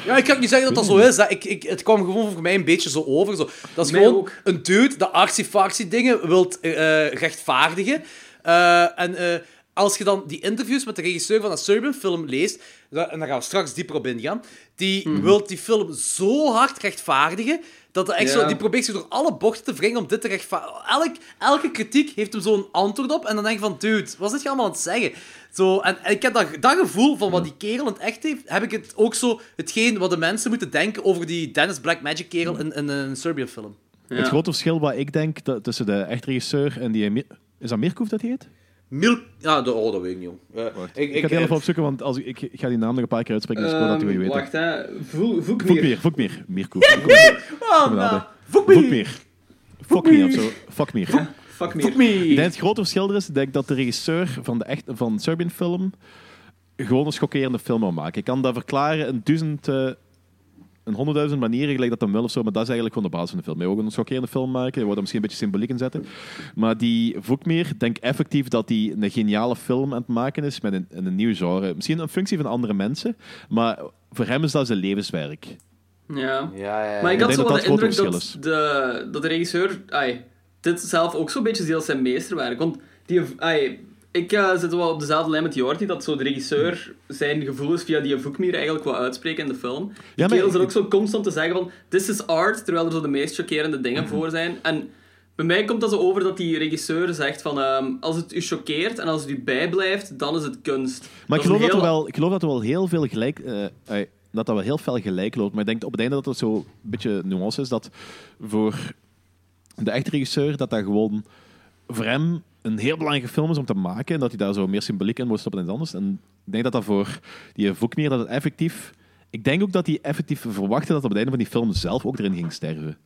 Ja, ik kan niet zeggen dat dat zo is. Hè. Ik, ik, het kwam gewoon voor mij een beetje zo over. Zo. Dat is Mij gewoon ook. een dude dat actie-factie dingen wilt eh, rechtvaardigen. Eh, en eh, als je dan die interviews met de regisseur van een Serbian film leest, en daar gaan we straks dieper op ingaan, die Mhm. wil die film zo hard rechtvaardigen, dat echt zo, die probeert zich door alle bochten te wringen om dit te rechtvaardigen. Elk, elke kritiek heeft hem zo'n antwoord op, en dan denk je van, dude, wat is dit je allemaal aan het zeggen? Zo, en, en ik heb dat, dat gevoel van wat die kerel in het echt heeft, heb ik het ook zo, hetgeen wat de mensen moeten denken over die Dennis Black Magic kerel in, in een Serbian film. Ja. Het grote verschil wat ik denk dat, tussen de echte regisseur en die... Is dat Mirkoef dat hij heet? Milk... Ja, de, oh, dat weet ik niet, jong. Eh, Ik, ik ga het heel even opzoeken, want als, ik, ik ga die naam nog een paar keer uitspreken, dus ik wil dat hij Ehm, weet. wacht, hè. Voekmeer. Voekmeer, Voekmeer. Mirkoef. (laughs) Oh, Kom maar, nou, Fuck meer. Fuck me of zo. Fuck meer. Fuck Fuck. Ik me. denk het grote verschil er is, ik denk dat de regisseur van de echt, van Serbian film gewoon een schokkerende film wil maken. Ik kan dat verklaren in duizend, eh, een honderdduizend manieren, gelijk dat dan wil of zo, maar dat is eigenlijk gewoon de basis van de film. Wil ook een schokkerende film maken, hij wil er misschien een beetje symboliek in zetten. Maar die Voekmeer, denk effectief dat hij een geniale film aan het maken is met een, een nieuw genre. Misschien een functie van andere mensen, maar voor hem is dat zijn levenswerk. Ja. Ja, ja, ja. Maar ik Ik had zo wel de indruk dat de, dat de regisseur ai, dit zelf ook zo'n beetje ziet als zijn meesterwerk. Want die, ai, ik eh, zit wel op dezelfde lijn met Jordi, dat zo de regisseur zijn gevoelens via die Voekmeer eigenlijk wil uitspreken in de film. Die Ja, maar is er ook zo constant te zeggen van, this is art, terwijl er zo de meest chockerende dingen Mhm. voor zijn. En bij mij komt dat zo over dat die regisseur zegt van, ehm, als het u choqueert en als het u bijblijft, dan is het kunst. Maar ik geloof dat, er wel, ik geloof dat er wel heel veel gelijk... eh, dat dat wel heel fel gelijk loopt. Maar ik denk op het einde dat het zo een beetje nuance is. Dat voor de echte regisseur, dat dat gewoon voor hem een heel belangrijke film is om te maken. En dat hij daar zo meer symboliek in moet stoppen dan iets anders. En ik denk dat dat voor die Voekmeer, dat het effectief... Ik denk ook dat hij effectief verwachtte dat op het einde van die film zelf ook erin ging sterven.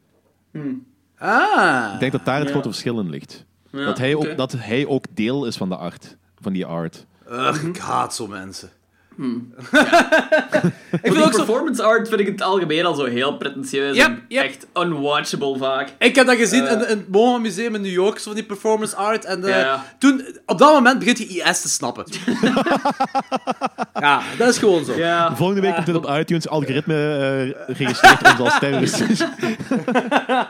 Ah. Ik denk dat daar het Ja. grote verschil in ligt. Ja, dat, hij ook, dat hij ook deel is van de art. Van die art. Ugh, ik haat zo mensen. Hmm. (laughs) ik vind (laughs) die ook zo... performance art vind ik in het algemeen al zo heel pretentieus Yep, en yep. echt unwatchable vaak. Ik heb dat gezien Eh. in, in het MoMA Museum in New York, zo van die performance art. En eh, Ja, toen, op dat moment begint je IS te snappen. (laughs) ja, dat is gewoon zo. Ja. Volgende week komt dit op iTunes. Algoritme eh registreert ons als terrorist.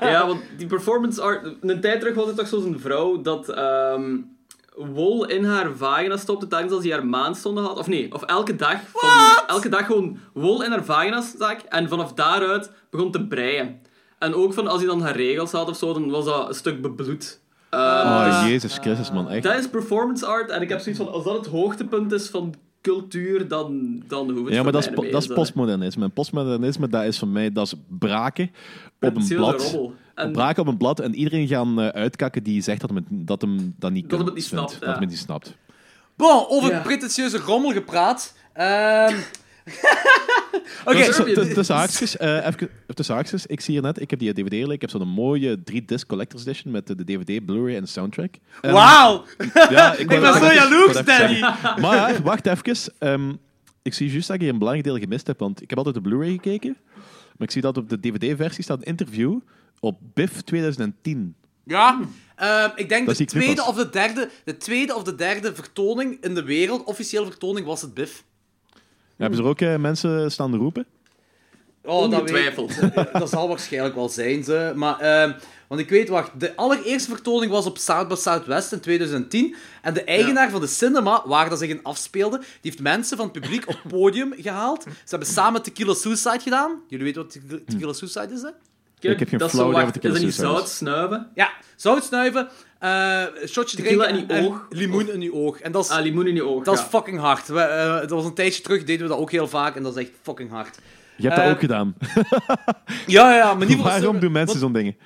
ja, want die performance art... Een tijd terug was het toch zo'n vrouw dat ehm, wol in haar vagina stopte telkens als hij haar maandstonden had. Of nee, of elke dag, van, elke dag gewoon wol in haar vagina stak en vanaf daaruit begon te breien. En ook van als hij dan haar regels had of zo, dan was dat een stuk bebloed. Oh, dus Jezus Christus, man. Echt. dat is performance art en ik heb zoiets van, als dat het hoogtepunt is van cultuur, dan, dan hoeft het Ja, maar dat is, po- dat is postmodernisme. En postmodernisme, dat is voor mij dat is braken op een blad. En- Braken op een blad en iedereen gaan eh, uitkakken die zegt dat hem, het- dat hem dat niet, Dat hem het niet snapt, Dat hem het niet snapt. Bon, over Ja. pretentieuze rommel gepraat. Ehm (laughs) Oké, Tussen haakjes, eh, even tussen haakjes, ik zie hier net, ik heb die DVD liggen, ik heb zo'n mooie 3-disc collector's edition met de, DVD, Blu-ray en soundtrack. Wauw! (laughs) Ja, Ik ben dat zo jaloers, Danny! Maar, wacht even. ehm, ik zie juist dat ik hier een belangrijk deel gemist heb, want ik heb altijd de Blu-ray gekeken, maar ik zie dat op de DVD-versie staat een interview op BIF 2010. Ja, ehm, ik denk Dat de tweede, of de, derde, de tweede of de derde vertoning in de wereld, officiële vertoning, was het BIF. Hebben er ook eh, mensen staan roepen? Oh, dat, Ongetwijfeld. (laughs) weet- dat zal waarschijnlijk wel zijn, ze. Maar, ehm, want ik weet, wacht, de allereerste vertoning was op South by Southwest in 2010. En de eigenaar van de cinema, waar dat zich in afspeelde, die heeft mensen van het publiek op het podium gehaald. Ze hebben samen Tequila Suicide gedaan. Jullie weten wat Tequila- Tequila Suicide is, hè? Ik heb geen flauw idee wat de Is dat niet zout snuiven? Ja, zout snuiven, eh shotje Tequila drinken in je en oog. limoen in je oog. En dat is, Ah, limoen in je oog. dat is fucking hard. We, eh, dat was een tijdje terug, deden we dat ook heel vaak. En dat is echt fucking hard. Je hebt dat Eh, ook gedaan. (laughs) Ja, ja, maar niet voor Waarom doen mensen zo'n dingen?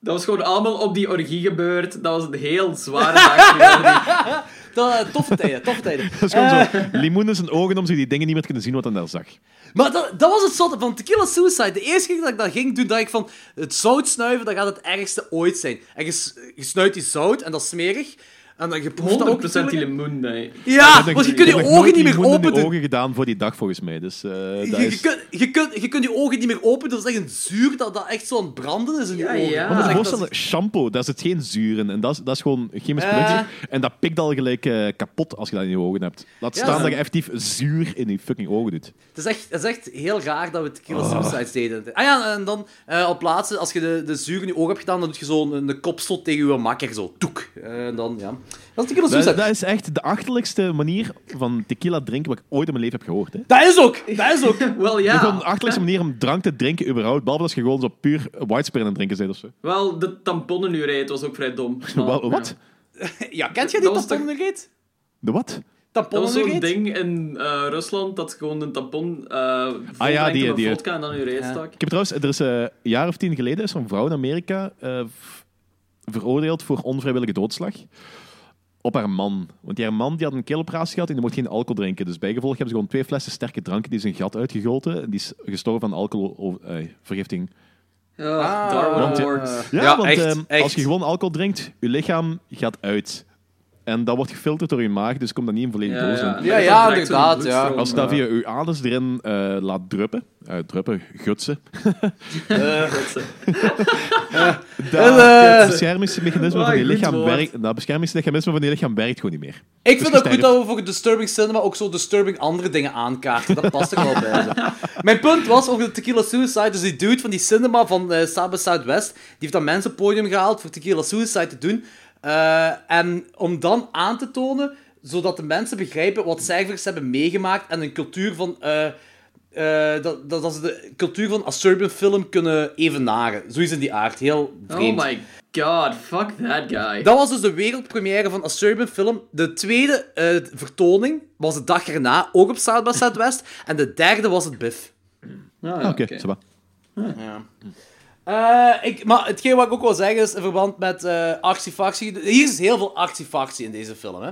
Dat was gewoon allemaal op die orgie gebeurd. Dat was een heel zware dag. (laughs) Dat, eh, toffe tijden, toffe tijden. (laughs) Dat is gewoon zo limoen in zijn ogen om ze die dingen niet meer te kunnen zien wat hij daar zag. Maar dat, dat was het zotte van Tequila Suicide. De eerste keer dat ik dat ging doen, dacht ik van... Het zout snuiven, dat gaat het ergste ooit zijn. En je, je snuit die zout, en dat is smerig. En dan je proeft dat ook 100% die natuurlijk. limoen, nee. Ja, Ik want je kunt ik je ogen niet meer open de doen. ogen gedaan voor die dag, volgens mij. Dus, eh, Je, je, is... kunt, je, kunt, je kunt je ogen niet meer open doen. Dat is echt een zuur dat, dat echt zo aan het branden is in je Ja, ogen. ja. Dat Maar is shampoo, daar zit geen zuur in. En dat is, dat is gewoon een chemisch Ja. productje. En dat pikt al gelijk eh, kapot als je dat in je ogen hebt. Laat staan dat- dat je effectief zuur in je fucking ogen doet. Het is, echt, het is echt heel raar dat we Tequila Suicides deden. Ah ja, en dan eh, op plaatsen, als je de, de zuur in je ogen hebt gedaan, dan doe je zo een, een kopstot tegen je makker. Zo, toek. Eh, En dan, ja. Dat is Tequila Dat, Suicide. dat is echt de achterlijkste manier van tequila drinken wat ik ooit in mijn leven heb gehoord. Hè. Dat is ook! Dat is ook! (laughs) Wel, Ja. De achterlijkste manier om drank te drinken überhaupt. Behalve als je gewoon zo puur whitespread aan het drinken bent of zo. Wel, de tamponnenureit was ook vrij dom. (laughs) Wel, wat? Ja, kent jij die tamponnegeet? De wat? tampon Dat was in je zo'n ding in eh, Rusland dat gewoon een tampon eh Ah ja, die- die, die- vodka en dan je reet stak. Ik heb trouwens, er is eh, een jaar of tien geleden is een vrouw in Amerika eh, veroordeeld voor onvrijwillige doodslag. Op haar man. Want die haar man die had een keeloperatie gehad en die mocht geen alcohol drinken. Dus bijgevolg hebben ze gewoon twee flessen sterke dranken die zijn gat uitgegoten. En die is gestorven van alcoholvergifting. Ja, Ah, Darwin want- Award. Ja, Ja, want echt, ehm, echt. als je gewoon alcohol drinkt, je lichaam gaat uit. En dat wordt gefilterd door je maag, dus komt dat niet in volledig Ja, doos in. ja. Ja, inderdaad, ja. Als je dat eh, via je anus erin eh, laat druppen, eh, druppen, gutsen, (laughs) gutsen. (laughs) dat Eh. beschermingsmechanisme Ah, van je goed lichaam werkt, dat beschermingsmechanisme van je lichaam werkt gewoon niet meer. Ik Dus vind je het ook goed dat we voor Disturbing Cinema ook zo disturbing andere dingen aankaarten. Dat past er wel bij. zo. Mijn punt was over de Tequila Suicide. Dus die dude van die cinema van eh South by Southwest, die heeft dat mensen op het podium gehaald voor Tequila Suicide te doen. Eh, en om dan aan te tonen, zodat de mensen begrijpen wat cijfers hebben meegemaakt en een cultuur van... eh, eh, dat, dat, dat ze de cultuur van Serbian film kunnen evenaren. Zoiets in die aard. Heel vreemd. Oh my god, fuck that guy. Dat was dus de wereldpremière van Serbian Film. De tweede eh, vertoning was de dag erna, ook op South by Southwest. En de derde was het BIF. Ah, ja, Ah, Oké, oké. ça va. Eh, ik, maar hetgeen wat ik ook wil zeggen is, in verband met eh actiefactie... Hier is heel veel actiefactie in deze film, hè.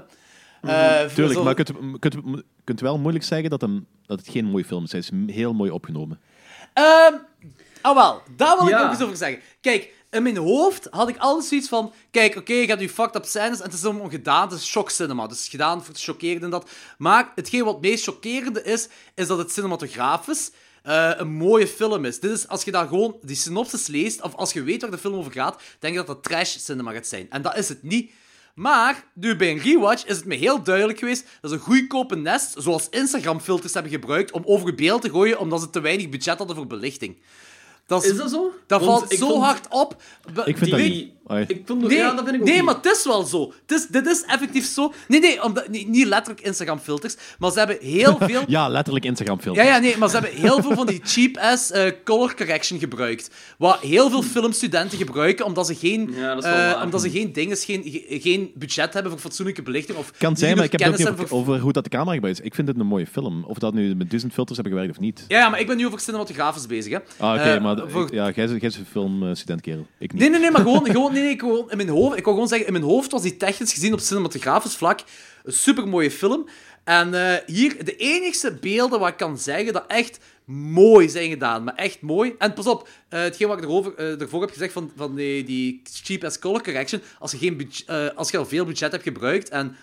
Eh, Tuurlijk, zo- maar je kunt, kunt, kunt wel moeilijk zeggen dat, hem, dat het geen mooie film is. Hij is heel mooi opgenomen. Ehm, ah wel, daar wil ik Ja. ook eens over zeggen. Kijk, in mijn hoofd had ik altijd zoiets van... Kijk, oké, je gaat nu fucked up scènes en het is om gedaan, het is shock cinema. Dus gedaan voor het chockeren en dat. Maar hetgeen wat het meest chockerende is, is dat het cinematografisch eh, een mooie film is. Dit is, als je daar gewoon die synopsis leest, of als je weet waar de film over gaat, denk je dat dat trash cinema gaat zijn. En dat is het niet. Maar, nu bij een rewatch is het me heel duidelijk geweest dat ze een goedkope nest, zoals Instagram-filters hebben gebruikt, om over beeld te gooien, omdat ze te weinig budget hadden voor belichting. Dat Is dat zo? Dat Want valt zo vond- hard op. Ik vind die- dat niet. Ai. Ik vond, Nee, ja, dat vind ik ook nee maar het is wel zo. Het is, dit is effectief zo. Nee, nee, omdat, niet, niet letterlijk Instagram-filters, maar ze hebben heel (laughs) veel... Ja, letterlijk Instagram film. Ja, ja, nee, maar ze hebben heel veel van die cheap-ass eh, color correction gebruikt. Wat heel veel filmstudenten gebruiken, omdat ze geen, Ja, eh, omdat ze geen, dingen, geen, ge- geen budget hebben voor fatsoenlijke belichting. Of Kan zijn, maar ik heb het ook kennis niet over, over hoe dat de camera gebruikt is. Ik vind het een mooie film. Of dat nu met duizend filters hebben gewerkt of niet. Ja, ja, maar ik ben nu over cinematografisch bezig, hè. Ah, oké, Eh, maar voor- ja, jij bent een filmstudentkerel. Ik niet. Nee, nee, nee, maar gewoon, gewoon nee, nee, ik in mijn hoofd. Ik wil gewoon zeggen, in mijn hoofd was die technisch gezien op cinematografisch vlak een supermooie film. En eh, hier, de enigste beelden waar ik kan zeggen dat echt mooi zijn gedaan, maar echt mooi. En pas op, eh, hetgeen wat ik erover, eh, ervoor heb gezegd van, van die, die cheap as color correction, als je, geen als je al veel budget hebt gebruikt en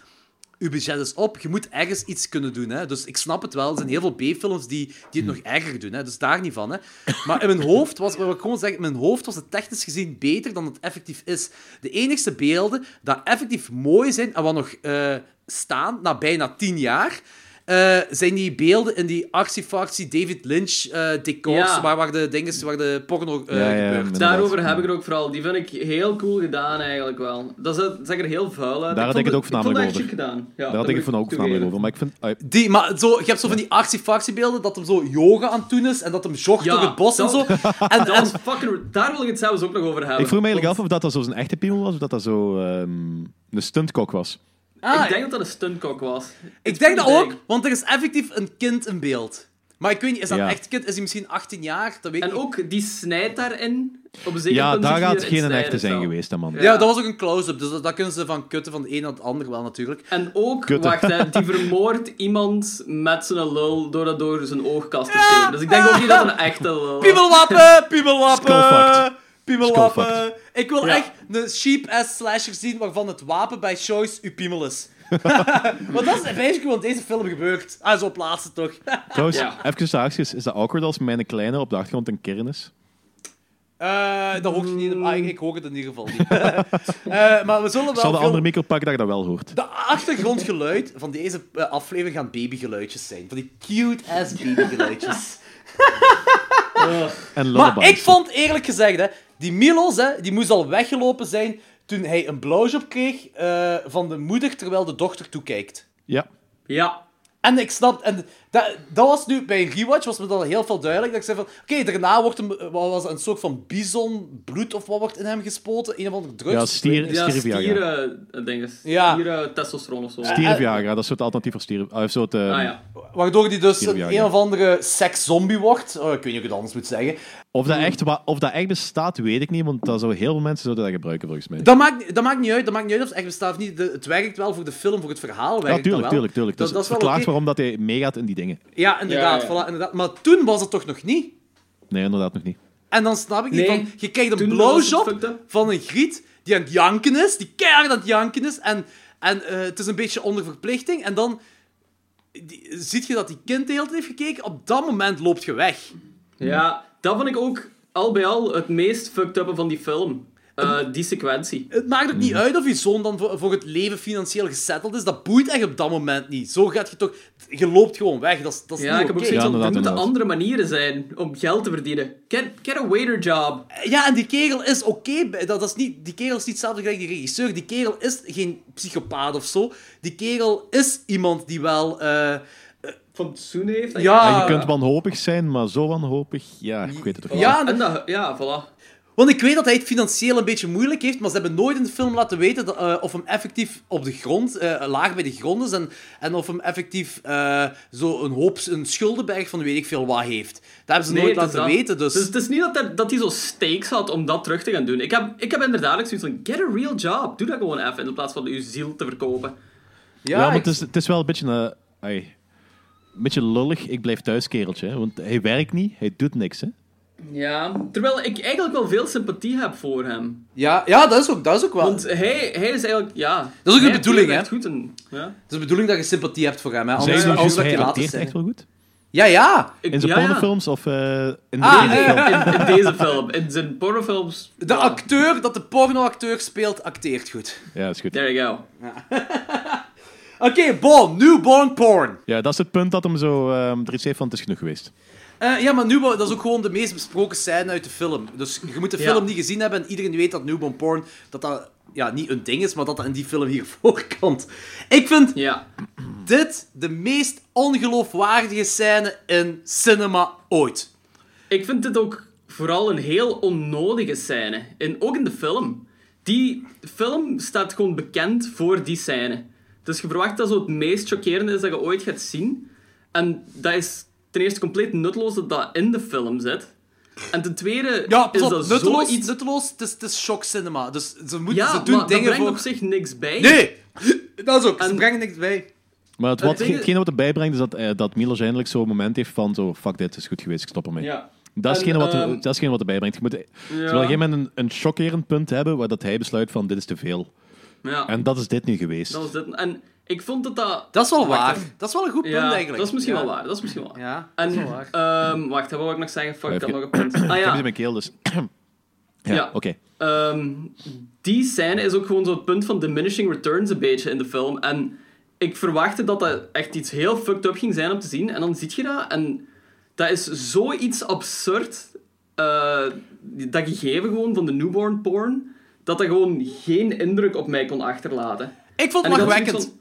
je budget is op, je moet ergens iets kunnen doen. Hè? Dus ik snap het wel. Er zijn heel veel B-films die, die het nog erger doen. Hè? Dus daar niet van. Hè? Maar in mijn hoofd was, wat ik gewoon zeg, in mijn hoofd was het technisch gezien beter dan het effectief is. De enigste beelden die effectief mooi zijn en wat nog eh, staan na bijna tien jaar. Eh, zijn die beelden in die actiefactie David Lynch eh, decors, Ja. waar, waar de dingen, waar de porno eh, Ja, ja, gebeurt. Daarover heb ik er ook vooral. Die vind ik heel cool gedaan eigenlijk wel. Dat is- dat zag er heel vuil uit. Daar had ik het ook voornamelijk dat over. chic gedaan. Ja, Daar had dat ik het moet van ook voornamelijk over. Maar ik vind... Die, maar zo, je hebt zo van die actiefactiebeelden dat hem zo yoga aan het doen is en dat hem jogt Ja, door het bos dat- en zo. En, Dat (laughs) en, fucking... Daar wil ik het zelfs ook nog over hebben. ik vroeg me eigenlijk af of dat, dat zo zijn echte piemel was, of dat dat zo ehm, een stuntkok was. Ah, ik denk dat dat een stuntkok was. Ik denk dat ook, want er is effectief een kind in beeld. Maar ik weet niet, is dat Ja. een echt kind? Is hij misschien 18 jaar? Dat weet ik En niet. ook, die snijdt daarin. Op een zeker Ja, punt daar zie je gaat erin geen een snijden echte zijn zelf. geweest, hè, man. Ja. Ja, dat was ook een close-up, dus dat, dat kunnen ze van kutten van de een naar het ander wel natuurlijk. En ook, Kutte. wacht, hè, die vermoordt iemand met zijn lul door dat door zijn oogkast te steken. Dus ik denk ook niet dat het een echte lul (laughs) Skullfucked. piemelwappen. Skullfucked. Ik wil Ja. echt een cheap-ass slasher zien waarvan het wapen bij choice uw piemel is. (laughs) Want dat is basically wat in deze film gebeurt. Ah, zo plaatsen toch. (laughs) Trouwens, Ja. even haakjes, is dat awkward als mijn kleine op de achtergrond een kern is? Eh, dat hoort niet. Ah, ik, ik hoor het in ieder geval niet. (laughs) Eh, maar we zullen wel. Ik zal de veel- andere micro pakken dat je dat wel hoort. De achtergrondgeluid van deze eh, aflevering gaan babygeluidjes zijn. Van die cute-ass babygeluidjes. En maar ik vond eerlijk gezegd, hè, die Milos, hè, die moest al weggelopen zijn toen hij een blowjob kreeg eh, van de moeder terwijl de dochter toekijkt. Ja. Ja. En ik snap, en Dat, dat was nu, bij een rewatch was me dat heel veel duidelijk. Dat ik zei van, oké, daarna wordt hem, wat was het, een soort van bison bloed of wat wordt in hem gespoten? Een of andere drugs? Ja, stier, Ja, stier Viagra. stieren, eh. Ja. Stieren, testosteron of zo. Stier Viagra, dat is het alternatief voor stier. Ah, zo het, eh, Ah ja. Waardoor hij dus een, of andere sekszombie wordt. Oh, ik weet niet hoe ik het anders moet zeggen. Of, dat echt, of dat echt bestaat, weet ik niet, want dat zou heel veel mensen zouden dat gebruiken, volgens mij. Dat maakt, dat maakt niet uit. Dat maakt niet uit of het echt bestaat of niet. De- het werkt wel voor de film, voor het verhaal. Werkt Ja, dat tuurlijk, wel. tuurlijk, tuurlijk. Dat, Dus dat is het wel verklaart waarom dat hij meegaat in die dingen. Ja, inderdaad, Ja, ja. Voilà, inderdaad. Maar toen was het toch nog niet. Nee, inderdaad nog niet. En dan snap ik niet Nee, van... Je krijgt een blowjob van een griet die aan het janken is. Die keihard aan het janken is. En, en eh, het is een beetje onder verplichting. En dan die, ziet je dat die kind de hele tijd heeft gekeken. Op dat moment loopt je weg. Ja, dat vond ik ook al bij al het meest fucked up van die film. Eh, die sequentie. Het maakt ook niet uit of je zoon dan voor, voor het leven financieel gesetteld is. Dat boeit echt op dat moment niet. Zo gaat je toch... Je loopt gewoon weg. Dat is, dat is Ja, niet ik heb ook oké. Ja, er moeten inderdaad. andere manieren zijn om geld te verdienen. Get, get a waiter job. Ja, en die kerel is oké. dat, dat is niet, die kerel is niet hetzelfde gelijk die regisseur. Die kerel is geen psychopaat of zo. Die kerel is iemand die wel... eh, Fatsoen heeft. Ja. En je kunt wanhopig zijn, maar zo wanhopig, ja, ik weet het toch niet. Ja, En dat, ja, voilà. Want ik weet dat hij het financieel een beetje moeilijk heeft, maar ze hebben nooit in de film laten weten dat, eh, of hem effectief op de grond, eh, laag bij de grond is, en, en of hem effectief eh, zo een hoop, een schuldenberg van weet ik veel wat heeft. Dat hebben ze nooit laten dat. weten, dus... het is niet dat, hij- dat hij zo stakes had om dat terug te gaan doen. Ik heb, ik heb inderdaad zoiets van, get a real job. Doe dat gewoon even, in plaats van je ziel te verkopen. Ja, maar ik- het is, het is wel een beetje een... beetje lullig, ik blijf thuis, kereltje. Hè? Want hij werkt niet, hij doet niks. Hè? Ja, terwijl ik eigenlijk wel veel sympathie heb voor hem. ja, ja dat, is ook, dat is ook wel... Want hij, hij is eigenlijk, ja... Dat is ook de bedoeling, hè? echt goed en, ja. Het is de bedoeling dat je sympathie hebt voor hem, hè. Anders, hij acteert echt wel goed. Ja, ja. Ik- In zijn ja, ja. pornofilms of eh, in Ah, deze film? In, in deze film. In zijn pornofilms... De ja. acteur dat de pornoacteur speelt, acteert goed. Ja, is goed. There you go. (laughs) Oké, bon, newborn porn. Ja, dat is het punt dat hem zo ehm er iets heeft van het is genoeg geweest. Eh, ja, maar newborn, dat is ook gewoon de meest besproken scène uit de film. Dus je moet de Ja. film niet gezien hebben en iedereen weet dat newborn porn dat dat ja, niet een ding is, maar dat dat in die film hier (laughs) voorkomt. Ik vind Ja. dit de meest ongeloofwaardige scène in cinema ooit. Ik vind dit ook vooral een heel onnodige scène. En ook in de film. Die film staat gewoon bekend voor die scène. Dus je verwacht dat zo het meest chockerende is dat je ooit gaat zien. En dat is ten eerste compleet nutteloos dat dat in de film zit. En ten tweede Ja, pas is op, dat nutteloos, zoiets... nutteloos, het is, het is shock cinema. Dus ze, moeten, Ja, ze doen maar dat dingen brengt voor... op zich niks bij. Nee! (laughs) Dat is ook, ze En- brengen niks bij. Maar het, wat, ding is- hetgene wat erbij brengt is dat, eh, dat Milos eindelijk zo'n moment heeft van zo, fuck dit, is goed geweest, ik stop ermee. Ja. Dat is En, hetgene wat, ehm, dat is hetgene wat erbij brengt. Je moet Ja. ja. op een gegeven moment een, een chockerend punt hebben waar dat hij besluit van dit is te veel. Ja, En dat is dit niet geweest. dat was dit. En ik vond dat dat... Dat is wel Wacht, waar. dat- Dat is wel een goed punt, Ja, eigenlijk. dat is misschien Ja. wel waar. Dat is misschien wel waar. Ja, En, dat is wel waar. ehm, wacht, wat wil ik nog zeggen? Fuck, had nog een punt. Ah (clears throat) Ik heb iets ja, in mijn keel, dus... (clears throat) ja, Ja. oké. Ehm, die scène is ook gewoon zo het punt van diminishing returns een beetje in de film. En ik verwachtte dat dat echt iets heel fucked up ging zijn om te zien. En dan zie je dat en dat is zoiets absurd. eh, dat gegeven gewoon van de newborn porn. Dat dat gewoon geen indruk op mij kon achterlaten. Ik vond het lachwekkend.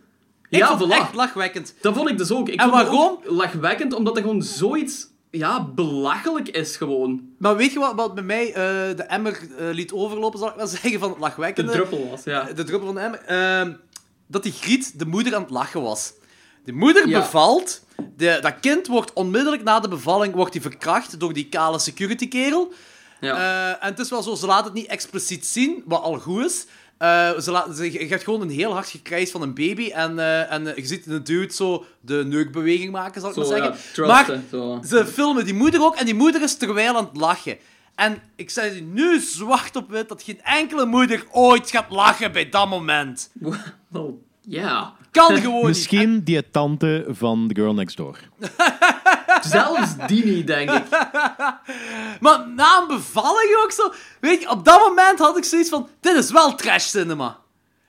Ik ja, vond het voilà. echt lachwekkend. Dat vond ik dus ook. Ik En vond waarom? lachwekkend, omdat dat gewoon zoiets ja, belachelijk is gewoon. Maar weet je wat, wat bij mij eh, de emmer eh, liet overlopen, zal ik wel (laughs) zeggen, van het De lachwekkende? druppel was, ja. De druppel van de emmer. Ehm, dat die Griet de moeder aan het lachen was. De moeder Ja. bevalt. De, dat kind wordt onmiddellijk na de bevalling wordt die verkracht door die kale security kerel. ja. Eh, en het is wel zo, ze laat het niet expliciet zien, wat al goed is. Eh, ze laat, ze, je hebt gewoon een heel hard gekrijs van een baby. En, eh, en je ziet een dude zo de neukbeweging maken, zal ik Zo, maar ja, zeggen. maar zo. ze filmen die moeder ook. En die moeder is terwijl aan het lachen. En ik zeg je nu zwart op wit dat geen enkele moeder ooit gaat lachen bij dat moment. (laughs) Ja. Kan gewoon (laughs) niet. Misschien die tante van The Girl Next Door. (laughs) (laughs) Zelfs die niet, denk ik. (laughs) Maar na een bevalling ook zo. Weet je, op dat moment had ik zoiets van: dit is wel trash cinema.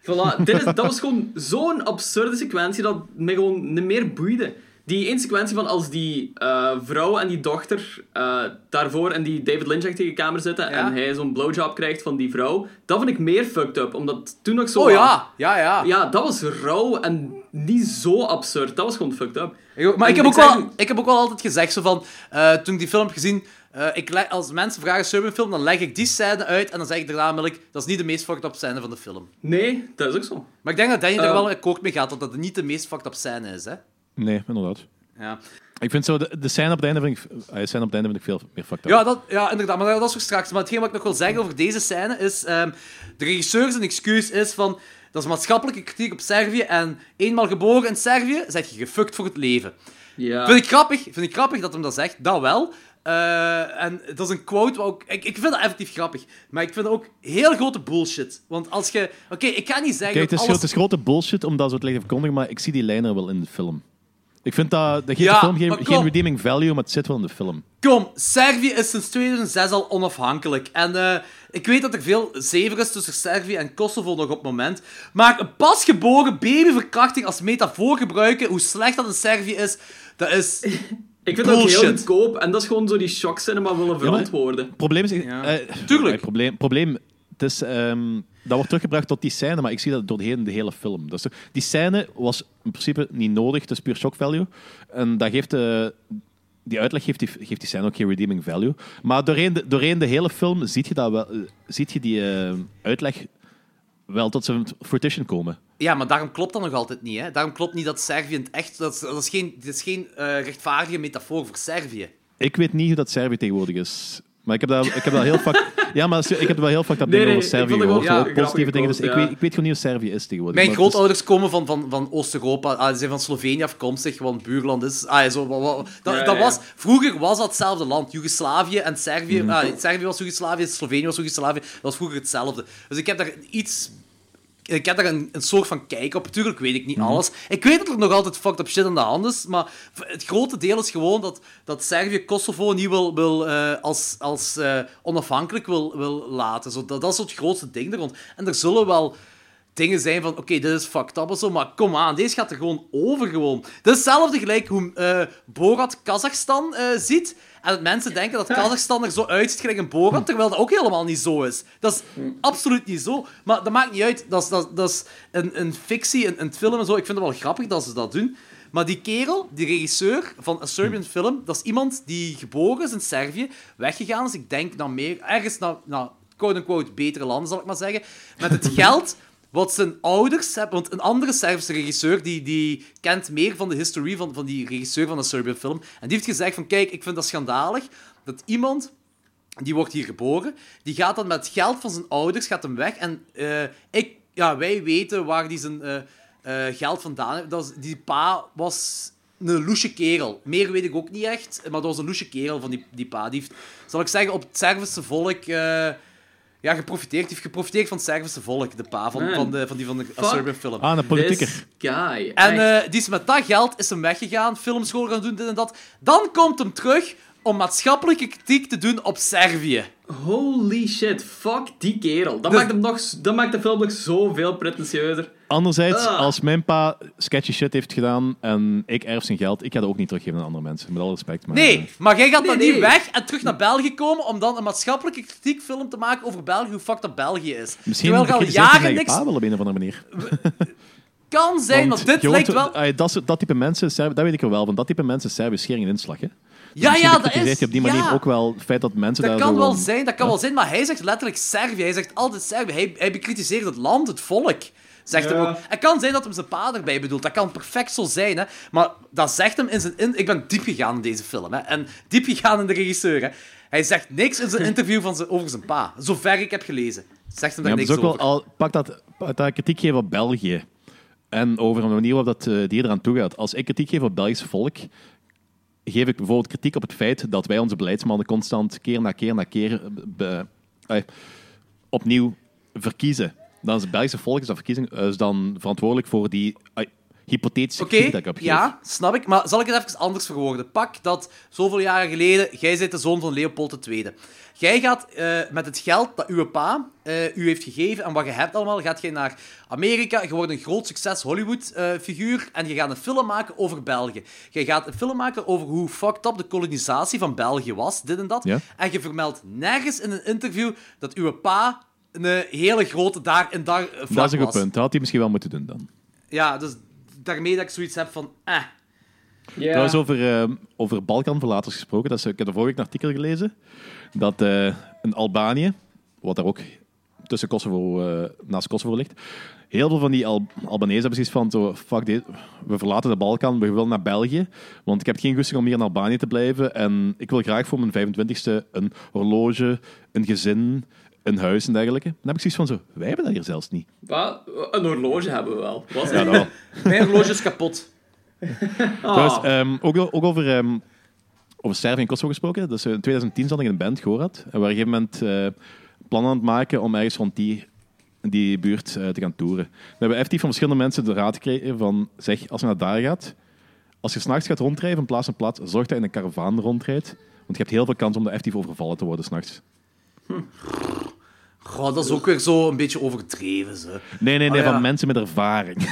Voilà, dit is, dat was gewoon zo'n absurde sequentie dat me gewoon niet meer boeide. Die één sequentie van als die eh, vrouw en die dochter eh, daarvoor in die David Lynch tegen kamer zitten Ja. en hij zo'n blowjob krijgt van die vrouw, dat vond ik meer fucked up, omdat toen nog zo... Oh ja, ja, ja. Ja, dat was rauw en niet zo absurd. Dat was gewoon fucked up. Ik- maar ik heb, ook zeg- wel, ik heb ook wel altijd gezegd, zo van, eh, toen ik die film heb gezien, eh, ik leg- als mensen vragen Serbian film, dan leg ik die scène uit en dan zeg ik daarna dat is niet de meest fucked up scène van de film. Nee, dat is ook zo. Maar ik denk dat Danny er Eh. wel akkoord mee gaat, dat dat niet de meest fucked up scène is, hè. Nee, inderdaad. Ja, Ik vind zo, de, de scène op het einde vind ik, eh, de scène op het einde vind ik veel meer fucked up. ja, dat, ja inderdaad, maar dat is voor straks. Maar hetgeen wat ik nog wil zeggen over deze scène is, ehm, de regisseur zijn excuus is van, dat is maatschappelijke kritiek op Servië en eenmaal geboren in Servië, zeg je gefukt voor het leven. Ja. Vind ik grappig, vind ik grappig dat hem dat zegt, dat wel. Eh, en dat is een quote waar ook... Ik, ik vind dat effectief grappig. Maar ik vind het ook heel grote bullshit. Want als je... Oké, ik ga niet zeggen Kijk, het dat is, alles... het is grote bullshit om dat zo te liggen verkondigen, maar ik zie die lijn er wel in de film. Ik vind dat, dat geeft Ja, de film geen, redeeming value, maar het zit wel in de film. Kom, Servië is sinds 2006 al onafhankelijk. En eh, ik weet dat er veel zever is tussen Servië en Kosovo nog op het moment. Maar een pasgeboren babyverkrachting als metafoor gebruiken, hoe slecht dat in Servië is, dat is... (laughs) Ik vind dat heel goedkoop. En dat is gewoon zo die shock cinema willen verantwoorden. Het probleem is... Ja. eh, Tuurlijk. Het probleem, probleem het is, ehm, dat wordt teruggebracht tot die scène, maar ik zie dat doorheen de hele film. Dus die scène was in principe niet nodig, het is puur shock value. En dat geeft... eh, die uitleg geeft die, geeft die scène ook geen redeeming value. Maar doorheen de, doorheen de hele film ziet je, dat wel, eh, ziet je die eh, uitleg wel tot zijn fruition komen. Ja, maar daarom klopt dat nog altijd niet. Hè? Daarom klopt niet dat Servië het echt... Dat is, dat is geen, dat is geen eh, rechtvaardige metafoor voor Servië. Ik weet niet hoe dat Servië tegenwoordig is. Maar ik heb dat, ik heb dat heel vaak... (laughs) Ja, maar ik heb wel heel vaak dat Nee, over Servië gehoord. ja, positieve dingen. Dus ik, weet, ik weet gewoon niet hoe Servië is tegenwoordig. Mijn is- grootouders komen van, van, van Oost-Europa. Ah, ze zijn van Slovenië afkomstig, want buurland is... Ah, zo, wat, wat- dat, Ja, dat ja. was, vroeger was dat hetzelfde land. Joegoslavië en Servië... Mhm. ah, Servië was Joegoslavië, Slovenië was Joegoslavië. Dat was vroeger hetzelfde. Dus ik heb daar iets... Ik heb daar een, een soort van kijk op. Tuurlijk weet ik niet Mhm. alles. Ik weet dat er nog altijd fucked up shit aan de hand is, maar het grote deel is gewoon dat, dat Servië Kosovo niet wil, wil eh, als, als eh, onafhankelijk wil, wil laten. Zo, dat, dat is het grootste ding er rond. En er zullen wel dingen zijn van, oké, dit is fucked up of zo, maar kom aan, deze gaat er gewoon over gewoon. Dat is hetzelfde gelijk hoe eh, Borat Kazachstan eh, ziet. En dat mensen denken dat Kazachstan er zo uitziet gelijk een Borat, terwijl dat ook helemaal niet zo is. Dat is absoluut niet zo. Maar dat maakt niet uit. Dat is, dat, dat is een, een fictie, een, een film en zo. Ik vind het wel grappig dat ze dat doen. Maar die kerel, die regisseur van een Serbian film, dat is iemand die geboren is in Servië, weggegaan is, ik denk, naar meer, ergens naar, naar quote-unquote betere landen, zal ik maar zeggen, met het (laughs) geld wat zijn ouders hebben. Want een andere Servische regisseur, die, die kent meer van de history van, van die regisseur van een Serbian film, en die heeft gezegd van, kijk, ik vind dat schandalig, dat iemand die wordt hier geboren. Die gaat dan met geld van zijn ouders gaat hem weg. En eh, ik, ja, wij weten waar die zijn eh, eh, geld vandaan heeft. Dat die pa was een loesje kerel. Meer weet ik ook niet echt. Maar dat was een loesje kerel van die, die pa. Die heeft, zal ik zeggen, op het Servische volk... ja, geprofiteerd. Heeft geprofiteerd van het Servische volk, de pa van, de, van die van de. Serbian film. Ah, een politieker. Guy. En eh, die is met dat geld is hem weggegaan, filmschool gaan doen, dit en dat. Dan komt hem terug om maatschappelijke kritiek te doen op Servië. Holy shit, fuck die kerel. Dat, maakt, hem nog, dat maakt de film nog zoveel pretentieuzer. Anderzijds, Ah. als mijn pa sketchy shit heeft gedaan en ik erf zijn geld, ik ga dat ook niet teruggeven aan andere mensen. Met alle respect. Maar, Nee, eh, maar jij gaat dan Nee, niet weg en terug naar België komen om dan een maatschappelijke kritiekfilm te maken over België, hoe fucked up België is. misschien Terwijl je al zijn jaren niks pa wel op een of andere manier. kan zijn, Want want dit lijkt wel... dat, dat type mensen, dat weet ik er wel, van dat type mensen Serbië schering en inslag. Hè? Dus Ja, ja, dat is... je op die manier ja. ook wel het feit dat mensen Dat daar kan wel gewoon- zijn, dat kan wel zijn, maar hij zegt letterlijk Servië. Hij zegt altijd Servië. Hij, hij bekritiseert het land, het volk. Zegt hem ook. Het kan zijn dat hem zijn pa erbij bedoelt. Dat kan perfect zo zijn, hè. Maar dat zegt hem in zijn... In... Ik ben diep gegaan in deze film, hè. En diep gegaan in de regisseur, hè. Hij zegt niks in zijn (laughs) interview van zijn, over zijn pa. Zover ik heb gelezen. Zegt hem daar Ja, niks het is ook over. wel al, pak dat, kritiek geven op België. En over een manier waarop dat, eh, die eraan toe gaat. Als ik kritiek geef op het Belgisch volk, geef ik bijvoorbeeld kritiek op het feit dat wij onze beleidsmannen constant keer na keer na keer be- eh, opnieuw verkiezen. Dan is het Belgische volk is dan, verkiezing, eh, is dan verantwoordelijk voor die eh, hypothetische kritiek dat ik op geef. ja, snap ik. Maar zal ik het even anders verwoorden? Pak dat zoveel jaren geleden, jij bent de zoon van Leopold II. Jij gaat eh, met het geld dat uw pa u heeft gegeven en wat je hebt allemaal, gaat je naar Amerika. Je wordt een groot succes Hollywood-figuur en je gaat een film maken over België. Je gaat een film maken over hoe fucked up de kolonisatie van België was, dit en dat. Ja. En je vermeldt nergens in een interview dat uw pa een hele grote daar en daar vlak Dat is een goed was. punt. Dat had hij misschien wel moeten doen dan. Ja, dus daarmee dat ik zoiets heb van, eh. Ja. Trouwens, over, eh, over Balkanverlaters gesproken. Dat is, ik heb er vorige week een artikel gelezen. Dat eh in Albanië, wat daar ook tussen Kosovo, eh, naast Kosovo ligt, heel veel van die Al Albanese hebben zoiets van, zo, fuck dit, we verlaten de Balkan, we willen naar België. Want ik heb geen goesting om hier in Albanië te blijven. En ik wil graag voor mijn 25ste een horloge, een gezin, een huis en dergelijke. Dan heb ik zoiets van, zo, wij hebben dat hier zelfs niet. Wat? Een horloge hebben we wel. Was Ja, dat wel. (laughs) Mijn horloge is kapot. (laughs) Trouwens, ehm, ook, ook over, ehm, over Servië en Kosovo gesproken. Dus in 2010 zat ik in een band, Gorat. En we waren op een gegeven moment eh, plannen aan het maken om ergens rond die, die buurt eh, te gaan toeren. We hebben effectief van verschillende mensen de raad gekregen van... Zeg, als je naar daar gaat, als je s'nachts gaat rondrijden van plaats naar plaats, zorg dat je in een karavaan rondrijdt. Want je hebt heel veel kans om er effectief overvallen te worden s'nachts. Goh, dat is ook weer zo een beetje overdreven, ze. Nee, nee, nee, Ah, ja. van mensen met ervaring. (laughs)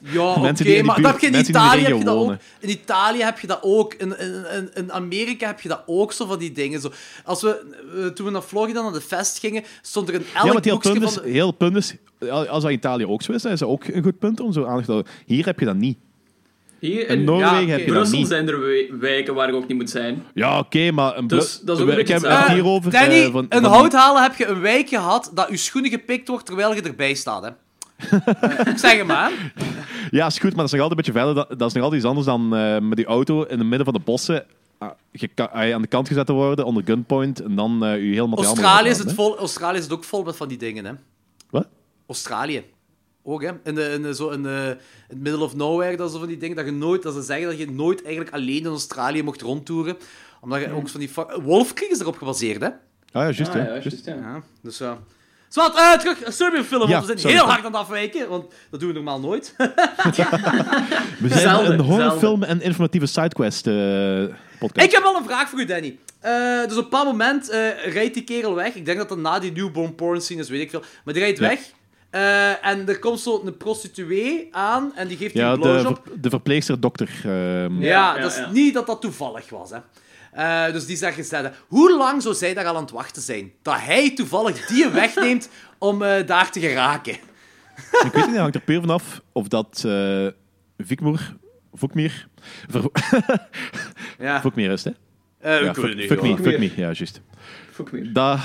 Ja, oké, maar dat heb je in Italië heb je dat ook. In Italië heb je dat ook. In, in, in, in Amerika heb je dat ook, zo van die dingen. Zo. Als we, eh, toen we naar Florida, naar de fest gingen, stond er in elk Ja, heel punt, van... de- heel punt is, als dat in Italië ook zo is, is dat ook een goed punt om zo aandacht te houden. Hier heb je dat niet. Hier In in Noorwegen je dat Brussel niet. zijn er wijken waar je ook niet moet zijn. Ja, oké, maar een Dus dat is ook een ik heb het Eh, hierover. Danny, eh, van, een van- hout halen heb je een wijk gehad dat je schoenen gepikt wordt terwijl je erbij staat. Hè. (laughs) Zeg hem maar. Ja, is goed, maar dat is nog altijd een beetje verder. Dat, dat is nog altijd iets anders dan eh, met die auto in het midden van de bossen ah, ah, aan de kant gezet te worden onder gunpoint en dan eh je heel materiaal Australië moet is, het opladen, vol, Australië is het ook vol met van die dingen. Hè. Wat? Australië. Ook, hè. In, de, in, de, zo in, de, in het middle of nowhere, dat is zo van die dingen dat je nooit... Dat ze zeggen dat je nooit eigenlijk alleen in Australië mocht rondtoeren. Omdat je ook van die... Wolfkrieg is erop gebaseerd, hè. Ah ja, juist, Ah, ja. ja, dus ja. Zwat, eh terug, een Serbian film. Ja, want we zijn sorry, heel hard aan het afwijken, want dat doen we normaal nooit. (laughs) We zijn Zelden, een horrorfilm en informatieve sidequest eh, podcast. Ik heb wel een vraag voor u, Danny. Eh, dus op een bepaald moment eh, rijdt die kerel weg. Ik denk dat dat na die newborn porn scene is, weet ik veel. Maar die rijdt Ja. weg. Eh, en er komt zo een prostituee aan en die geeft die ja, een de, blowjob. ver- de verpleegster dokter. ehm, Ja, Ja, dat is ja. niet dat dat toevallig was, hè. Eh, dus die zegt gezegd, hoe lang zou zij daar al aan het wachten zijn? Dat hij toevallig die (laughs) wegneemt om eh, daar te geraken. Ik weet niet, het hangt er puur vanaf of dat eh Vikmoer, Vokmir, ver, Ja, is, hè? Eh, Ja, ik weet fuck, het me, hoor. fuck me, ja, juist. Fuck. Dat, dat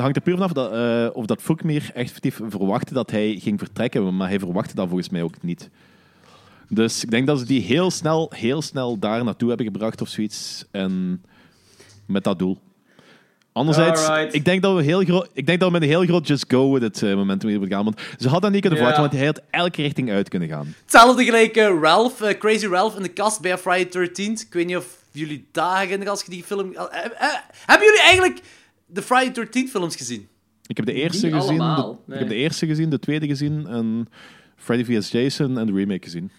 hangt er puur vanaf dat, eh, of dat Vokmir effectief verwachtte dat hij ging vertrekken, maar hij verwachtte dat volgens mij ook niet. Dus ik denk dat ze die heel snel, heel snel daar naartoe hebben gebracht of zoiets. En met dat doel. Anderzijds, Alright. ik denk, dat we heel groot, ik denk dat we met een heel groot just go with it eh, momentum hier moeten gaan. Want ze hadden dat niet kunnen verwachten, want hij had elke richting uit kunnen gaan. Hetzelfde gelijk eh, Ralph, Crazy Ralph in de kast bij Friday 13th. Ik weet niet of jullie dat herinneren als je die film... hebben jullie eigenlijk de Friday 13th films gezien? Ik heb de eerste Niet gezien, de, ik heb de eerste gezien, de tweede gezien en Freddy vs. Jason en de remake gezien.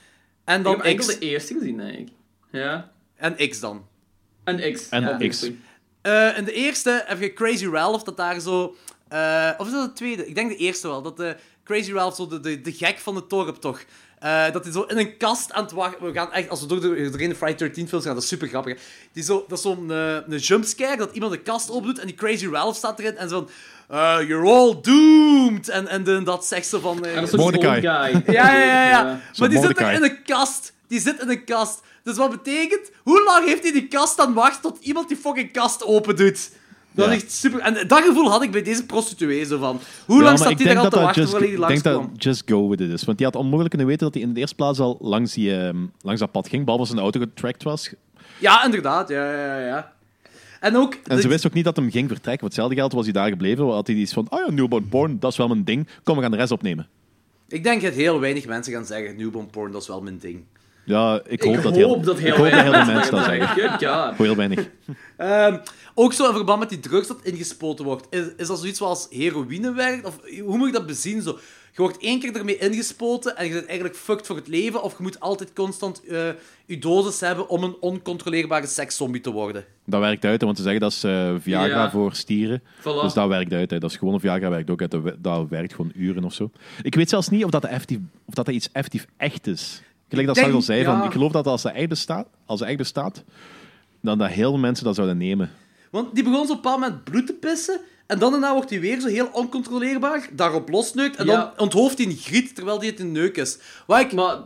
En Ik dan heb enkel X. de eerste gezien, denk ik. Ja. En X dan. En X. En ja, X. Eh, in de eerste heb je Crazy Ralph, dat daar zo... eh, of is dat de tweede? Ik denk de eerste wel. Dat de Crazy Ralph, zo de, de, de gek van de dorp toch... eh, dat hij zo in een kast aan het wachten... We gaan echt, als we door de, doorheen de Friday 13 films gaan, dat is super grappig. hè. Die zo, dat is zo'n een jumpscare, dat iemand de kast opdoet en die Crazy Ralph staat erin en zo van... eh, you're all doomed! En, en de, dat zegt ze van... eh, En dat Mordecai. (laughs) ja, ja, ja. ja. Ja. Maar die zit er in een kast. Die zit in een kast. Dus wat betekent, hoe lang heeft hij die kast aan wacht tot iemand die fucking kast open doet? Dat Ja. is echt super. En dat gevoel had ik bij deze prostituee zo van. Hoe Ja, lang staat hij daar al te wachten voordat hij ik denk dat just go with it is. Want die had onmogelijk kunnen weten dat hij in de eerste plaats al langs, die, ehm, langs dat pad ging, behalve als zijn auto getracked was. Ja, inderdaad. Ja, ja, ja. En ook... En de- ze wist ook niet dat hem ging vertrekken. Voor hetzelfde geld was hij daar gebleven. Had hij iets van, oh ja, newborn porn, dat is wel mijn ding. Kom, we gaan de rest opnemen. Ik denk dat heel weinig mensen gaan zeggen, newborn porn, dat is wel mijn ding. Ja, ik hoop, Ik dat, hoop heel, dat heel ik hoop dat heel weinig veel mensen dat zeggen. Good God. Voor heel weinig. Ehm, ook zo in verband met die drugs dat ingespoten wordt. Is, is dat zoiets zoals heroïne werkt? Of hoe moet ik dat bezien? Zo? Je wordt één keer ermee ingespoten en je bent eigenlijk fucked voor het leven. Of je moet altijd constant eh, je dosis hebben om een oncontroleerbare sekszombie te worden. Dat werkt uit, hè, want ze zeggen dat is eh, Viagra Ja. voor stieren. Voilà. Dus dat werkt uit. Hè. Dat is gewoon een Viagra werkt ook uit. Dat we- Dat werkt gewoon uren of zo. Ik weet zelfs niet of dat, effectief, of dat iets effectief echt is. Gelijk dat Ik Sarah al zei, van, ik geloof dat als dat echt bestaat, als dat echt bestaat, dan dat heel veel mensen dat zouden nemen. Want die begon zo op een bepaald moment bloed te pissen. En dan daarna wordt hij weer zo heel oncontroleerbaar. Daarop losneukt. En Ja. dan onthoofdt hij een griet terwijl hij het een neuk is. Wat ik... Maar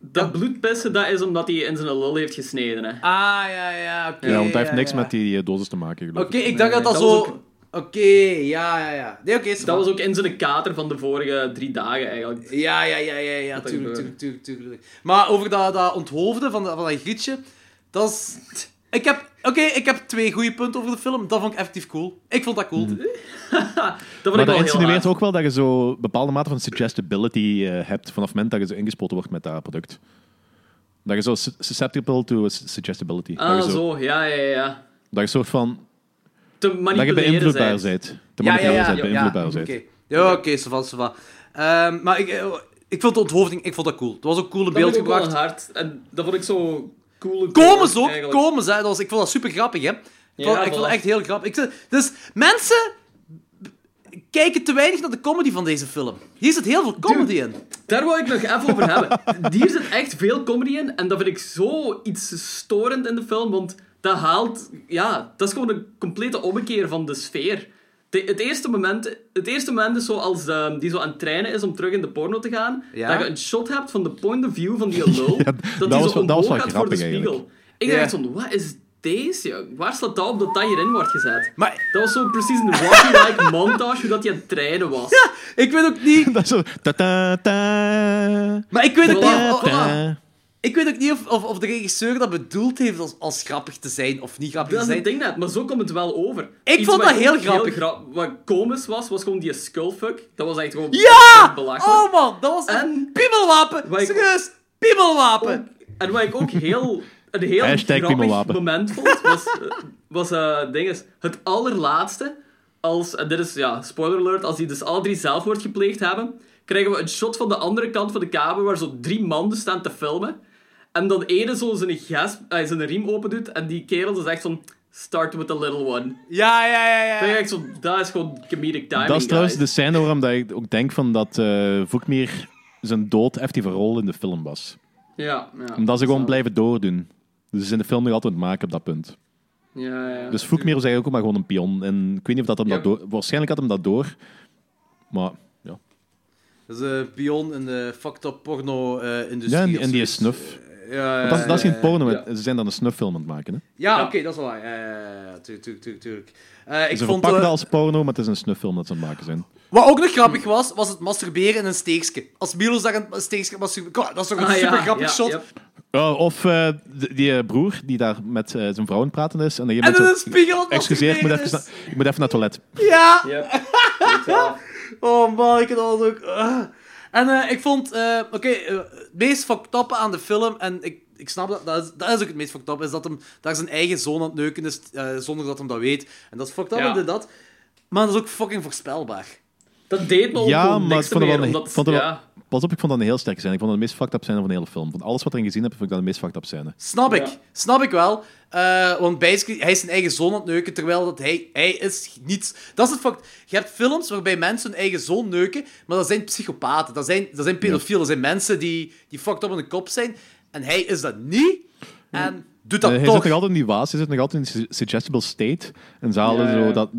dat bloedpissen, dat is omdat hij in zijn lul heeft gesneden. Hè. Ah, ja, ja, oké. Ja, want hij heeft ja, niks ja. met die dosis te maken, geloof Oké, ik. ik dacht dat dat, dat zo... Oké, ja, ja, ja. Nee, oké, Dat was ook in zijn kater van de vorige drie dagen eigenlijk. Ja, ja, ja, ja, ja, tuurlijk, tuurlijk, tuurlijk, tuurlijk. Maar over dat, dat onthoofden van, dat- van dat grietje, dat is... Ik heb... Oké, ik heb twee goede punten over de film. Dat vond ik effectief cool. Ik vond dat cool. (laughs) Dat vond Maar ik dat wel heel insinueert hard. ook wel dat je zo bepaalde mate van suggestibility eh, hebt vanaf het moment dat je zo ingespoten wordt met dat product. Dat je zo su- susceptible to su- suggestibility. dat, Ah, je zo. zo, Ja, ja, ja. dat je soort van... Te Dat je manipuleren beïnvloedbaar zijn. bent. Te Ja, ja, manipuleren ja. bent, ja, beïnvloedbaar Oké, bent. ja, oké, ça va, ça va. Ehm, maar ik, eh, ik vond de onthoofding ik vond dat cool. Het was ook cool in Dat beeld vond ik ook wel gebracht. hard. En dat vond ik zo cool. Komen ze ook, eigenlijk. komen ze. Dat was, ik vond dat super grappig, hè. Ik vond, ik echt heel grappig. Ik, dus mensen kijken te weinig naar de comedy van deze film. Hier zit heel veel comedy in. Daar wou ik nog even over hebben. (laughs) Hier zit echt veel comedy in. En dat vind ik zo iets storend in de film. Want dat haalt... Ja, dat is gewoon een complete ommekeer van de sfeer. De- het, eerste moment, het eerste moment is zo als de, die zo aan het trainen is om terug in de porno te gaan. Ja. Dat je een shot hebt van de point of view van die lul. (laughs) dat dat die zo omhoog gaat voor de spiegel. Ik Ja. dacht van, wat is deze? Waar slaat dat op dat dat hierin wordt gezet? Maar Dat was zo precies een Rocky-like (laughs) montage hoe dat hij aan het trainen was. ik weet ook niet... (laughs) Dat is zo... Ta -ta -ta, Maar ik weet ook niet... Ik weet ook niet of, of, of de regisseur dat bedoeld heeft als, als grappig te zijn of niet grappig Dat te is het zijn. ding net, maar zo komt het wel over. Ik vond dat heel grappig. gra- wat komisch was, was gewoon die skullfuck. Dat was echt gewoon Ja! belachelijk. Oh man, dat was een En- piemelwapen. Wat ik- Serieus, piemelwapen. En wat ik ook heel, een heel Hashtag grappig piemelwapen. moment vond, was, eh, was eh, ding is, het allerlaatste, als, en dit is, ja, spoiler alert, als die dus alle drie zelfmoord gepleegd hebben, krijgen we een shot van de andere kant van de kamer waar zo drie mannen staan te filmen. En dan ene zo zijn, gas, eh, zijn riem open doet en die kerel dus echt van, start with the little one. Ja, ja, ja, ja. Dat, is echt zo, dat is gewoon comedic timing, Dat is trouwens guys. de scène waarom dat ik ook denk van dat eh Voekmeer zijn dood effectieve rol in de film was. Ja, ja. Omdat ze gewoon Zo. blijven doordoen. Dus ze zijn de film nog altijd aan het maken op dat punt. Ja, ja. Dus Voekmeer was eigenlijk ook maar gewoon een pion. En ik weet niet of dat hem Ja. dat door... Waarschijnlijk had hem dat door. Maar ja. Dat is een pion in de fucked up porno-industrie. Ja, en die, en die is snuff. Ja, dat, is- dat is geen porno, ja. ze zijn dan een snufffilm aan het maken. Hè? Ja, Ja. oké, dat is wel waar. Ja, tuurlijk, tuurlijk, tuurlijk. Eh, ik Ze vond... verpakken eh, dat als porno, maar het is een snufffilm dat ze aan het maken zijn. Wat ook nog grappig was, was het masturberen in een steekje. Als Milo zag een steekje masturberen... Kom, Dat is toch een Ah, ja, super grappig ja, shot. Oh, of eh, die, die, eh, broer die daar met zijn vrouw aan het praten is. En, dan je En in een spiegel Excuseer, ik moet, even, na- ik moet even naar het toilet. Ja! Yep. (laughs) Oh man, ik had alles ook... En eh, ik vond... eh, Oké, eh, het meest fucked up aan de film... En ik, ik snap dat... Dat is, dat is ook het meest fucked up. Is dat hem daar zijn eigen zoon aan het neuken is... eh, zonder dat hem dat weet. En dat is fucked up Ja. en dat. Maar dat is ook fucking voorspelbaar. Dat deed me ook Ja, maar niks ik vond het meer, wel een- omdat... vond het wel- ja. Pas op, ik vond dat een heel sterke scène. Ik vond dat de meest fucked up scène van de hele film. Van alles wat ik erin gezien heb, vond ik dat de meest fucked up scène. Snap ik. Ja. Snap ik wel. Eh, want basically, hij is zijn eigen zoon aan het neuken, terwijl dat hij, hij is niets... Dat is het. Je hebt films waarbij mensen hun eigen zoon neuken, maar dat zijn psychopaten. Dat zijn, dat zijn pedofielen. Dat zijn mensen die, die fucked up in de kop zijn. En hij is dat niet. En doet dat Eh, hij toch. zit nog altijd in die waas, hij zit nog altijd in suggestible state. En ze halen Ja, zo dat,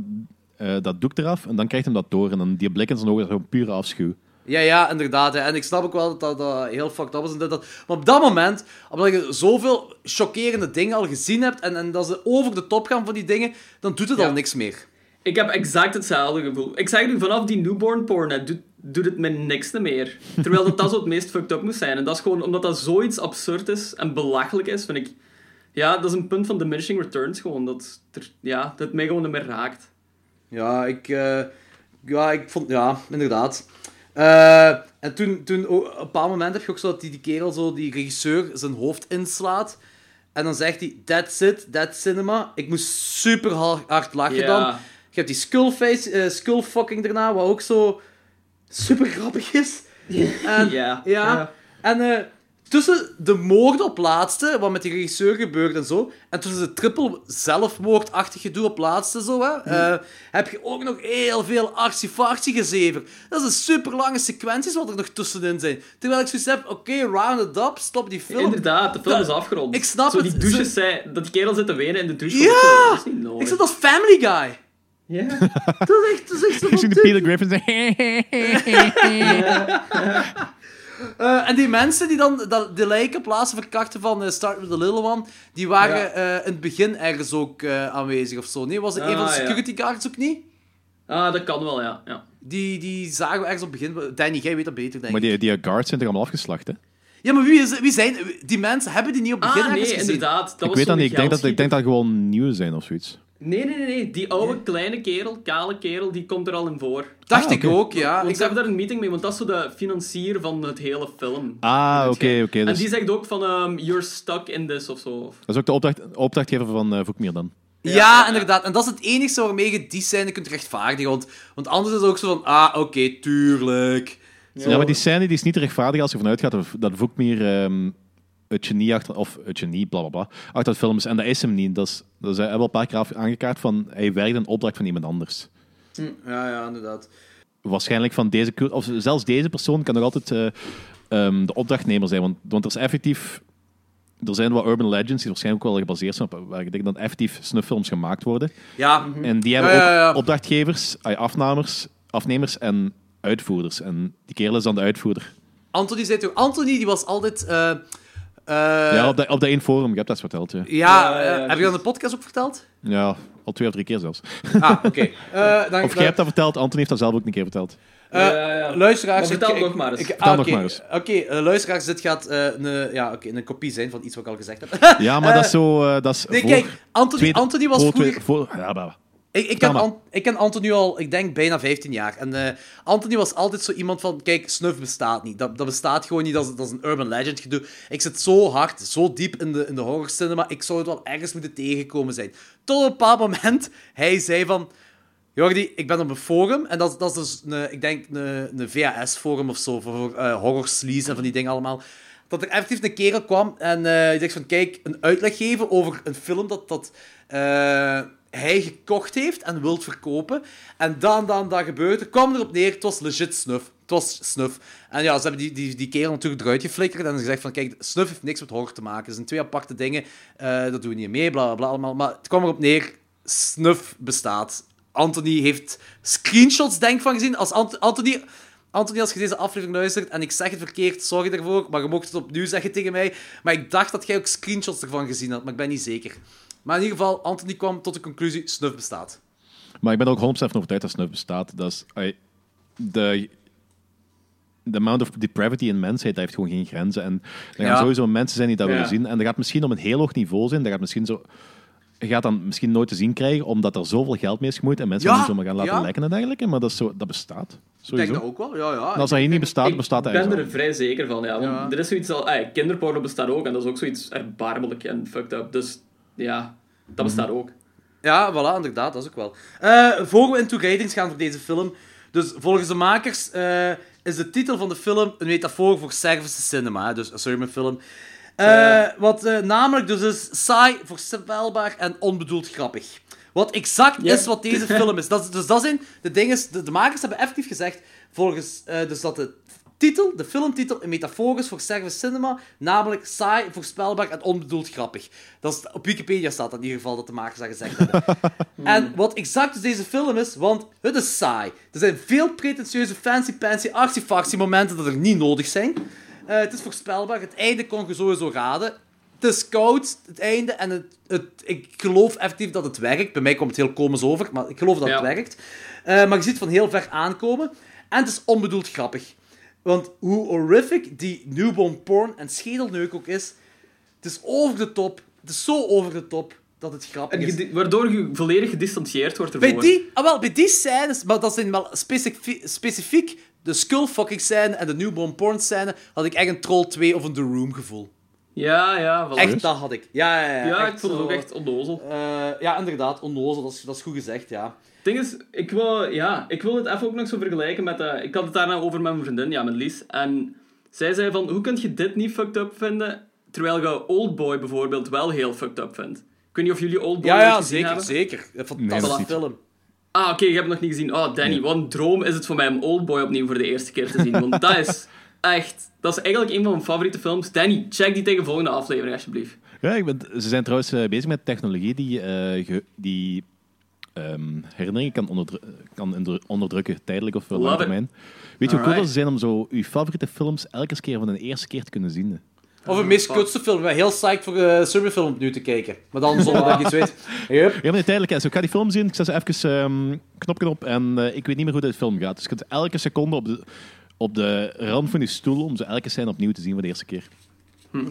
eh, dat doek eraf en dan krijgt hem dat door. En dan die blik in zijn ogen is gewoon pure afschuw. Ja, ja, inderdaad. Hè. En ik snap ook wel dat dat, heel fucked up is. En dat. Maar op dat moment, omdat je zoveel chockerende dingen al gezien hebt en, en dat ze over de top gaan van die dingen, dan doet het Ja. al niks meer. Ik heb exact hetzelfde gevoel. Ik zeg nu, vanaf die newborn porn doet, doet het me niks meer. Terwijl dat, dat zo het meest fucked up moest zijn. En dat is gewoon omdat dat zoiets absurd is en belachelijk is, vind ik... Ja, dat is een punt van diminishing returns gewoon. Dat, er, ja, dat het mij gewoon niet meer raakt. Ja, ik, eh, ja, ik vond... Ja, inderdaad. Eh, en toen, toen ook, op een bepaald moment heb je ook zo dat die, die kerel, zo, die regisseur, zijn hoofd inslaat. En dan zegt hij, that's it, that's cinema. Ik moest super hard, hard lachen dan. Je hebt die skullface, eh skullfucking daarna, wat ook zo super grappig is. (laughs) En, Ja. ja. En eh, tussen de moord op laatste, wat met die regisseur gebeurt en zo, en tussen de triple zelfmoordachtig gedoe op laatste, zo, hè, eh, heb je ook nog heel veel archifartie gezever. Dat is een super lange sequenties wat er nog tussenin zijn. Terwijl ik zoiets heb, oké, round it up, stop die film. Inderdaad, de film Dat- is afgerond. Ik snap Zo het. die douches Ze- zei, dat die kerel zit te wenen in de douche. Ja! Dat is niet nodig. Ik zit als Family Guy. Ja. Dat is echt, dat is echt zo (laughs) Ik zie de Peter Griffin zeggen. (laughs) (laughs) Eh, en die mensen die dan dat, de lijken plaatsen verkrachten van eh, Start with the Little One, die waren Ja. eh, in het begin ergens ook aanwezig of zo. Nee, was het een van de Ah, ja. security guards ook niet? Ah, dat kan wel, ja. ja. Die, die zagen we ergens op het begin. Danny, jij weet dat beter, denk Maar ik. die, die guards zijn toch allemaal afgeslacht, hè? Ja, maar wie, is, wie zijn die mensen? Hebben die niet op het begin Ah, ergens nee, gezien? inderdaad. Dat ik was weet dat niet. Ik denk dat, ik denk dat gewoon nieuw zijn of zoiets. Nee, nee, nee. Die oude kleine kerel, kale kerel, die komt er al in voor. Dacht Ah, ik ook, ja. Want Ik ze hebben daar een meeting mee, want dat is zo de financier van het hele film. Ah, oké, oké. En dus die zegt ook van, ehm, you're stuck in this of zo. Dat is ook de opdracht, opdrachtgever van Voekmeer dan. Ja, inderdaad. En dat is het enige waarmee je die scène kunt rechtvaardigen. Want, want anders is het ook zo van, ah, oké, tuurlijk. Ja, maar die scène die is niet te rechtvaardigen als je vanuit gaat dat- dat Voekmeer ehm het genie achter, of het genie, bla bla bla, achter het film is. En dat is hem niet. Dat is, dat is, hij hebben we al een paar keer aangekaart van hij werkt een opdracht van iemand anders. Ja, ja, inderdaad. Waarschijnlijk van deze, of zelfs deze persoon kan nog altijd eh, ehm, de opdrachtnemer zijn. Want, want er is effectief. Er zijn wat urban legends die waarschijnlijk ook wel gebaseerd zijn op waar ik denk dat effectief snufffilms gemaakt worden. Ja, En die hebben Ja, ja, ja. ook opdrachtgevers, ay, afnemers, afnemers en uitvoerders. En die kerel is dan de uitvoerder. Anthony zei toch... Anthony, die was altijd... eh, eh, ja, op dat op dat één forum, ik heb dat eens verteld. Ja, ja, Ja, ja, eh, heb je dat in de podcast ook verteld? ja al twee of drie keer zelfs. Ah, oké. (laughs) Eh, dan- Of jij hebt dat verteld, Anthony heeft dat zelf ook een keer verteld. Eh, Ja, ja. Luisteraars... Maar vertel ik- nog maar eens. ik- Vertel ah, nog oké. maar eens. Oké, eh, luisteraars, dit gaat eh, een, ja, oké, een kopie zijn van iets wat ik al gezegd heb. Ja, maar dat is zo... eh, dat is nee, voor kijk, Anthony, tweede- Anthony was voor vroeger... voor, ja, bah, bah. Ik, ken maar. An- ik ken Anthony al, ik denk, bijna 15 jaar. En eh, Anthony was altijd zo iemand van, kijk, snuff bestaat niet. Dat, dat bestaat gewoon niet, dat is, dat is een urban legend gedoe. Ik zit zo hard, zo diep in de, in de horror cinema, ik zou het wel ergens moeten tegenkomen zijn. Tot op een bepaald moment, (laughs) hij zei van... Jordi, ik ben op een forum, en dat, dat is dus, een, ik denk, een, een VHS-forum of zo, voor eh horror sleaze en van die dingen allemaal. Dat er effectief een kerel kwam en eh die zegt van, kijk, een uitleg geven over een film dat, dat hij gekocht heeft en wilt verkopen. En dan, dan, dat gebeurt kwam erop neer, het was legit snuff. Het was snuff. En ja, ze hebben die, die, die kerel natuurlijk eruit geflikkerd en gezegd van, kijk, snuff heeft niks met horror te maken. Het zijn twee aparte dingen, eh, dat doen we niet mee, bla, bla, bla, allemaal. Maar het kwam erop neer, snuff bestaat. Anthony heeft screenshots, denk van gezien. Als Ant- Anthony... Anthony, als je deze aflevering luistert en ik zeg het verkeerd, sorry daarvoor, maar je mocht het opnieuw zeggen tegen mij. Maar ik dacht dat jij ook screenshots ervan gezien had, maar ik ben niet zeker. Maar in ieder geval, Anthony kwam tot de conclusie, snuff bestaat. Maar ik ben er ook 100% van overtuigd dat snuff bestaat. Dat is... ay, de... De amount of depravity in mensheid dat heeft gewoon geen grenzen. En er gaan Ja. sowieso mensen zijn die dat Ja. willen zien. En dat gaat misschien op een heel hoog niveau zijn. Dat gaat misschien zo... Je gaat dan misschien nooit te zien krijgen, omdat er zoveel geld mee is gemoeid en mensen Ja, gaan niet zomaar gaan laten ja. lekken en dergelijke. Maar dat, is zo, dat bestaat. Ik Sowieso. denk dat ook wel, ja, ja. En als dat hier niet bestaat, ik bestaat dat ben ergens er wel. vrij zeker van, ja. Want Ja. er is zoiets al... kinderporno bestaat ook, en dat is ook zoiets erbarmelijk en fucked up. Dus ja, dat bestaat ook. Ja, voilà, inderdaad, dat is ook wel. Eh voor we into ratings gaan voor deze film. Dus volgens de makers eh, is de titel van de film een metafoor voor service cinema. Dus sorry, mijn film. Eh, Wat namelijk dus is saai, voorspelbaar en onbedoeld grappig. Wat exact is wat deze (laughs) film is. Dat, is- dus dat zijn de dingen... De, de makers hebben effectief gezegd, volgens dus dat de titel, de filmtitel, een metafoor is voor service cinema, namelijk saai, voorspelbaar en onbedoeld grappig. Dat is, op Wikipedia staat dat in ieder geval dat de makers dat gezegd hebben. (laughs) En wat exact dus deze film is, want het is saai. Er zijn veel pretentieuze fancy-pancy artifactie momenten dat er niet nodig zijn. Eh, het is voorspelbaar, het einde kon je sowieso raden. Het is koud, het einde, en het, het, ik geloof effectief dat het werkt. Bij mij komt het heel komisch over, maar ik geloof dat Ja. het werkt. Eh, maar je ziet het van heel ver aankomen. En het is onbedoeld grappig. Want hoe horrific die newborn porn en schedelneuk ook is, het is over de top. Het is zo over de top dat het grappig is. waardoor je volledig gedistanceerd wordt ervoor. Bij die, ah, wel, bij die scènes, maar dat zijn wel specifiek, specifiek de skullfucking scène en de newborn porn scène, had ik echt een Troll 2 of een The Room gevoel. Ja, ja, voilà. Echt, dat had ik. Ja, ja, ja. Ik vond het ook echt onnozel. Eh, ja, inderdaad, onnozel, dat is, dat is goed gezegd, ja. Het ding is, ik wil, ja, ik wil het even ook nog zo vergelijken met... eh, ik had het daarna over met mijn vriendin, ja, met Lies. En Zij zei van, hoe kun je dit niet fucked up vinden, terwijl je Oldboy bijvoorbeeld wel heel fucked up vindt? Ik weet niet of jullie Oldboy Ja, ja, gezien zeker, hebben. zeker. Een Nee, dat fantastische niet. film. Ah, oké, je hebt het nog niet gezien. Oh, Danny, wat een droom is het voor mij om Oldboy opnieuw voor de eerste keer te zien. Want dat is (laughs) echt... Dat is eigenlijk een van mijn favoriete films. Danny, check die tegen volgende aflevering, alsjeblieft. Ja, ik ben, ze zijn trouwens eh, bezig met technologie die, eh, ge- die ehm, herinneringen kan, onderdru- kan onder- onderdrukken, tijdelijk of voor lange termijn. Weet je hoe cool dat ze zijn om zo je favoriete films elke keer van de eerste keer te kunnen zien? Of een meest kutste film. Ik ben heel psyched voor de Serbian film opnieuw te kijken. Maar dan zonder dat ik iets weet. (laughs) Yep. Ja, maar tijdelijk. ik ga die film zien, ik zet ze even ehm knopje op en eh, ik weet niet meer hoe de film gaat. Dus je kunt elke seconde op de, op de rand van je stoel om ze elke scène opnieuw te zien voor de eerste keer.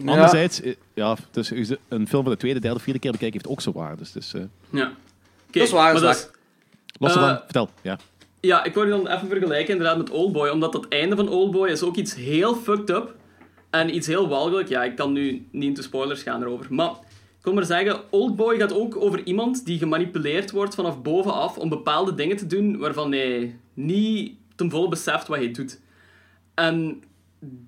Anderzijds, eh, ja, dus een film van de tweede, derde, vierde keer bekijken heeft ook zo waar. Dus, dus eh, Ja. Dat is waar, maar dat is los ervan, vertel. Ja. Ja, ik wou die dan even vergelijken inderdaad met Oldboy, omdat dat einde van Oldboy is ook iets heel fucked up en iets heel walgelijk. Ja, ik kan nu niet into spoilers gaan erover, maar ik wil maar zeggen, Oldboy gaat ook over iemand die gemanipuleerd wordt vanaf bovenaf om bepaalde dingen te doen waarvan hij niet ten volle beseft wat hij doet. En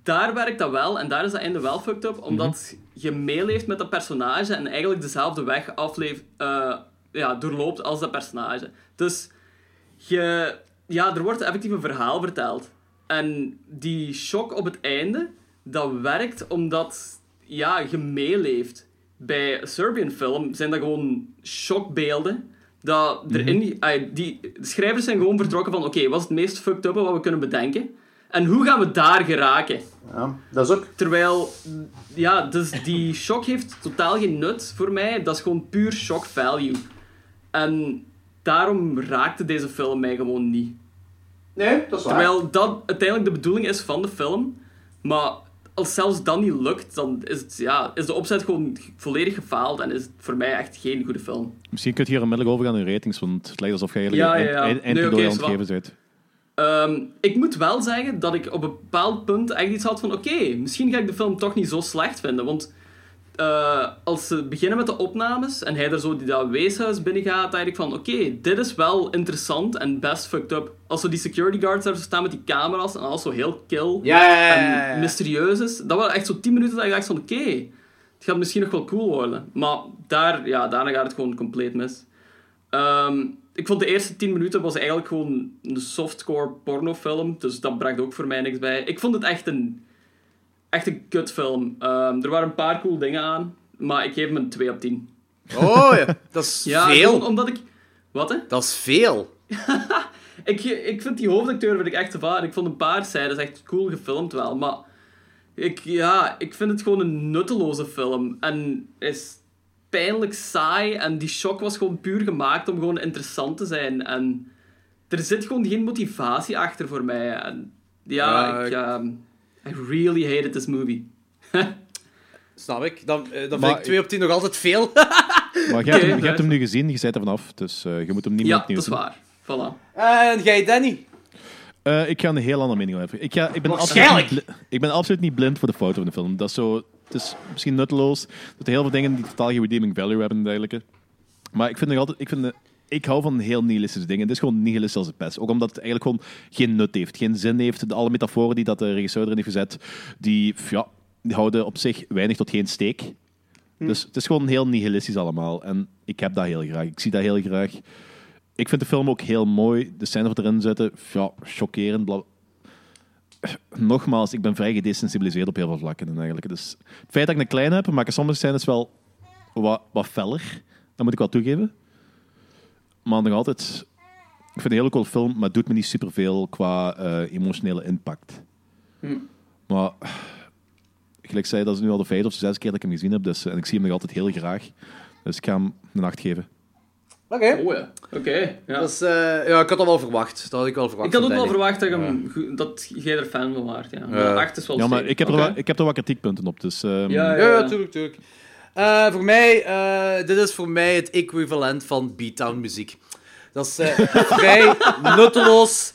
daar werkt dat wel, en daar is dat einde wel fucked up, omdat je meeleeft met dat personage en eigenlijk dezelfde weg afleef, eh, ja, doorloopt als dat personage. Dus je, ja, er wordt effectief een verhaal verteld. En die shock op het einde, dat werkt omdat ja, je meeleeft. Bij een Serbian film zijn dat gewoon shockbeelden. Dat erin, ah, die, de schrijvers zijn gewoon vertrokken van oké, wat is het meest fucked up wat we kunnen bedenken? En hoe gaan we daar geraken? Ja, dat is ook... Terwijl, ja, dus die shock heeft totaal geen nut voor mij. Dat is gewoon puur shock value. En daarom raakte deze film mij gewoon niet. Nee, dat is waar. Terwijl dat uiteindelijk de bedoeling is van de film. Maar als zelfs dat niet lukt, dan is, het, ja, is de opzet gewoon volledig gefaald. En is het voor mij echt geen goede film. Misschien kun je hier onmiddellijk overgaan in ratings, want het lijkt alsof jij eigenlijk Ja, een ja, ja. eind- Nee, geven bent. Ehm, ik moet wel zeggen dat ik op een bepaald punt echt iets had van... Oké, misschien ga ik de film toch niet zo slecht vinden. Want eh, als ze beginnen met de opnames en hij er zo die dat weeshuis binnen gaat, ik van... Oké, dit is wel interessant en best fucked up. Als zo die security guards daar zo staan met die camera's en alles zo heel kill Ja, ja, ja, ja, ja. en mysterieus is. Dat was echt zo 10 minuten dat ik dacht van... Oké, het gaat misschien nog wel cool worden. Maar daar, ja, daarna gaat het gewoon compleet mis. Ehm, ik vond de eerste 10 minuten was eigenlijk gewoon een softcore pornofilm. Dus dat bracht ook voor mij niks bij. Ik vond het echt een, echt een kutfilm. Ehm, er waren een paar cool dingen aan. Maar ik geef hem een 2 op 10. Oh ja, dat is (laughs) Ja, veel. omdat ik... Wat, hè? Dat is veel. (laughs) Ik, ik vind die hoofdacteur vind ik echt te vaar. Ik vond een paar scènes echt cool gefilmd wel. Maar ik, ja, ik vind het gewoon een nutteloze film. En is pijnlijk saai. En die shock was gewoon puur gemaakt om gewoon interessant te zijn. En er zit gewoon geen motivatie achter voor mij. En ja, Ja, ik, ik- ehm, I really hated this movie. Snap ik. Dan, eh, dan Maar vind ik 2 op 10 nog altijd veel. (laughs) Maar jij hebt, hem, hebt nu gezien, je bent er vanaf, dus eh, je moet hem niet meer ja, opnieuw dat is waar. Voilà. en jij, Danny? Eh, ik ga een heel andere mening over. Ik, ga, ik, ben absoluut Waarschijnlijk. niet, ik ben absoluut niet blind voor de foto van de film. Dat is zo, het is misschien nutteloos. Er zijn heel veel dingen die totaal geen redeeming value hebben en dergelijke. Maar ik vind nog altijd, ik, vind, ik hou van heel nihilistische dingen. Het is gewoon nihilistisch als het best. Ook omdat het eigenlijk gewoon geen nut heeft, geen zin heeft. De, alle metaforen die dat de regisseur erin heeft gezet, die, ja, die houden op zich weinig tot geen steek. Dus het is gewoon heel nihilistisch allemaal. En ik heb dat heel graag. Ik zie dat heel graag. Ik vind de film ook heel mooi. De scènes wat erin zitten, ja, chockerend. bla- (sighs) Nogmaals, ik ben vrij gedesensibiliseerd op heel veel vlakken. En eigenlijk. Dus het feit dat ik een klein heb, maken sommige scènes wel wat, wat feller. Dat moet ik wel toegeven. Maar nog altijd, ik vind het een hele cool film, maar het doet me niet superveel qua eh, emotionele impact. Maar gelijk zei, dat is nu al de vijfde of zesde keer dat ik hem gezien heb. Dus, en ik zie hem nog altijd heel graag. Dus ik ga hem een nacht geven. Oké. Oh ja, oké. ja. Dat is, eh, ja, ik had dat wel verwacht. Dat had ik wel verwacht. Ik had ook wel verwacht dat, je hem dat jij er fan van waart. Ja. Maar acht is wel Ja, maar ik heb, er Oké. wel, ik heb er wel kritiekpunten op. Dus, ehm, Ja, Ja, ja, tuurlijk, tuurlijk. Eh, voor mij, eh, dit is voor mij het equivalent van beatdown muziek. Dat is eh, (laughs) vrij nutteloos,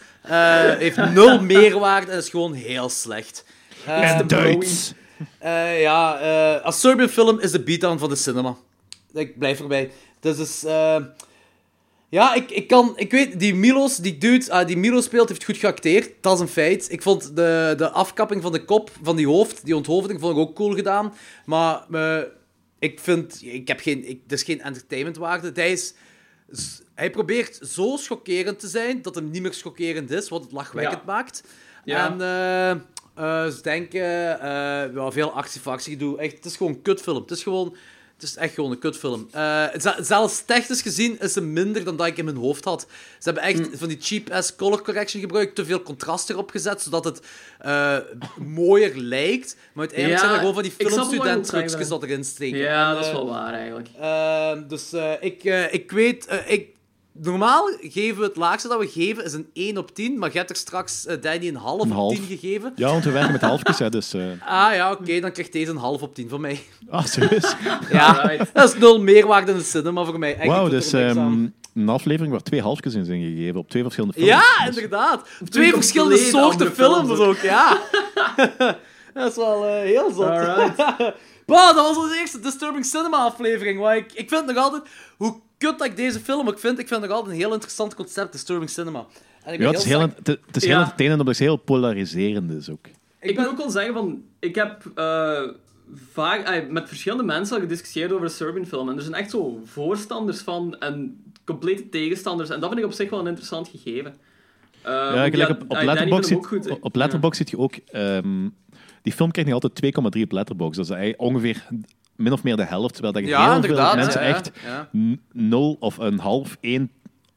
heeft nul meerwaarde en is gewoon heel slecht. En Duits. ja, als Serbian film is de beatdown van de cinema. Ik blijf erbij. Dus is, Ja, ik, ik kan... Ik weet, die Milos, die dude, ah, die Milo speelt, heeft goed geacteerd. Dat is een feit. Ik vond de, de afkapping van de kop, van die hoofd, die onthoofding, vond ik ook cool gedaan. Maar ik vind... Ik heb geen... Ik, het is geen entertainmentwaarde. Hij is... Hij probeert zo schokkerend te zijn, dat hem niet meer schokkerend is, wat het lachwekkend Ja. maakt. Ja. En... eh eh, ze denken... ja, veel actie-factie gedoe. Echt, het is gewoon een kutfilm. Het is gewoon... Het is echt gewoon een kutfilm. Ze- zelfs technisch gezien is ze minder dan dat ik in mijn hoofd had. Ze hebben echt Mm. van die cheap-ass color correction gebruikt, te veel contrast erop gezet, zodat het eh, mooier lijkt. Maar uiteindelijk Ja, zijn er gewoon van die ik snap wel wat je filmstudent wilt trucjes zeggen. dat erin steken. Ja, En, dat is eh, wel waar eigenlijk. Ehm, dus ik, ik weet... ik, normaal geven we het laagste dat we geven is een 1 op 10, maar je hebt er straks eh, Danny een half Een op half. 10 gegeven. Ja, want we werken met halfjes, hè, dus... eh, Ah ja, oké, dan krijgt deze een half op 10 van mij. Ah, serieus? (laughs) Ja, dat is nul meerwaarde in de cinema voor mij. Wauw, dus ehm, een aflevering waar twee halfjes in zijn gegeven, op twee verschillende films. Ja, Dus- inderdaad. Twee verschillende soorten films films ook, ja. (laughs) dat is wel eh, heel zot. Alright. (laughs) Dat was onze eerste Disturbing Cinema aflevering. Maar ik, ik vind nog altijd, hoe kut dat ik deze film ook vind, ik vind het nog altijd een heel interessant concept, Disturbing Cinema. En ik ben Ja, het is heel, het, het is heel Ja. entertainend, omdat het heel polariserend is ook. Ik moet ook wel zeggen van, ik heb eh, vaak eh, met verschillende mensen al gediscussieerd over de Serbian film. En er zijn echt zo voorstanders van en complete tegenstanders. En dat vind ik op zich wel een interessant gegeven. Eh, Ja, gelijk ja, op, op Letterboxd zit, op Letterboxd zit je ook... ehm, die film krijgt nog altijd 2,3 op Letterboxd. Dat is eigenlijk ongeveer min of meer de helft. Terwijl dat je Ja, heel inderdaad. veel mensen ja, ja, echt nul of een half, één,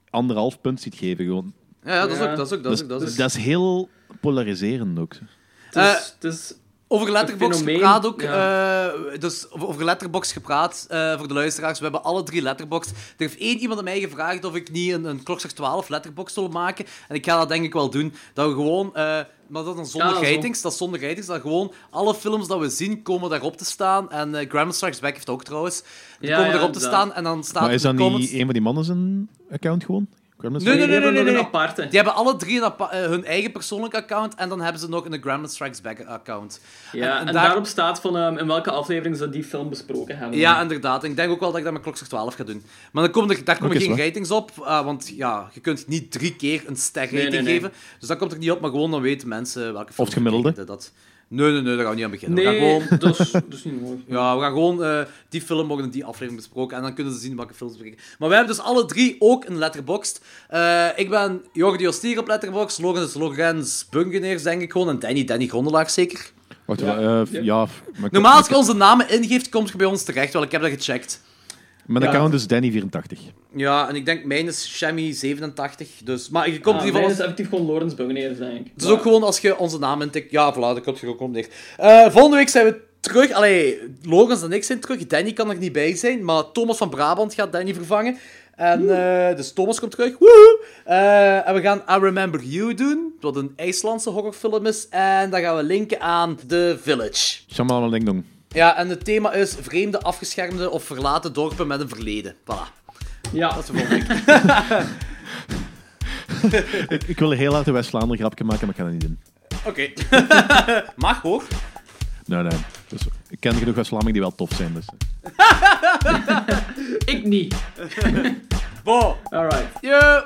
anderhalf punt ziet geven. Gewoon. Ja, ja, dat is ook, dat is ook, dat is ook. Dat is ook. dat is heel polariserend ook. Het is, Eh, het is- Over Letterboxd fenomeen, gepraat ook. ja. eh, dus over Letterboxd gepraat eh, voor de luisteraars. We hebben alle drie Letterboxd. Er heeft één iemand aan mij gevraagd of ik niet een, een klokslag 12 Letterboxd wil maken. En ik ga dat denk ik wel doen. Dat we gewoon... eh, maar dat is dan zonder Ja, zo. ratings. Dat is zonder ratings. Dat gewoon alle films dat we zien komen daarop te staan. En eh Grandma Strikes Back heeft ook trouwens. Die Ja, komen ja, erop te staan. En dan staat Maar is comments... niet een van die mannen zijn account gewoon? Gremlins Nee, nee, die nee, hebben nee, nee, een aparte. Die hebben alle drie een eh, hun eigen persoonlijke account. En dan hebben ze nog een Grandma Strikes Back account. Ja, en, daar- daarop staat van ehm, in welke aflevering ze die film besproken hebben. Ja, inderdaad. Ik denk ook wel dat ik dat met klokslag 12 ga doen. Maar dan komen er, daar komen geen ratings op, ah, want ja, je kunt niet drie keer een ster-rating Nee, nee, nee. geven. Dus dat komt er niet op, maar gewoon dan weten mensen welke film het gemiddelde? Dat... Nee, nee, nee, daar gaan we niet aan beginnen. We gaan Nee, gewoon... dat is, dat is niet mooi. Ja, we gaan gewoon eh, die film worden in die aflevering besproken en dan kunnen ze zien welke films we bekijken. Maar wij hebben dus alle drie ook een Letterboxd. Eh, ik ben Jordi Ostier op Letterboxd, Logan is Lorenz Bungeneers, denk ik gewoon, en Danny, Danny Grondelaar zeker. Wacht, ja. ja maar Normaal als je onze namen ingeeft, komt je bij ons terecht, wel, ik heb dat gecheckt. Mijn Ja. account is Danny84. Ja, en ik denk mijn is Shammy87. Dus, maar je komt Ah, in ieder geval... is effectief gewoon Lawrence Bungeneers, denk ik. Het is ook gewoon als je onze naam intikt. Ja, voilà, dat komt er ook om neer. Eh, volgende week zijn we terug. Allee, Logans en ik zijn terug. Danny kan er niet bij zijn, maar Thomas van Brabant gaat Danny vervangen. En, eh, dus Thomas komt terug. Woehoe! Eh, en we gaan I Remember You doen, wat een IJslandse horrorfilm is. En dan gaan we linken aan The Village. Shaman Ding Dong. Ja, en het thema is vreemde, afgeschermde of verlaten dorpen met een verleden. Voilà, Ja, dat is de volgende. (laughs) Ik, ik wil een heel hard een West-Vlaanderen grapje maken, maar ik kan dat niet doen. Oké. (laughs) Mag hoor. Nee, nee. Dus, ik ken genoeg West-Vlamingen die wel tof zijn. Dus. (laughs) ik niet. Bo. Alright. Yo.